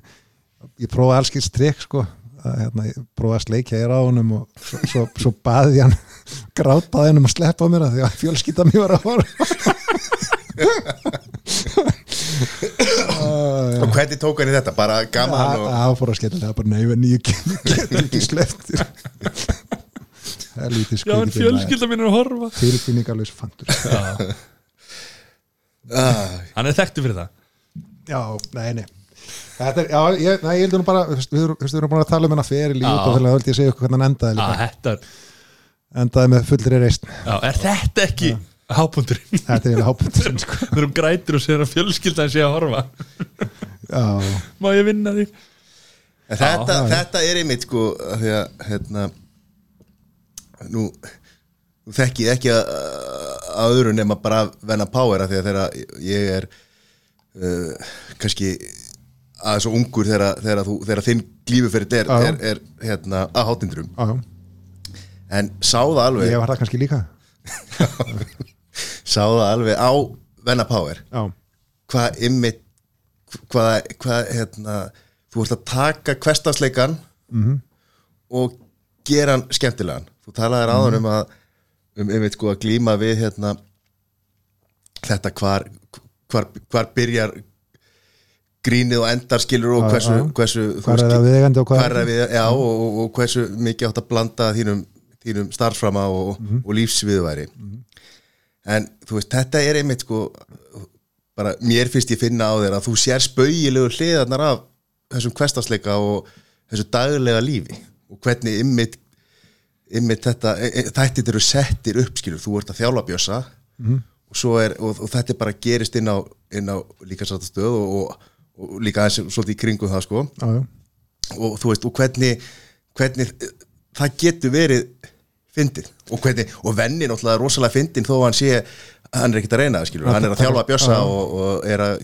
ég prófaði allskils trikk sko. Að, hérna, ég prófaði að sleikja ég á honum og svo, svo, svo baði hann grátaði hann um að sleppa mér að því að fjölskylda mér var að horfa og hvernig tók hann í þetta, bara gaman og Það fór að skella bara neyfin ég get ekki sleppt Helviti Já, en fjölskylda mín er að horfa. Tilfinningarlaus fandur. Ah, Hann er þekktu fyrir það. Já, nei, nei. Þetta er, já, ég, nei, ég heldur nú bara þú veist, við erum búin að tala um hennar feril í Já. út og fyrir að höldi ég segja ykkur hvernig hann endaði Já, líka. þetta er, endaði með fullri reist já, er þetta ekki hápundurinn? Þetta er eiginlega hápundur sko. Við erum grætur og sér að fjölskyldan sé að horfa. Já, Má ég vinna þig? En þetta, Já, þetta er einmitt sko af því að hérna nú, þekki ég ekki að, að öðru nema bara venna power af því að þegar ég er uh, kannski aðeins og ungur þegar, þegar, þú, þegar þinn glífuferð er, er, er hérna að hátindrum. En sá það alveg. Ég var það kannski líka sá það alveg á venna power. Já, hvað ymmit hvað, hvað hérna þú ert að taka kvestarsleikan Mhm. og gera hann skemmtilegan. Þú talaðir Mhm. áður um að um ymmit sko að glíma við hérna þetta hvar hvar, hvar byrjar grínið og endar skilur og hversu, hversu þú Hvar er það viðeigandi og hvað er það? við, já, og, og, og hversu mikið átt að blanda þínum, þínum starfframa og, Mhm. og lífsviðværi en þú veist, þetta er einmitt sko bara mér finnst ég finna á þér að þú sér spauðilegu hliðarnar af þessum kvestasleika og þessu daglega lífi og hvernig einmitt þetta e, e, þættir eru settir upp skilur, þú ert að þjálfa bjössa og, svo er, og, og þetta bara gerist inn á, inn á líka satt stöð og, og, og líka aðeins svolítið í kringum það sko. Já, og þú veist, og hvernig hvernig eh, það getur verið fyndið og hvernig, og venni náttúrulega rosalega fyndin þó að hann sé hann er ekkert að reyna það hann er að þjálfa bjössa og, og er, að,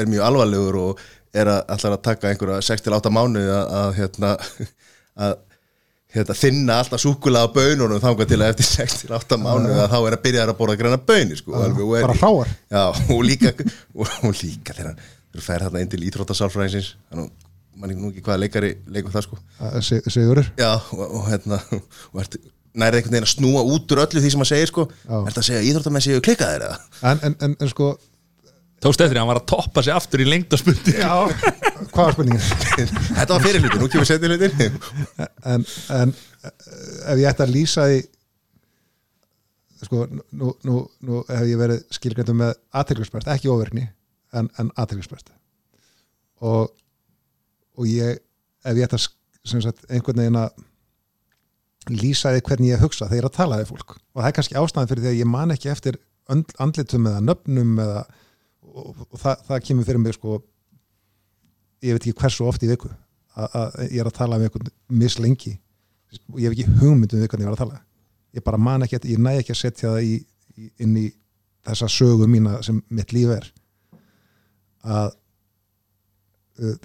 er mjög alvarlegur og er að allar að taka einhverja 6-8 mánuði að, að hérna að hérna, þinna alltaf súkulega á bönunum þangað til að eftir 6-8 mánuði að þá er að byrja að borða græna böni sko, er, bara hráar. Og líka, líka þegar þegar fær þarna inn til íþróttasálfræðinsins þannig mann nú ekki hvaða leikari leikur það sko. Það er sig- Sigurður. Já, og, og hérna og ert, nærið einhvern veginn að snúa út úr öllu því sem hann segir sko. Er þetta að segja að íþróttamenn séu klikkaðir eða? En, en, en, en sko Tókst eftir, því, hann var að toppa sig aftur í lengdaspundi Já, hvað var spurningin? þetta var fyrir hlutin, nú kemur setni hlutin en, en ef ég ætti að lýsa því sko, nú, nú, nú hef ég verið skilgræntum með aðtilgjörsprest, ekki ofirkni en, en aðtilgjörsprest og og ég, ef ég ætti að sagt, einhvern veginn að lýsa því hvernig ég hugsa þegar ég er að tala við fólk. Og það er kannski ástæðan fyrir því að ég man ekki eftir and- andlitum eða nöfnum eða, og, og það, það kemur fyrir mig sko ég veit ekki hversu oft í viku að ég er að tala við einhvern mislengi. Og ég hef ekki hugmyndum við hvernig ég var að tala. Ég bara man ekki, ég næ ekki að setja það í, í, inn í þessa sögu mína sem mitt líf er. Að uh,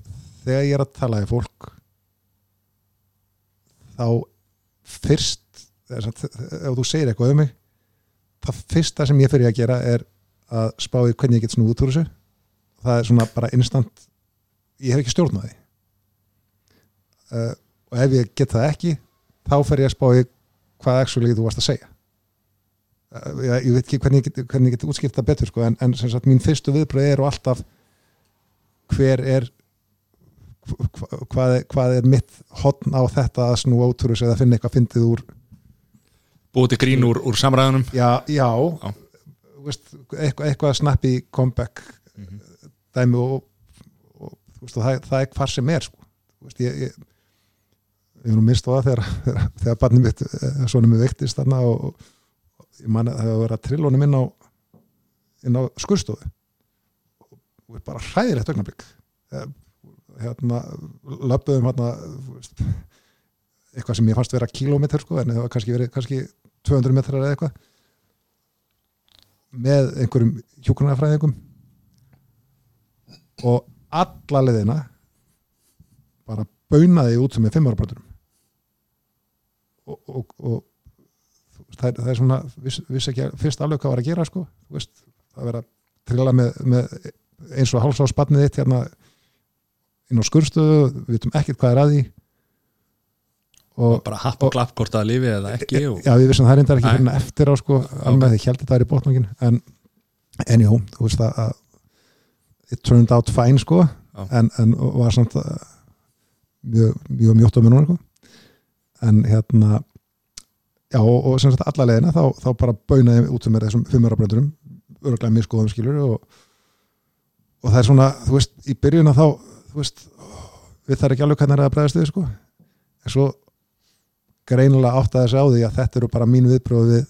þegar ég er að tala við fólk þá fyrst ef þú segir eitthvað um mig það fyrsta sem ég fyrir að gera er að spá í hvernig ég get snúið út úr þessu. Það er svona bara instant ég hef ekki stjórn á því. Uh, og ef ég get það ekki þá fer ég að spá í hvað actually þú varst að segja. Uh, ég, ég veit ekki hvernig ég get, get útskipt það betur sko, en, en sagt mín fyrstu viðbröð eru alltaf hver er hvað, hvað er mitt hotn á þetta að úr þessu eða finna eitthvað fyndið úr? Búið til grín úr, úr samræðunum? Já, já, Já. Veist, eitthvað, eitthvað snappi comeback dæmi og, og, veist, það, það er hvar sem er sko. Veist, ég, ég ég nú minnst á það þegar, þegar, þegar barnið mitt eh, svona mig veiktist þarna og, og ég man að það hefur verið að trillónum inn á inn á skurstofu og bara hræðilegt augnablik. Eh, hérna löpuðum hérna eitthvað sem ég fannst vera kílómetr sko, en það var kannski verið kannski 200 metrar eða eitthvað með einhverjum hjúkrunarfræðingum. Og alla leðina bara baunaði út sem er fimmarabröndunum og, og, og það, er, það er svona viss, viss ekki að- fyrst alveg hvað var að gera sko, veist, það vera að trilla með, með eins og hálfsá spannið þitt hérna inn á skurðstöðu, við vitum ekkert hvað er að því og bara happ og klapp hvort það lifi eða ekki og, Já, við vissum það reyndar ekki fyrir eftir á sko, alveg því heldur það er í botnungin en, en jú, þú veist að it turned out fine sko Já. en, en var samt uh, mjög, mjög mjótt á munum sko. en hérna já, og, og sem sagt alla leiðina þá, þá bara baunaði út með þessum fimmurabröndurum örgulega miskoðum skilur og, og það er svona, þú veist, í byrjun að þá þú veist, við þar ekki alveg hvernig er að bregðast við sko. En svo greinilega átt að þessi á því að þetta eru bara mín viðbröð við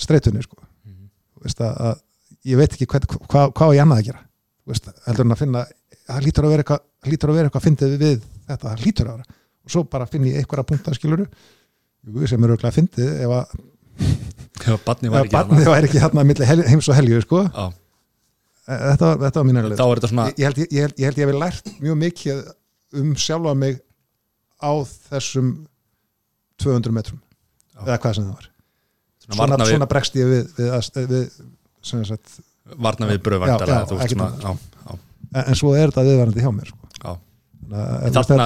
streytunni sko. Þú veist að, að ég veit ekki hvað, hvað, hvað ég annað að gera. Veist, heldur en að finna það lítur að vera eitthvað, að eitthvað fyndið við þetta, það hlýtur að vera. Og svo bara finn ég einhverja punktar skiluru jú, sem eru auðvitað fyndið ef að barni var ekki hérna heims og helju sko. Já, þetta, var- var mín erlega er ég, ég, ég, ég, held, ég hef lært mjög mikið um sjálfa mig á þessum 200 metrum eða hvað sem það var. Svona svona, svona bregst ég við, við, við, sagt, varna við Já, já, já, já, en, svo er þetta viðvarandi hjá mér sko. já,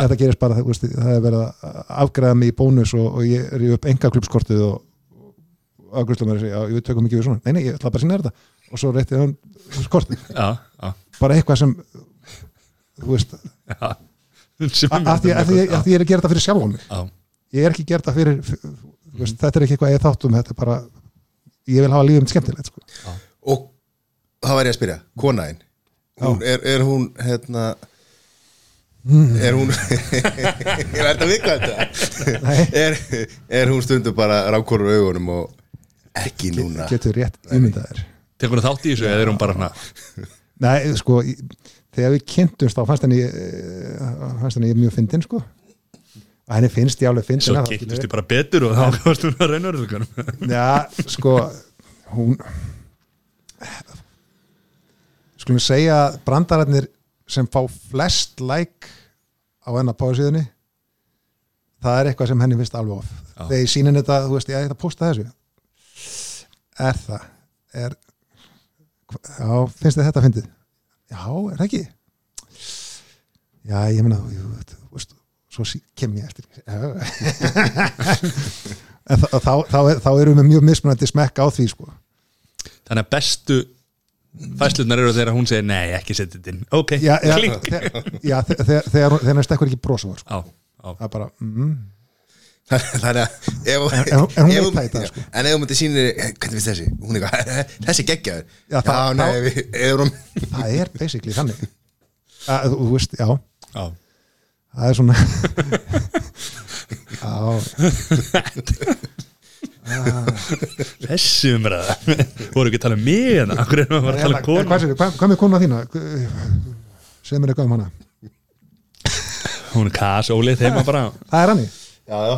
þetta, gerist bara veist, það er verið að afgræða mig í bónus og, og ég er upp enga klubskortið og, og afgræðslu mér að segja, já, ég tökum ekki við svona. Nei, nei, ég ætla bara að sinna þetta. Og svo reytti hann kortið, já, já, bara eitthvað sem þú veist, að því ég er að gera þetta fyrir Já, ég er ekki að gera þetta fyrir þú veist, þetta er ekki eitthvað ég þáttum þetta er bara, ég vil hafa lífið mitt skemmtilegt sko. og það væri að spyrja, konaðin hún, er, er hún hérna er hún ég verði að vika þetta. Er, er hún stundum bara rákorur augunum og ekki núna. getur rétt ímyndaðir tekur það þátt í þessu eða er hún bara hana Nei, sko, þegar við kynntumst þá fannst henni eh, fannst henni mjög fyndin sko. Og henni finnst ég alveg fyndin svo að kynntust ég bara betur og þá komast hún að raunveruleikanum Já, sko hún skulum segja að brandararnir sem fá flest like á hennar páðsíðunni það er eitthvað sem henni finnst alveg of þegar ég sínin þetta, þú veist, ég ætla að posta þessu er það? Er já, finnst þið þetta fyndið? Já, er það ekki? Já, ég veist, svo kem ég eftir en þá, þá, þá, er- þá erum við mjög mismunandi smekka á því sko. Þannig að bestu fæslunar eru þegar hún segir nei, ekki setja þetta inn. Ok, klink já, þe- þegar, hann stekkur ekki brosa sko. það er bara mm, þannig að ef, En- en en ef í dag, já, sko. en ef hún myndi sýnir hvernig finnst þessi, hún er eitthvað þessi geggjaður, Já, já, það- nei, þá- við erum það er basically þannig. Að, þú, veist, já. Já. það er svona já, þessi umræða. Voru ekki að tala um mig hérna? Akkur erum við að tala um En konu hvað, sér, hvað, hvað með kona þína? Segð mér eitthvað um hana? Hún er kas ólið heima bara það er hann já, já.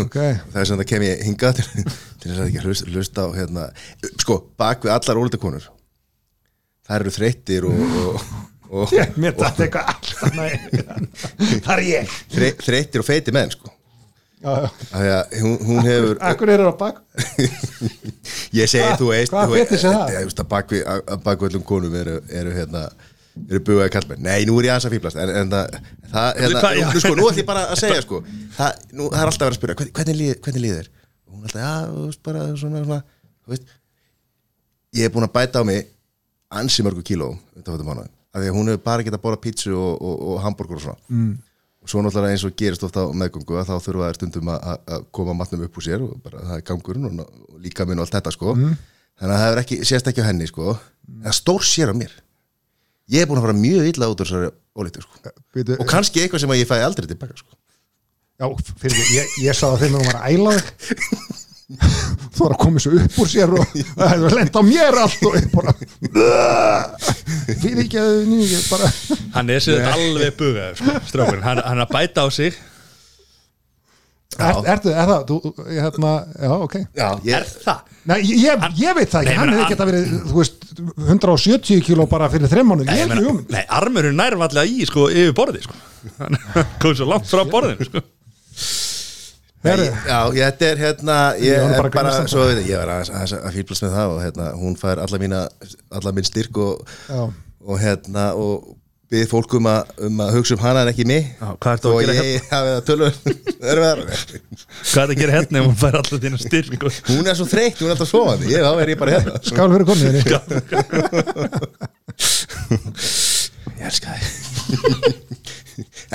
ok, það er sem það kem ég hingað til, til þess að ekki hlust, hlusta á hérna, sko, bak við allar ólita konur það eru þreyttir og, og, og mér þetta eitthvað alltaf það er ég þre, þreyttir og feiti menn sko. já, já. hún, hún hefur Akkur eru á bak ég segi Hva- þú veist veist- fetis er það? ég að- að bakvöldum konum eru, eru hérna eru bugaði kallmenn, nei nú er ég aðeins að fýblast en, en það, það hérna, nú, sko, nú ætlum ég bara að segja sko það, nú, það er alltaf að vera að spyrja, hvernig, líð, hvernig líður og hún er alltaf, já, þú veist, bara svona, svona þú veist. Ég er búin að bæta á mig ansi mörgu kíló undanfættum mánuðum, af því að hún hefur bara getað að bóra pítsu og, og, og hambúrgur og svona. Mm. og svo náttúrulega eins og gerist ofta á meðgöngu að þá þurfa þær stundum að, að- koma matnum upp úr sér og bara það er gangurinn og, líka minn og allt þetta sko. Þannig að það ekki, sést ekki á henni sko. Það stór sér á mér ég er búin að fara mjög illa út úr þessari ólítu sko. Býtu, og kannski eitthvað sem að ég fæ aldrei tilbaka sko. Já, fyrir ekki, ég, ég sá það þegar hún var að æla þig. Þú var að koma svo upp úr sér og það var lent á mér allt og ég bara fyrir ekki að Hann er sér alveg bugaður sko, hann er að bæta á sig er, Ertu, er það, þú, hérna, já, ok já, Er ég, það? Nei, ég, ég veit það ekki, Nei, hann hefði geta verið, þú veist 170 kíló bara fyrir þreim mánu, Nei, er um nei, armurinn nær vallega í sko, yfir borði sko. Hann kom svo langt frá borðinu sko. Herri, já, þetta er hérna ég er bara bara, að svo veit ég, ég var aðeins, aðeins að fýblast með það og hérna, hún fær alla mína alla minn styrk og, Já. og hérna og við fólk um að, um að hugsa um hana en ekki mig. Já, hvað ertu að og ég hafi það tölur erfiðar Hvað er það að gera hérna ef hún fær alltaf þína styrk og... hún er svo þreytt, hún er alltaf svofandi ég, þá er ég bara hérna. Skál fyrir konniðinni ég elska þig.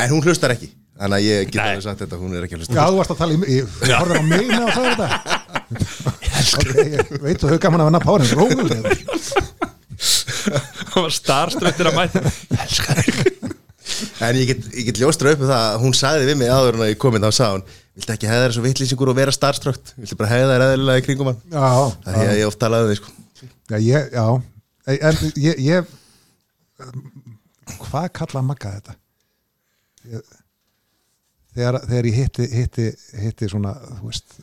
En hún hlustar ekki. Þannig að ég get Nei. alveg sagt þetta, hún er ekki að Já, hlusta þú varst að tala í, ég horfði á mig með að það þetta. Ok, ég veit þú hefur gaman að venna párin Rómulega Hann var starströttir að mæta. Ég elska þig. En ég get, ég get ljóstra upp um það að hún sagði við mig áður en að ég komið þá sá hún viltu ekki hefða þér svo vittlýsingur og vera starströkt viltu bara hefða þér eðlilega í kringum hann? Já, það er ég oft talaði um því sko. já, ég, já. En ég, ég Hvað kalla Magga þetta? Ég, þegar, þegar ég hitti, hitti, hitti svona, þú veist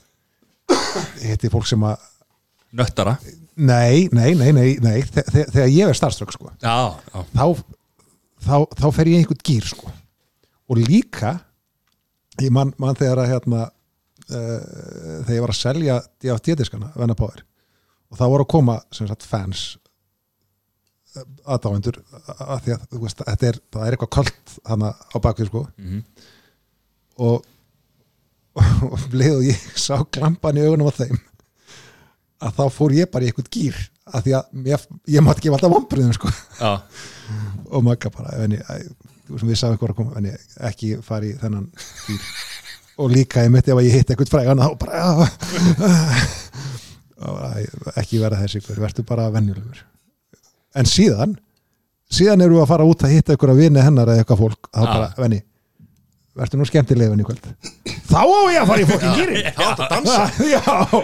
hitti fólk sem að Nöttara Nei, nei, nei, nei, nei. Þe- þe- þegar ég er starfströkk sko Já, já. þá, þá, þá fer ég einhvern gýr sko. Og líka ég man, man þegar að hérna uh, þegar ég var að selja DFT-diskana Venna Power og það voru að koma sem sagt fans uh, aðdáendur að því að veist, þetta er, það er eitthvað kalt hana á bakvið sko. Og og um leið og ég sá glampan í augunum á þeim að þá fór ég bara í eitthvað gýr að því að ég, ég mátt ekki alltaf vombriðum sko. Og Magga bara venni, veist við að koma venni, ekki fara í þennan gýr og líka ég mitt ef að ég hitt eitthvað frægan þá bara og, ekki vera þessi verður bara venjulegur. En síðan síðan eru við að fara út að hitta ykkur að vini hennar eða eitthvað fólk, þá bara venni verður nú skemmtilega venni í kvöld? Þá á ég að fara í fólkin gýrin Já, að dansa. Já,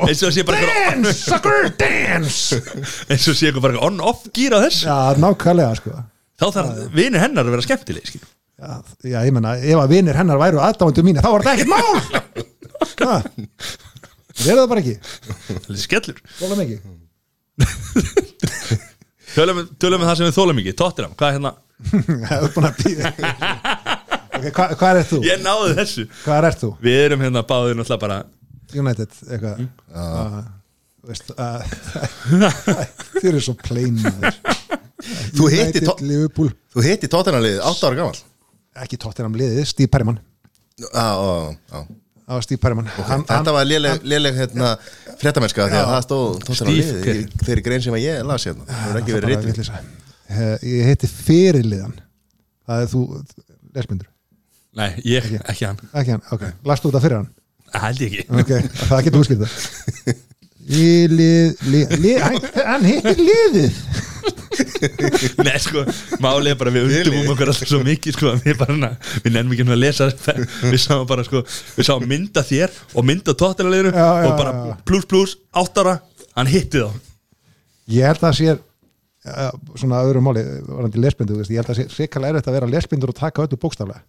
Eins og sé bara eitthvað dance, sucker, dance. Eins og sé eitthvað bara on-off gýr á þess já, nákvæmlega sko. Þá þarf vinir hennar að vera skemmtileg skil. Já, já, ég menna, ef að vinir hennar væru aðdáendur mín, þá var þetta ekkert mál. Það er það bara ekki, Það er skellur. Þóla mikið Tölum, við það sem við þólum ekki. Tottenham, hvað er hérna? Það er búin að býða Ok, hva, hvað er þú? Ég náði þessu. Hvað er þú? Við erum hérna báðir náttúrulega bara United, eitthvað. Uh, veist, uh, Þið eru svo plain. Þú Liverpool. þú hitti tóttunarliðið 8 ára gammal Ekki tóttinam liðið, Steve Perryman. Já, já, já Það var Steve Perryman. Hann, Þetta var léleg, hérna, fréttamennska því að það stóð þeirri grein sem að ég las hérna. Það hefur ekki verið vitleysa. Eh, Ég heiti fyrirliðan. Það er þú, lesmyndur Nei, ég, ekki hann. Ekki hann, ok, lastu þetta fyrir hann? Held ég ekki. Ok, það getur útskilt það. Í lið, lið, lið hann, hann heitir liðið. Nei, sko, málið er bara við undum um okkur alltaf svo mikið, sko, að við bara, na, við nefnum ekki að lesa við sáum bara, sko, við sáum mynda þér og mynda tóttileginu og bara já, já. plus plus, áttara hann hitti þá. Ég held að það sé uh, svona öðru máli, varandi lesbindu veist, ég held að það sé sikalega erfitt að vera lesbindur og taka öllu bókstaflega.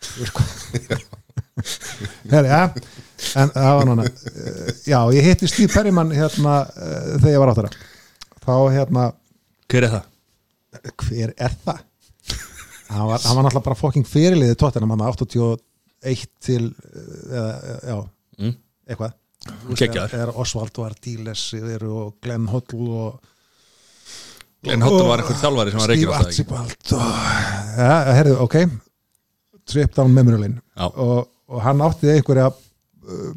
Heri, ja, en það var núna uh, já, ég hitti Steve Perryman hérna uh, þegar ég var áttara þá hérna, Hver er það? hver er það? hann var, hann var náttúrulega bara fokking fyrirliðið tóttina, hann var 81 til uh, eða, já, Mm. eitthvað Geggjaður. þegar- þegar Osvaldo Ardiles og Glenn Hoddle og Glenn Hoddle var einhver þjálfari sem var reykir Steve alltaf ekki Archibald og... ja, herðu, ok trip down memory lane. Og, og hann átti einhverja uh,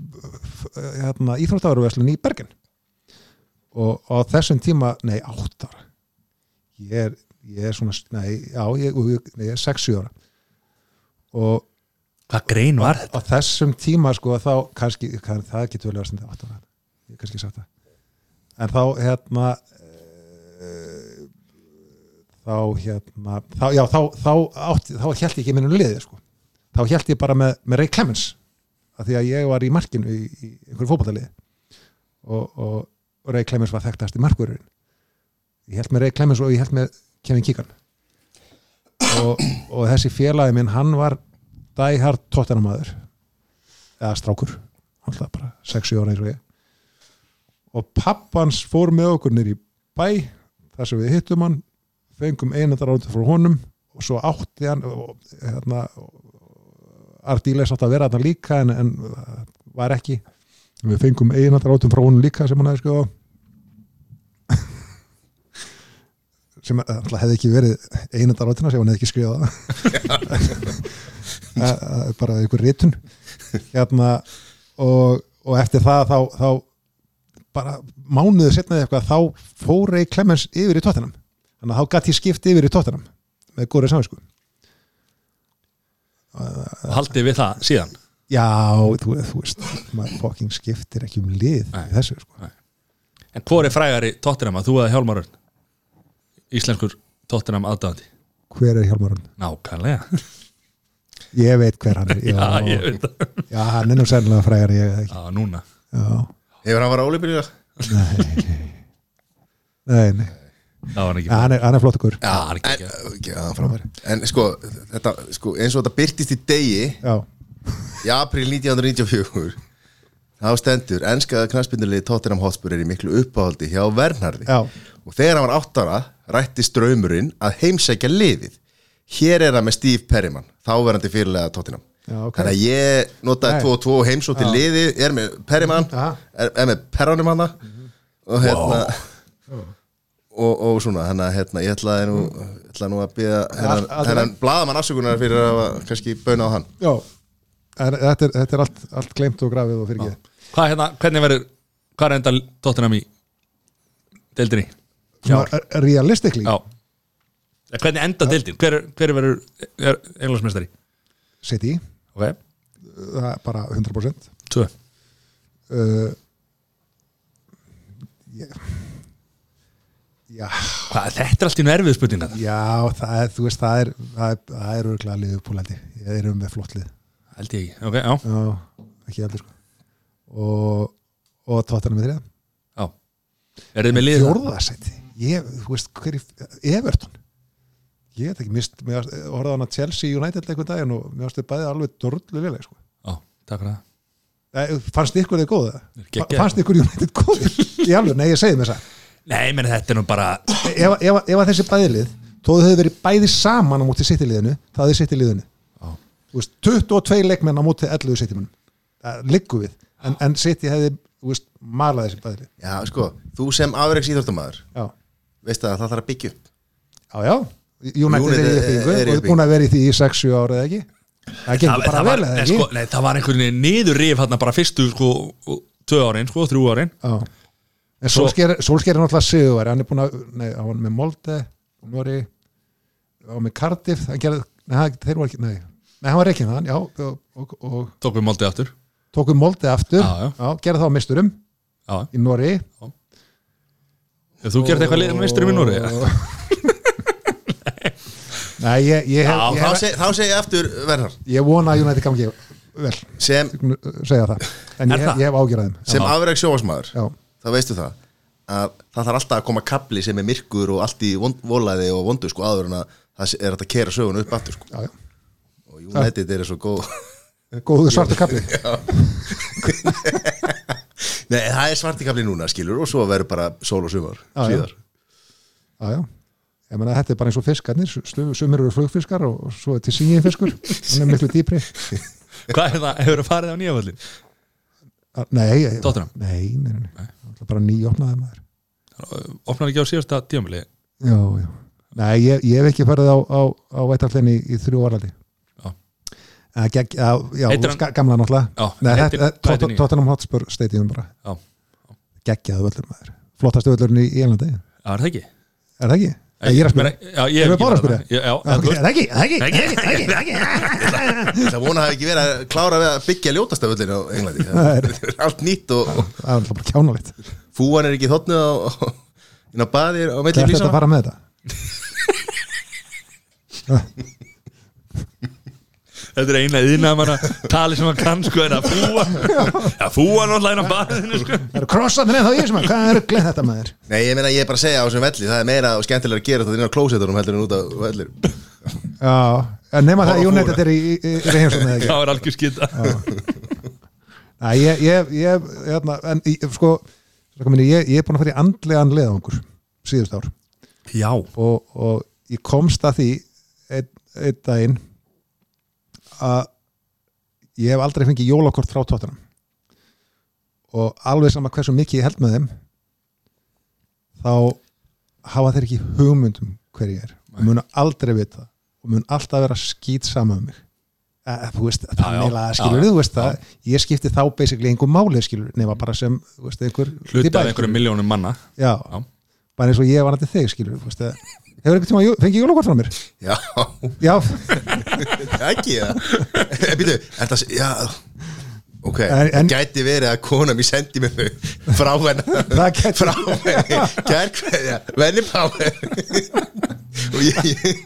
hérna, íþróttaveruverslun í Bergen. Og á þessum tíma nei, áttar. Ég er, ég er svona, nei, já ég, nei, ég er 6-7 ára. Og Hvað grein var þetta? á þessum tíma sko þá kannski, kann, það getur vel að stunda 8 ára, ég kannski sagt það. En þá hérna uh, þá hérna þá, já, þá, þá, átti, þá held ég ekki minnum liði sko. Þá held ég bara með, með Ray Clemens af því að ég var í markinu í, í einhverju fótballaliði og, og, og Ray Clemens var þekktast í markurinn ég held með Ray Clemens og ég held með Kevin Keegan. Og, og þessi félagi minn hann var dæhard tóttanamaður eða strákur. Alltaf bara 6-7 ára eins og ég. Og pappans fór með okkur nýr í bæ þar sem við hittum hann fengum einandar ándur frá honum og svo átti hann og, hérna, Ardíles átti að vera þarna líka en, en var ekki við fengum einandar ándur frá honum líka sem hann hefði á. sem alltaf hefði ekki verið einandar ándur sem hann hefði ekki skrifað á. Eh, eh, bara einhver ritun hérna og, og eftir það þá, þá bara mánuðu setnaði eitthvað þá fór Ray Clemens yfir í tóttinam þannig að þá gæti skipt yfir í tóttinam með góðri samvinsku Og haldið við það síðan? Já, þú, þú veist maður fokking skiptir ekki um lið Nei. í þessu sko. En hvor er frægari Tottenham að þú eða Hjálmar Örn? Íslenskur Tottenham aðdáðandi hver er Hjálmar Örn? Nákvæmlega. Ég veit hver hann er já, Já, ég veit það. Já hann er nú sérlega frægar ég veit ekki. Já, núna. Já, Hefur hann var álipinlega? nei, nei. Það var hann er, hann er flott okkur Já, hann er en, ekki ekki, já, frábær. en sko, þetta, sko, eins og þetta byrtist í degi já, í april 1994 þá stendur enskaða knastbindulegi Tottenham Hotspur er í miklu uppáhaldi hjá Vernharði. Já, og þegar hann var átt ára rætti ströymurinn að heimsækja liðið. Hér er hann með Steve Perryman þáverandi fyrirlega Tottenham. Já, ok. þannig að ég notaði Nei. 2-2 og heimsótt til liðið, er með Perryman er, er með Perranum hann og hérna og, og svona, þannig að hérna, ég ætlaði nú, ætlaði nú að all- hennan blaðamann afsökunar fyrir að kannski bauna á hann. Já en, þetta, er, þetta er allt, allt glemt og grafið og fyrir Hvað hérna, hvernig verður Hvað er enda Tottenham í Deildinni? Ekki realistically? Já. Eh, Hvernig enda deildin? Hver, hver verður er englansmestari? City, Ok, það er bara 100% tvö. Uh, ég, Hvað, þetta er allt í nervið spurninga já það er, þú veist, það er það er, það er örgulega liðið pólandi ég erum með flott lið. Held ég ekki, ok, já, já, ekki heldur sko. Og, og tóttanum með þriða já. Er þið með lið? fjórðasæti, ég, þú veist hver er Everton? Ég veit ekki, mist, mér horfði á hana Chelsea United leikur daginn og mér varstu bæði alveg dorlulega sko. Já, takk fyrir það. Eh, fannst ykkur þið góða? Fannst ykkur United alveg, nei ég segi mér það Nei, menn þetta er nú bara ef, ef, ef að þessi bæðilið þó þau hefur verið bæði saman á móti sittiliðinu það er sittiliðinu Já. Þú veist, 22 leikmenn á móti 11 sittimunum það liggur við. En, en sitti hefði þú veist, malað þessi bæðilið Já, sko, þú sem afreiks íþróttamæður já, veist að það þarf að byggja upp. Já, já. United er í uppbyggingu. og er búin að vera í því í 6-7 ára eða ekki? Það gengur bara það, var, vel eða nei, ekki? sko, nei, það var einhvern veginn niður rif hérna bara fyrstu sko, tvö árin, sko, þrjú árin. Já. En Solskjær er náttúrulega sigurveri hann er búin að, nei, hann var með Molde Nori, hann var með Cardiff. Hann gerði, nei, hann- þeir voru ekki, nei. Nei, hann var ekki með hann, já. Og, og, og tók við moldið aftur. Tókum Molde aftur. Já, já. gerði þá misturum Já, í Nori ef þú gerði eitthvað meistur í minnúri nei, ég, ég, hef, Já, ég, þá, hef, seg, þá segi ég aftur verðar ég vona að United gangi vel, sem, segja það. En ég, það? ég hef ágjörðum sem afreiks sjóasmaður já, þá veistu það að það þarf alltaf að koma kapli sem er myrkur og allt í vond- volaði og vondu sko áður en að það er að kera sögun upp aftur sko. já, já. og United er svo góð. Góðu svartu kapli Nei, það er svarti kapli núna skilur og svo verður bara sól og sumar Já, síðar. Já, já. Ég meina þetta er bara eins og fiskarnir sumir eru flugfiskar og, svo er til síðin fiskur. Hann er miklu dýpri. Hvað er það, hefur það farið á nýjaföllin? Nei, Tottenham? Nei, nei, nei, nei. Er bara nýjopnaði maður opnar ekki á síðasta tímabili Já, já Nei, ég, ég hef ekki farið á, á, á veitarflinni í þrjú orðaldi Já. Já, hann- gamla náttúrulega nýja? Tottenham Hotspur Stadium bara Já. Geggjaðu völlur maður Flottastu völlurinn í Írlandi Er er það ekki? það ekki? Ég er að spyrja Já, ég við bara að spyrja? Er það ekki? Er það ekki? Er það ekki? Er það? Er vona hafi ekki verið að klára við að byggja ljótasta völlin á Englandi. Það er allt nýtt og Það er alltaf bara kjánalegt fúan er ekki þotnu á inn á baðir á milli Það er þetta að fara með þetta Þetta er eina yðna manna tali sem hann kann sko en að fúa. Já, fúa náttúrulega inn á baðinu sko. Það eru krossandir en þá ég sem að Hvað er gleð þetta maður? Nei, ég meina ég er bara að segja á þessum velli Það er meira og skemmtilega að gera þetta inn á klósetunum heldur en út á vellir Já, en nema það United fúra. er í, í, í, í heimsókn eða ekki? Það var algjör skita. Næ, ég, ég, ég, hérna, en ég, sko, sko minni, ég, ég er búin að fara í andlegan leðangur síðust ár. Já, og, og ég komst að því einn ein daginn að ég hef aldrei fengið jólakort frá tóttunum og alveg sama hversu mikið ég held með þeim þá hafa þeir ekki hugmyndum hver ég er. Og munu aldrei vita. Og mun alltaf vera skýt sama um mig. Eh, þú veist, Já, já. Já, skilur þú veist það, ég skipti þá basically einhver máli skilur, nema bara sem veist, einhver einhverjum skilurðu. miljónum manna. Já, Já. bara eins og ég var nætti þig skilur þú veist, að- hefur einhvern tíma fengið jólakort frá mér? Já, já, ekki það Býtu, er það Já, ok En- en- Gæti verið að kona mér sendi mér þau frá henni. Það gæti- frá henni. Gærkveðja, venni pá og ég, ég,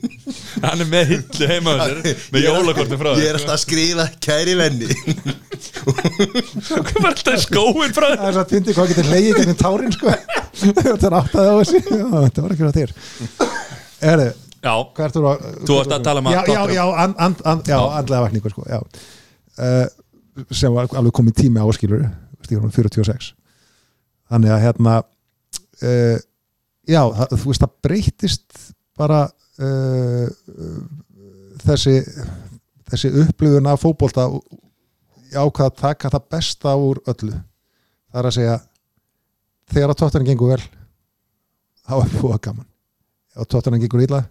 Hann er með hillu heima með ég jólakortin frá Ég er alltaf að skrifa kæri venni. Hvað var alltaf skóin frá það er svo að fyndi hvað getur leiðið gennum tárin sko. Þetta er áttaði á þessi já, þetta var ekki frá þér Erðu, hvað ert þú að Þú varst að tala um að já, já, já, and, and, and, já, andlega vakningur sko, já. Uh, sem var alveg komið tími áskilur stíðunum 46 þannig að hérna uh, já, það, þú veist það breytist bara uh, þessi þessi upplifun af fótbolta ég ákvað að taka það besta úr öllu. Það er að segja þegar að tóttunum gengur vel þá er búið gaman og tóttunum gengur illa.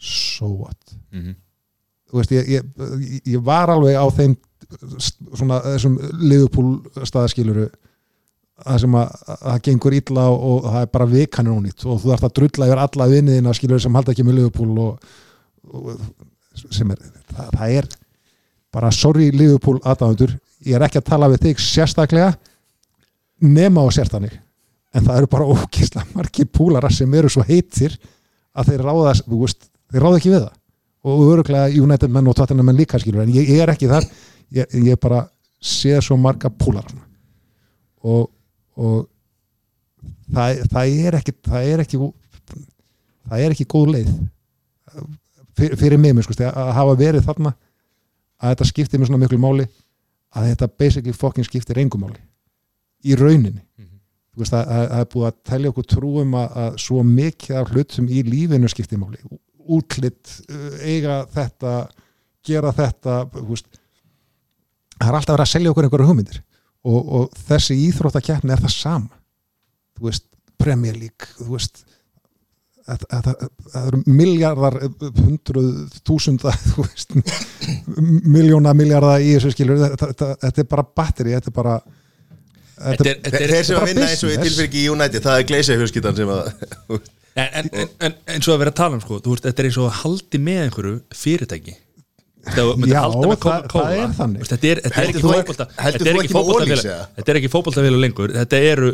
So what? Mhm. þú veist, ég, ég, ég var alveg á þeim svona þessum liðupúl staðaskiluru það sem að að það gengur illa og, og það er bara vikanir ónýtt og þú þarft að drulla yfir alla vinniðina skiluru sem halda ekki með liðupúl og, og sem er það, það er bara sorry liðupúl aðdáðundur, ég er ekki að tala við þig sérstaklega nema á sérstanig en það eru bara ókisla margir púlarar sem eru svo heitir að þeir ráða, veist, þeir ráða ekki við það. Og öruglega United menn og Tottenham menn líka skilur, en ég, ég er ekki þar. Ég, ég bara sé svo marga púlar og, og það, það er ekki það er ekki það er ekki góð leið fyrir, fyrir mig, sko, að hafa verið þarna að þetta skiptir mér svona miklu máli að þetta basically fucking skiptir engum máli. Í rauninni það er búið að telja okkur trúum að, að svo mikið af hlutum í lífinu skiptir máli. Útlitt, eiga þetta gera þetta veist, það er alltaf verið að selja okkur einhverja hugmyndir og, og þessi íþróttakeppni er það sama. Þú veist, Premier League þú veist það, eru miljardar hundruð, veist miljóna miljardar í þessu skilur. Þetta, þetta, þetta er bara batteri, þetta er bara Þetta er- þetta er- Þeir sem að vinna eins og í business. tilfyrki í United Það er Gleisja fjölskyldan sem að En, en, en, en eins og að vera að tala um sko, þú veist, þetta er eins og að haldi með einhverju fyrirtæki. Já, það- það er þannig. Þetta er, er ekki heldur Þetta er ekki er ekki fótboltafélag lengur. Þetta eru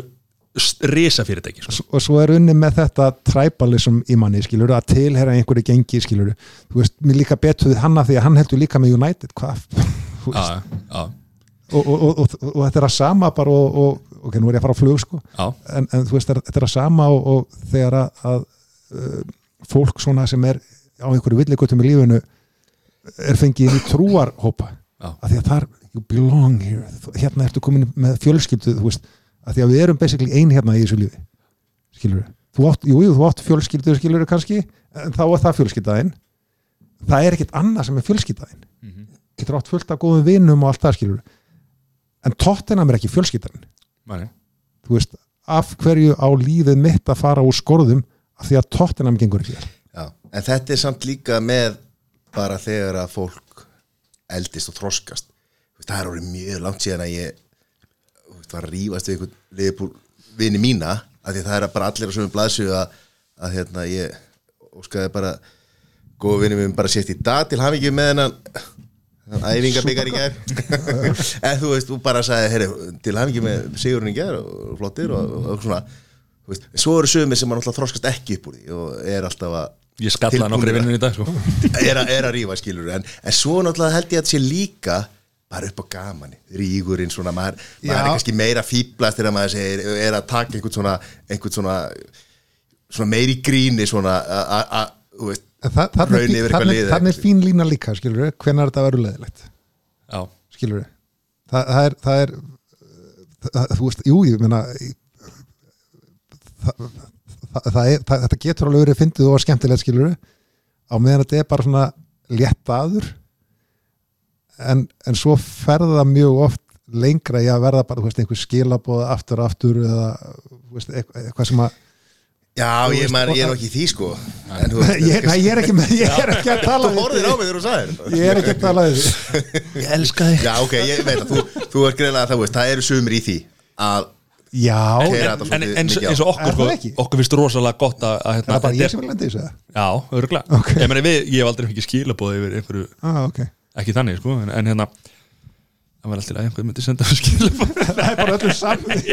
risa fyrirtæki sko. og svo er unni með þetta tribalism í manni skilur að tilhera einhverju gengi skilur þú veist, mér líka betuð hann af því að hann heldur líka með United. Hvað? Já, já, og, og, og, og, og þetta er að sama bara og, og ok, nú er ég að fara á flug sko. En, en þú veist, þetta er að sama og, og þegar að, að uh, fólk svona sem er á einhverju villigutum í lífinu er fengið í trúarhópa. Að því að þar, you belong here. Hérna ertu komin með fjölskyldu þú veist, að því að við erum basically ein hérna í þessu lífi. Skilur þú átt, jú, þú átt fjölskyldu skilur kannski, en þá er það fjölskyldaðinn það er ekkit annað sem er fjölskyldaðinn Mhm. getur átt fullt af góðum vinum og allt það skilur en Tottenham er ekki fjölskyldan. Mæni. þú veist, af hverju á lífið mitt að fara úr skorðum af því að Tottenham gengur ekki Já, en þetta er samt líka með bara þegar að fólk eldist og þroskast. Það er orðið mjög langt síðan að ég var að rífast við einhvern liðbúl vini mína af því að það er bara allir á sömu blaðsögu að, að hérna, ég óskaði bara góða vinni minn bara sést í dag til hafingi með hennan æfingabikar í gær. En þú veist, þú bara sagði heyri, til hafingi með sigurinn í gær og flottir og, og, og svona veist, svo eru sögumir sem maður náttúrulega þroskast ekki upp úr því og er alltaf að Ég skallaði nokkri vinnun í dag sko. er, að, er að rífa skilur en, en svo náttúrulega held ég að sé líka bara upp á gamani, rígurinn svona maður, maður er kannski meira fýblast þegar maður segir, er að taka einhvern svona einhvern svona, svona meiri gríni svona a- a- a- þú veist, Það, þannig, raun yfir eitthvað liðið þannig er fín lína líka skilur við, hvenær þetta verður leðilegt Já, skilur við það, það er, það er það, þú veist, jú, ég meina það, það, það er, það, þetta getur alveg verið fyndið og skemmtilegt skilur við á meðan þetta er bara svona létt aður en, en svo ferða það mjög oft lengra í að verða bara, þú veist, einhver skilabóð aftur aftur eða, þú veist, eitthvað sem að já, Þú ég, veist, og ég er ekki í því sko. En þú veist, ég, nei, ég er ekki með, ég er ekki að tala þú við horfðir á mig þegar þú sagðir þetta. ég er ekki að tala við þig. ég elska þig. Já, ok, ég veit að þú, þú er greiðlega það, veist, það eru sumir í því að já, En, eins, og okkur, sko, okkur finnst rosalega gott að, að það hérna, er bara ég sem vil lendi þessu eða? Já, örgulega Ok. ég, meni, við, ég hef aldrei fikið skilabóð yfir einhverju ah, ok. ekki þannig sko, en, en hérna það var alltaf að einhver myndi senda það er bara öllum saman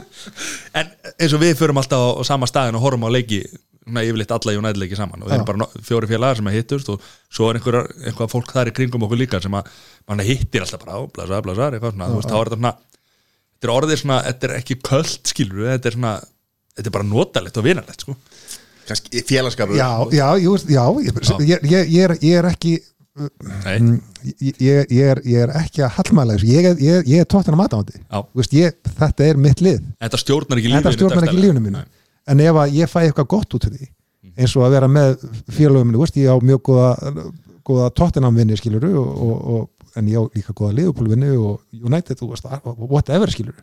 en eins og við förum alltaf á, sama staðin og horfum á leiki yfirleitt alla United leiki saman og við erum bara fjóri félagar sem að hittust og svo er einhver, einhver fólk þar í kringum okkur líka sem að mann hittir alltaf bara á, blasa, blasa, eitthvað svona, þú veist, þá er þetta svona þetta er orðið svona, þetta er ekki köld skilur við, þetta er svona þetta er bara notalegt og vinalegt sko. Félagskapur. Já, já, jú, já, ég, ég, ég, ég, er, ég er ekki ég, ég, ég, er, ég er ekki að hallmæla þessu. Ég, ég, ég er tóttina matándi Já. þetta er mitt lið. Þetta stjórnar ekki lífinu þetta stjórnar ekki lífinu mínu. En ef að ég fæ eitthvað gott út úr því eins og að vera með félögum minni, veist, ég á mjög góða, góða tóttinamvinni skiluru og, og, og, en ég á líka góða liðupólvinni og United og whatever skiluru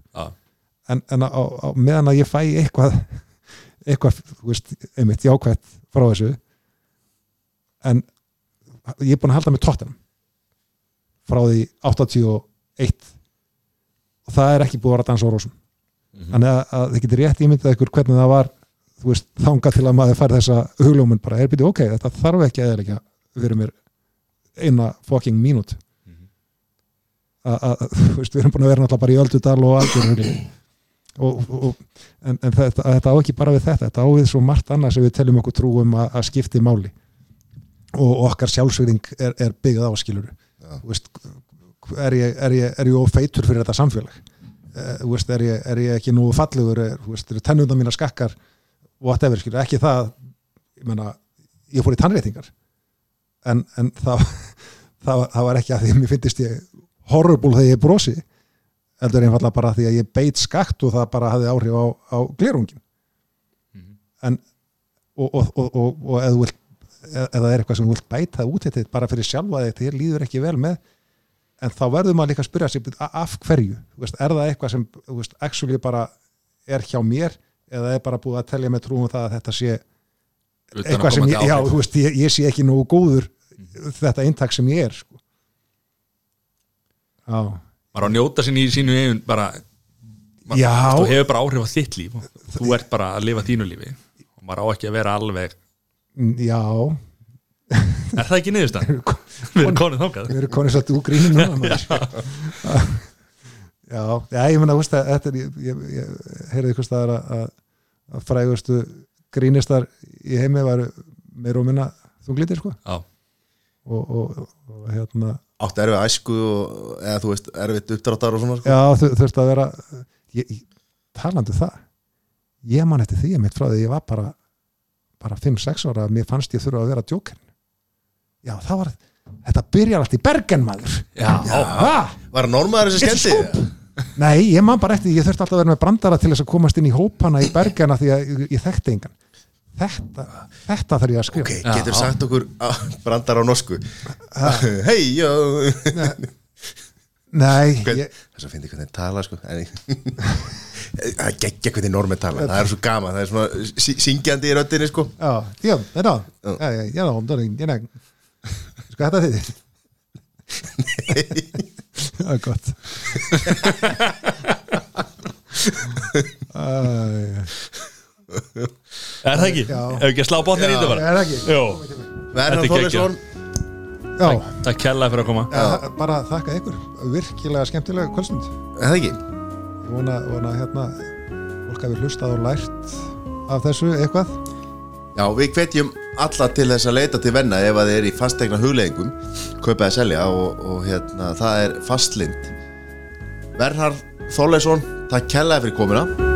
en, en á, á meðan að ég fæ eitthvað eitthvað, þú veist, einmitt jákvætt frá þessu en ég er búin að halda með tóttinam frá því 81 og það er ekki búið að vera að dansa á rósum. Þannig að, að þið getur rétt ímyndað ykkur hvernig það var veist, þangað til að maður fær þessa hugljómun bara, er byrju, ok, þetta þarf ekki að eða fyrir mér eina fucking mínút. Að, að, þú veist, við erum búin að vera náttúrulega bara í öldudal og algjör og, og, og, en, en þetta, þetta á ekki bara við þetta, þetta á við svo margt annað sem við teljum okkur trúum að, að skipti máli og okkar sjálfsvýring er, er byggð á skilur veist, er ég, er ég, er ég of feitur fyrir þetta samfélag? Eh, veist, er, ég, er ég ekki nú fallegur? Er, eru tennunda mína skakkar? Whatever, skilur, ekki það ég meina, ég fór í tannréttingar. En, en það, það, það var ekki að því að mér finnist ég horrible þegar ég brosi heldur einfallega bara því að ég beit skakt og það bara hafði áhrif á, á glerungin en og, og, og, og, og eða, þú vilt, eða það er eitthvað sem þú vilt bæta út þetta bara fyrir sjálfa þig, þér líður ekki vel með en þá verður maður líka að spyrja sig "A- af hverju, veist, er það eitthvað sem veist, actually bara er hjá mér eða er bara búið að telja með trúum það að þetta sé eitthvað sem ég, já, veist, ég, ég sé ekki nógu góður þetta eintak sem ég er sko. já, á að njóta sinni í sínu eigin bara þú hefur bara áhrif á þitt líf þú ert bara að lifa þínu lífi og maður á ekki að vera alveg já er það ekki niðurstand? við erum konið þákað við erum konið svolítið úr maður. já, já, ég meina, þú veist að þetta er, ég, ég, ég heyrði ykkur staðar að, að, að frægustu grínistar í heimi varu meira og minna þunglítir sko já, og, og, og hérna átt erfið æsku og, eða þú veist, erfið uppdráttar og svona sko. já, þú þurfti að vera ég, ég, talandi um það ég man eftir því að mitt frá því ég var bara bara 5-6 ára að mér fannst ég þurfa að vera djókern já, það var þetta byrjar allt í Bergen maður. Já, ha? var normaður þessi It's skemmti scoop. Nei, ég man bara eftir, ég þurfti alltaf að vera með brandara til þess að komast inn í hópana í bergana því að ég, ég þekkti engan. Þetta, þetta þarf ég að skrifa. Ok, Já. getur sagt okkur á, brandar á norsku. Hei, já Nei, þess að finna hvernig þeir tala sko það er geggja hvernig normi tala það er svo gaman, það er svona syngjandi í röddinni sko já, já, þetta Já. Já, já, já, det er ég Sko þetta þið Það er gott Er það ekki? Ef ekki að slá botnin í þetta bara? Er það ekki? Jó, Verðan Þetta Já, takk kella fyrir að koma. Ja, bara þakka ykkur. Virkilega skemmtilega kvöldsmynd er það ekki? Ég vona, vona hérna fólk hafi hlustað og lært af þessu eitthvað. Já, við hvetjum alla til þess að leita til venna ef að þið er í fastegna hugleggingum kaupa að selja og, og hérna, það er fastlind Verðar Þorleifsson, takk kellaði fyrir komuna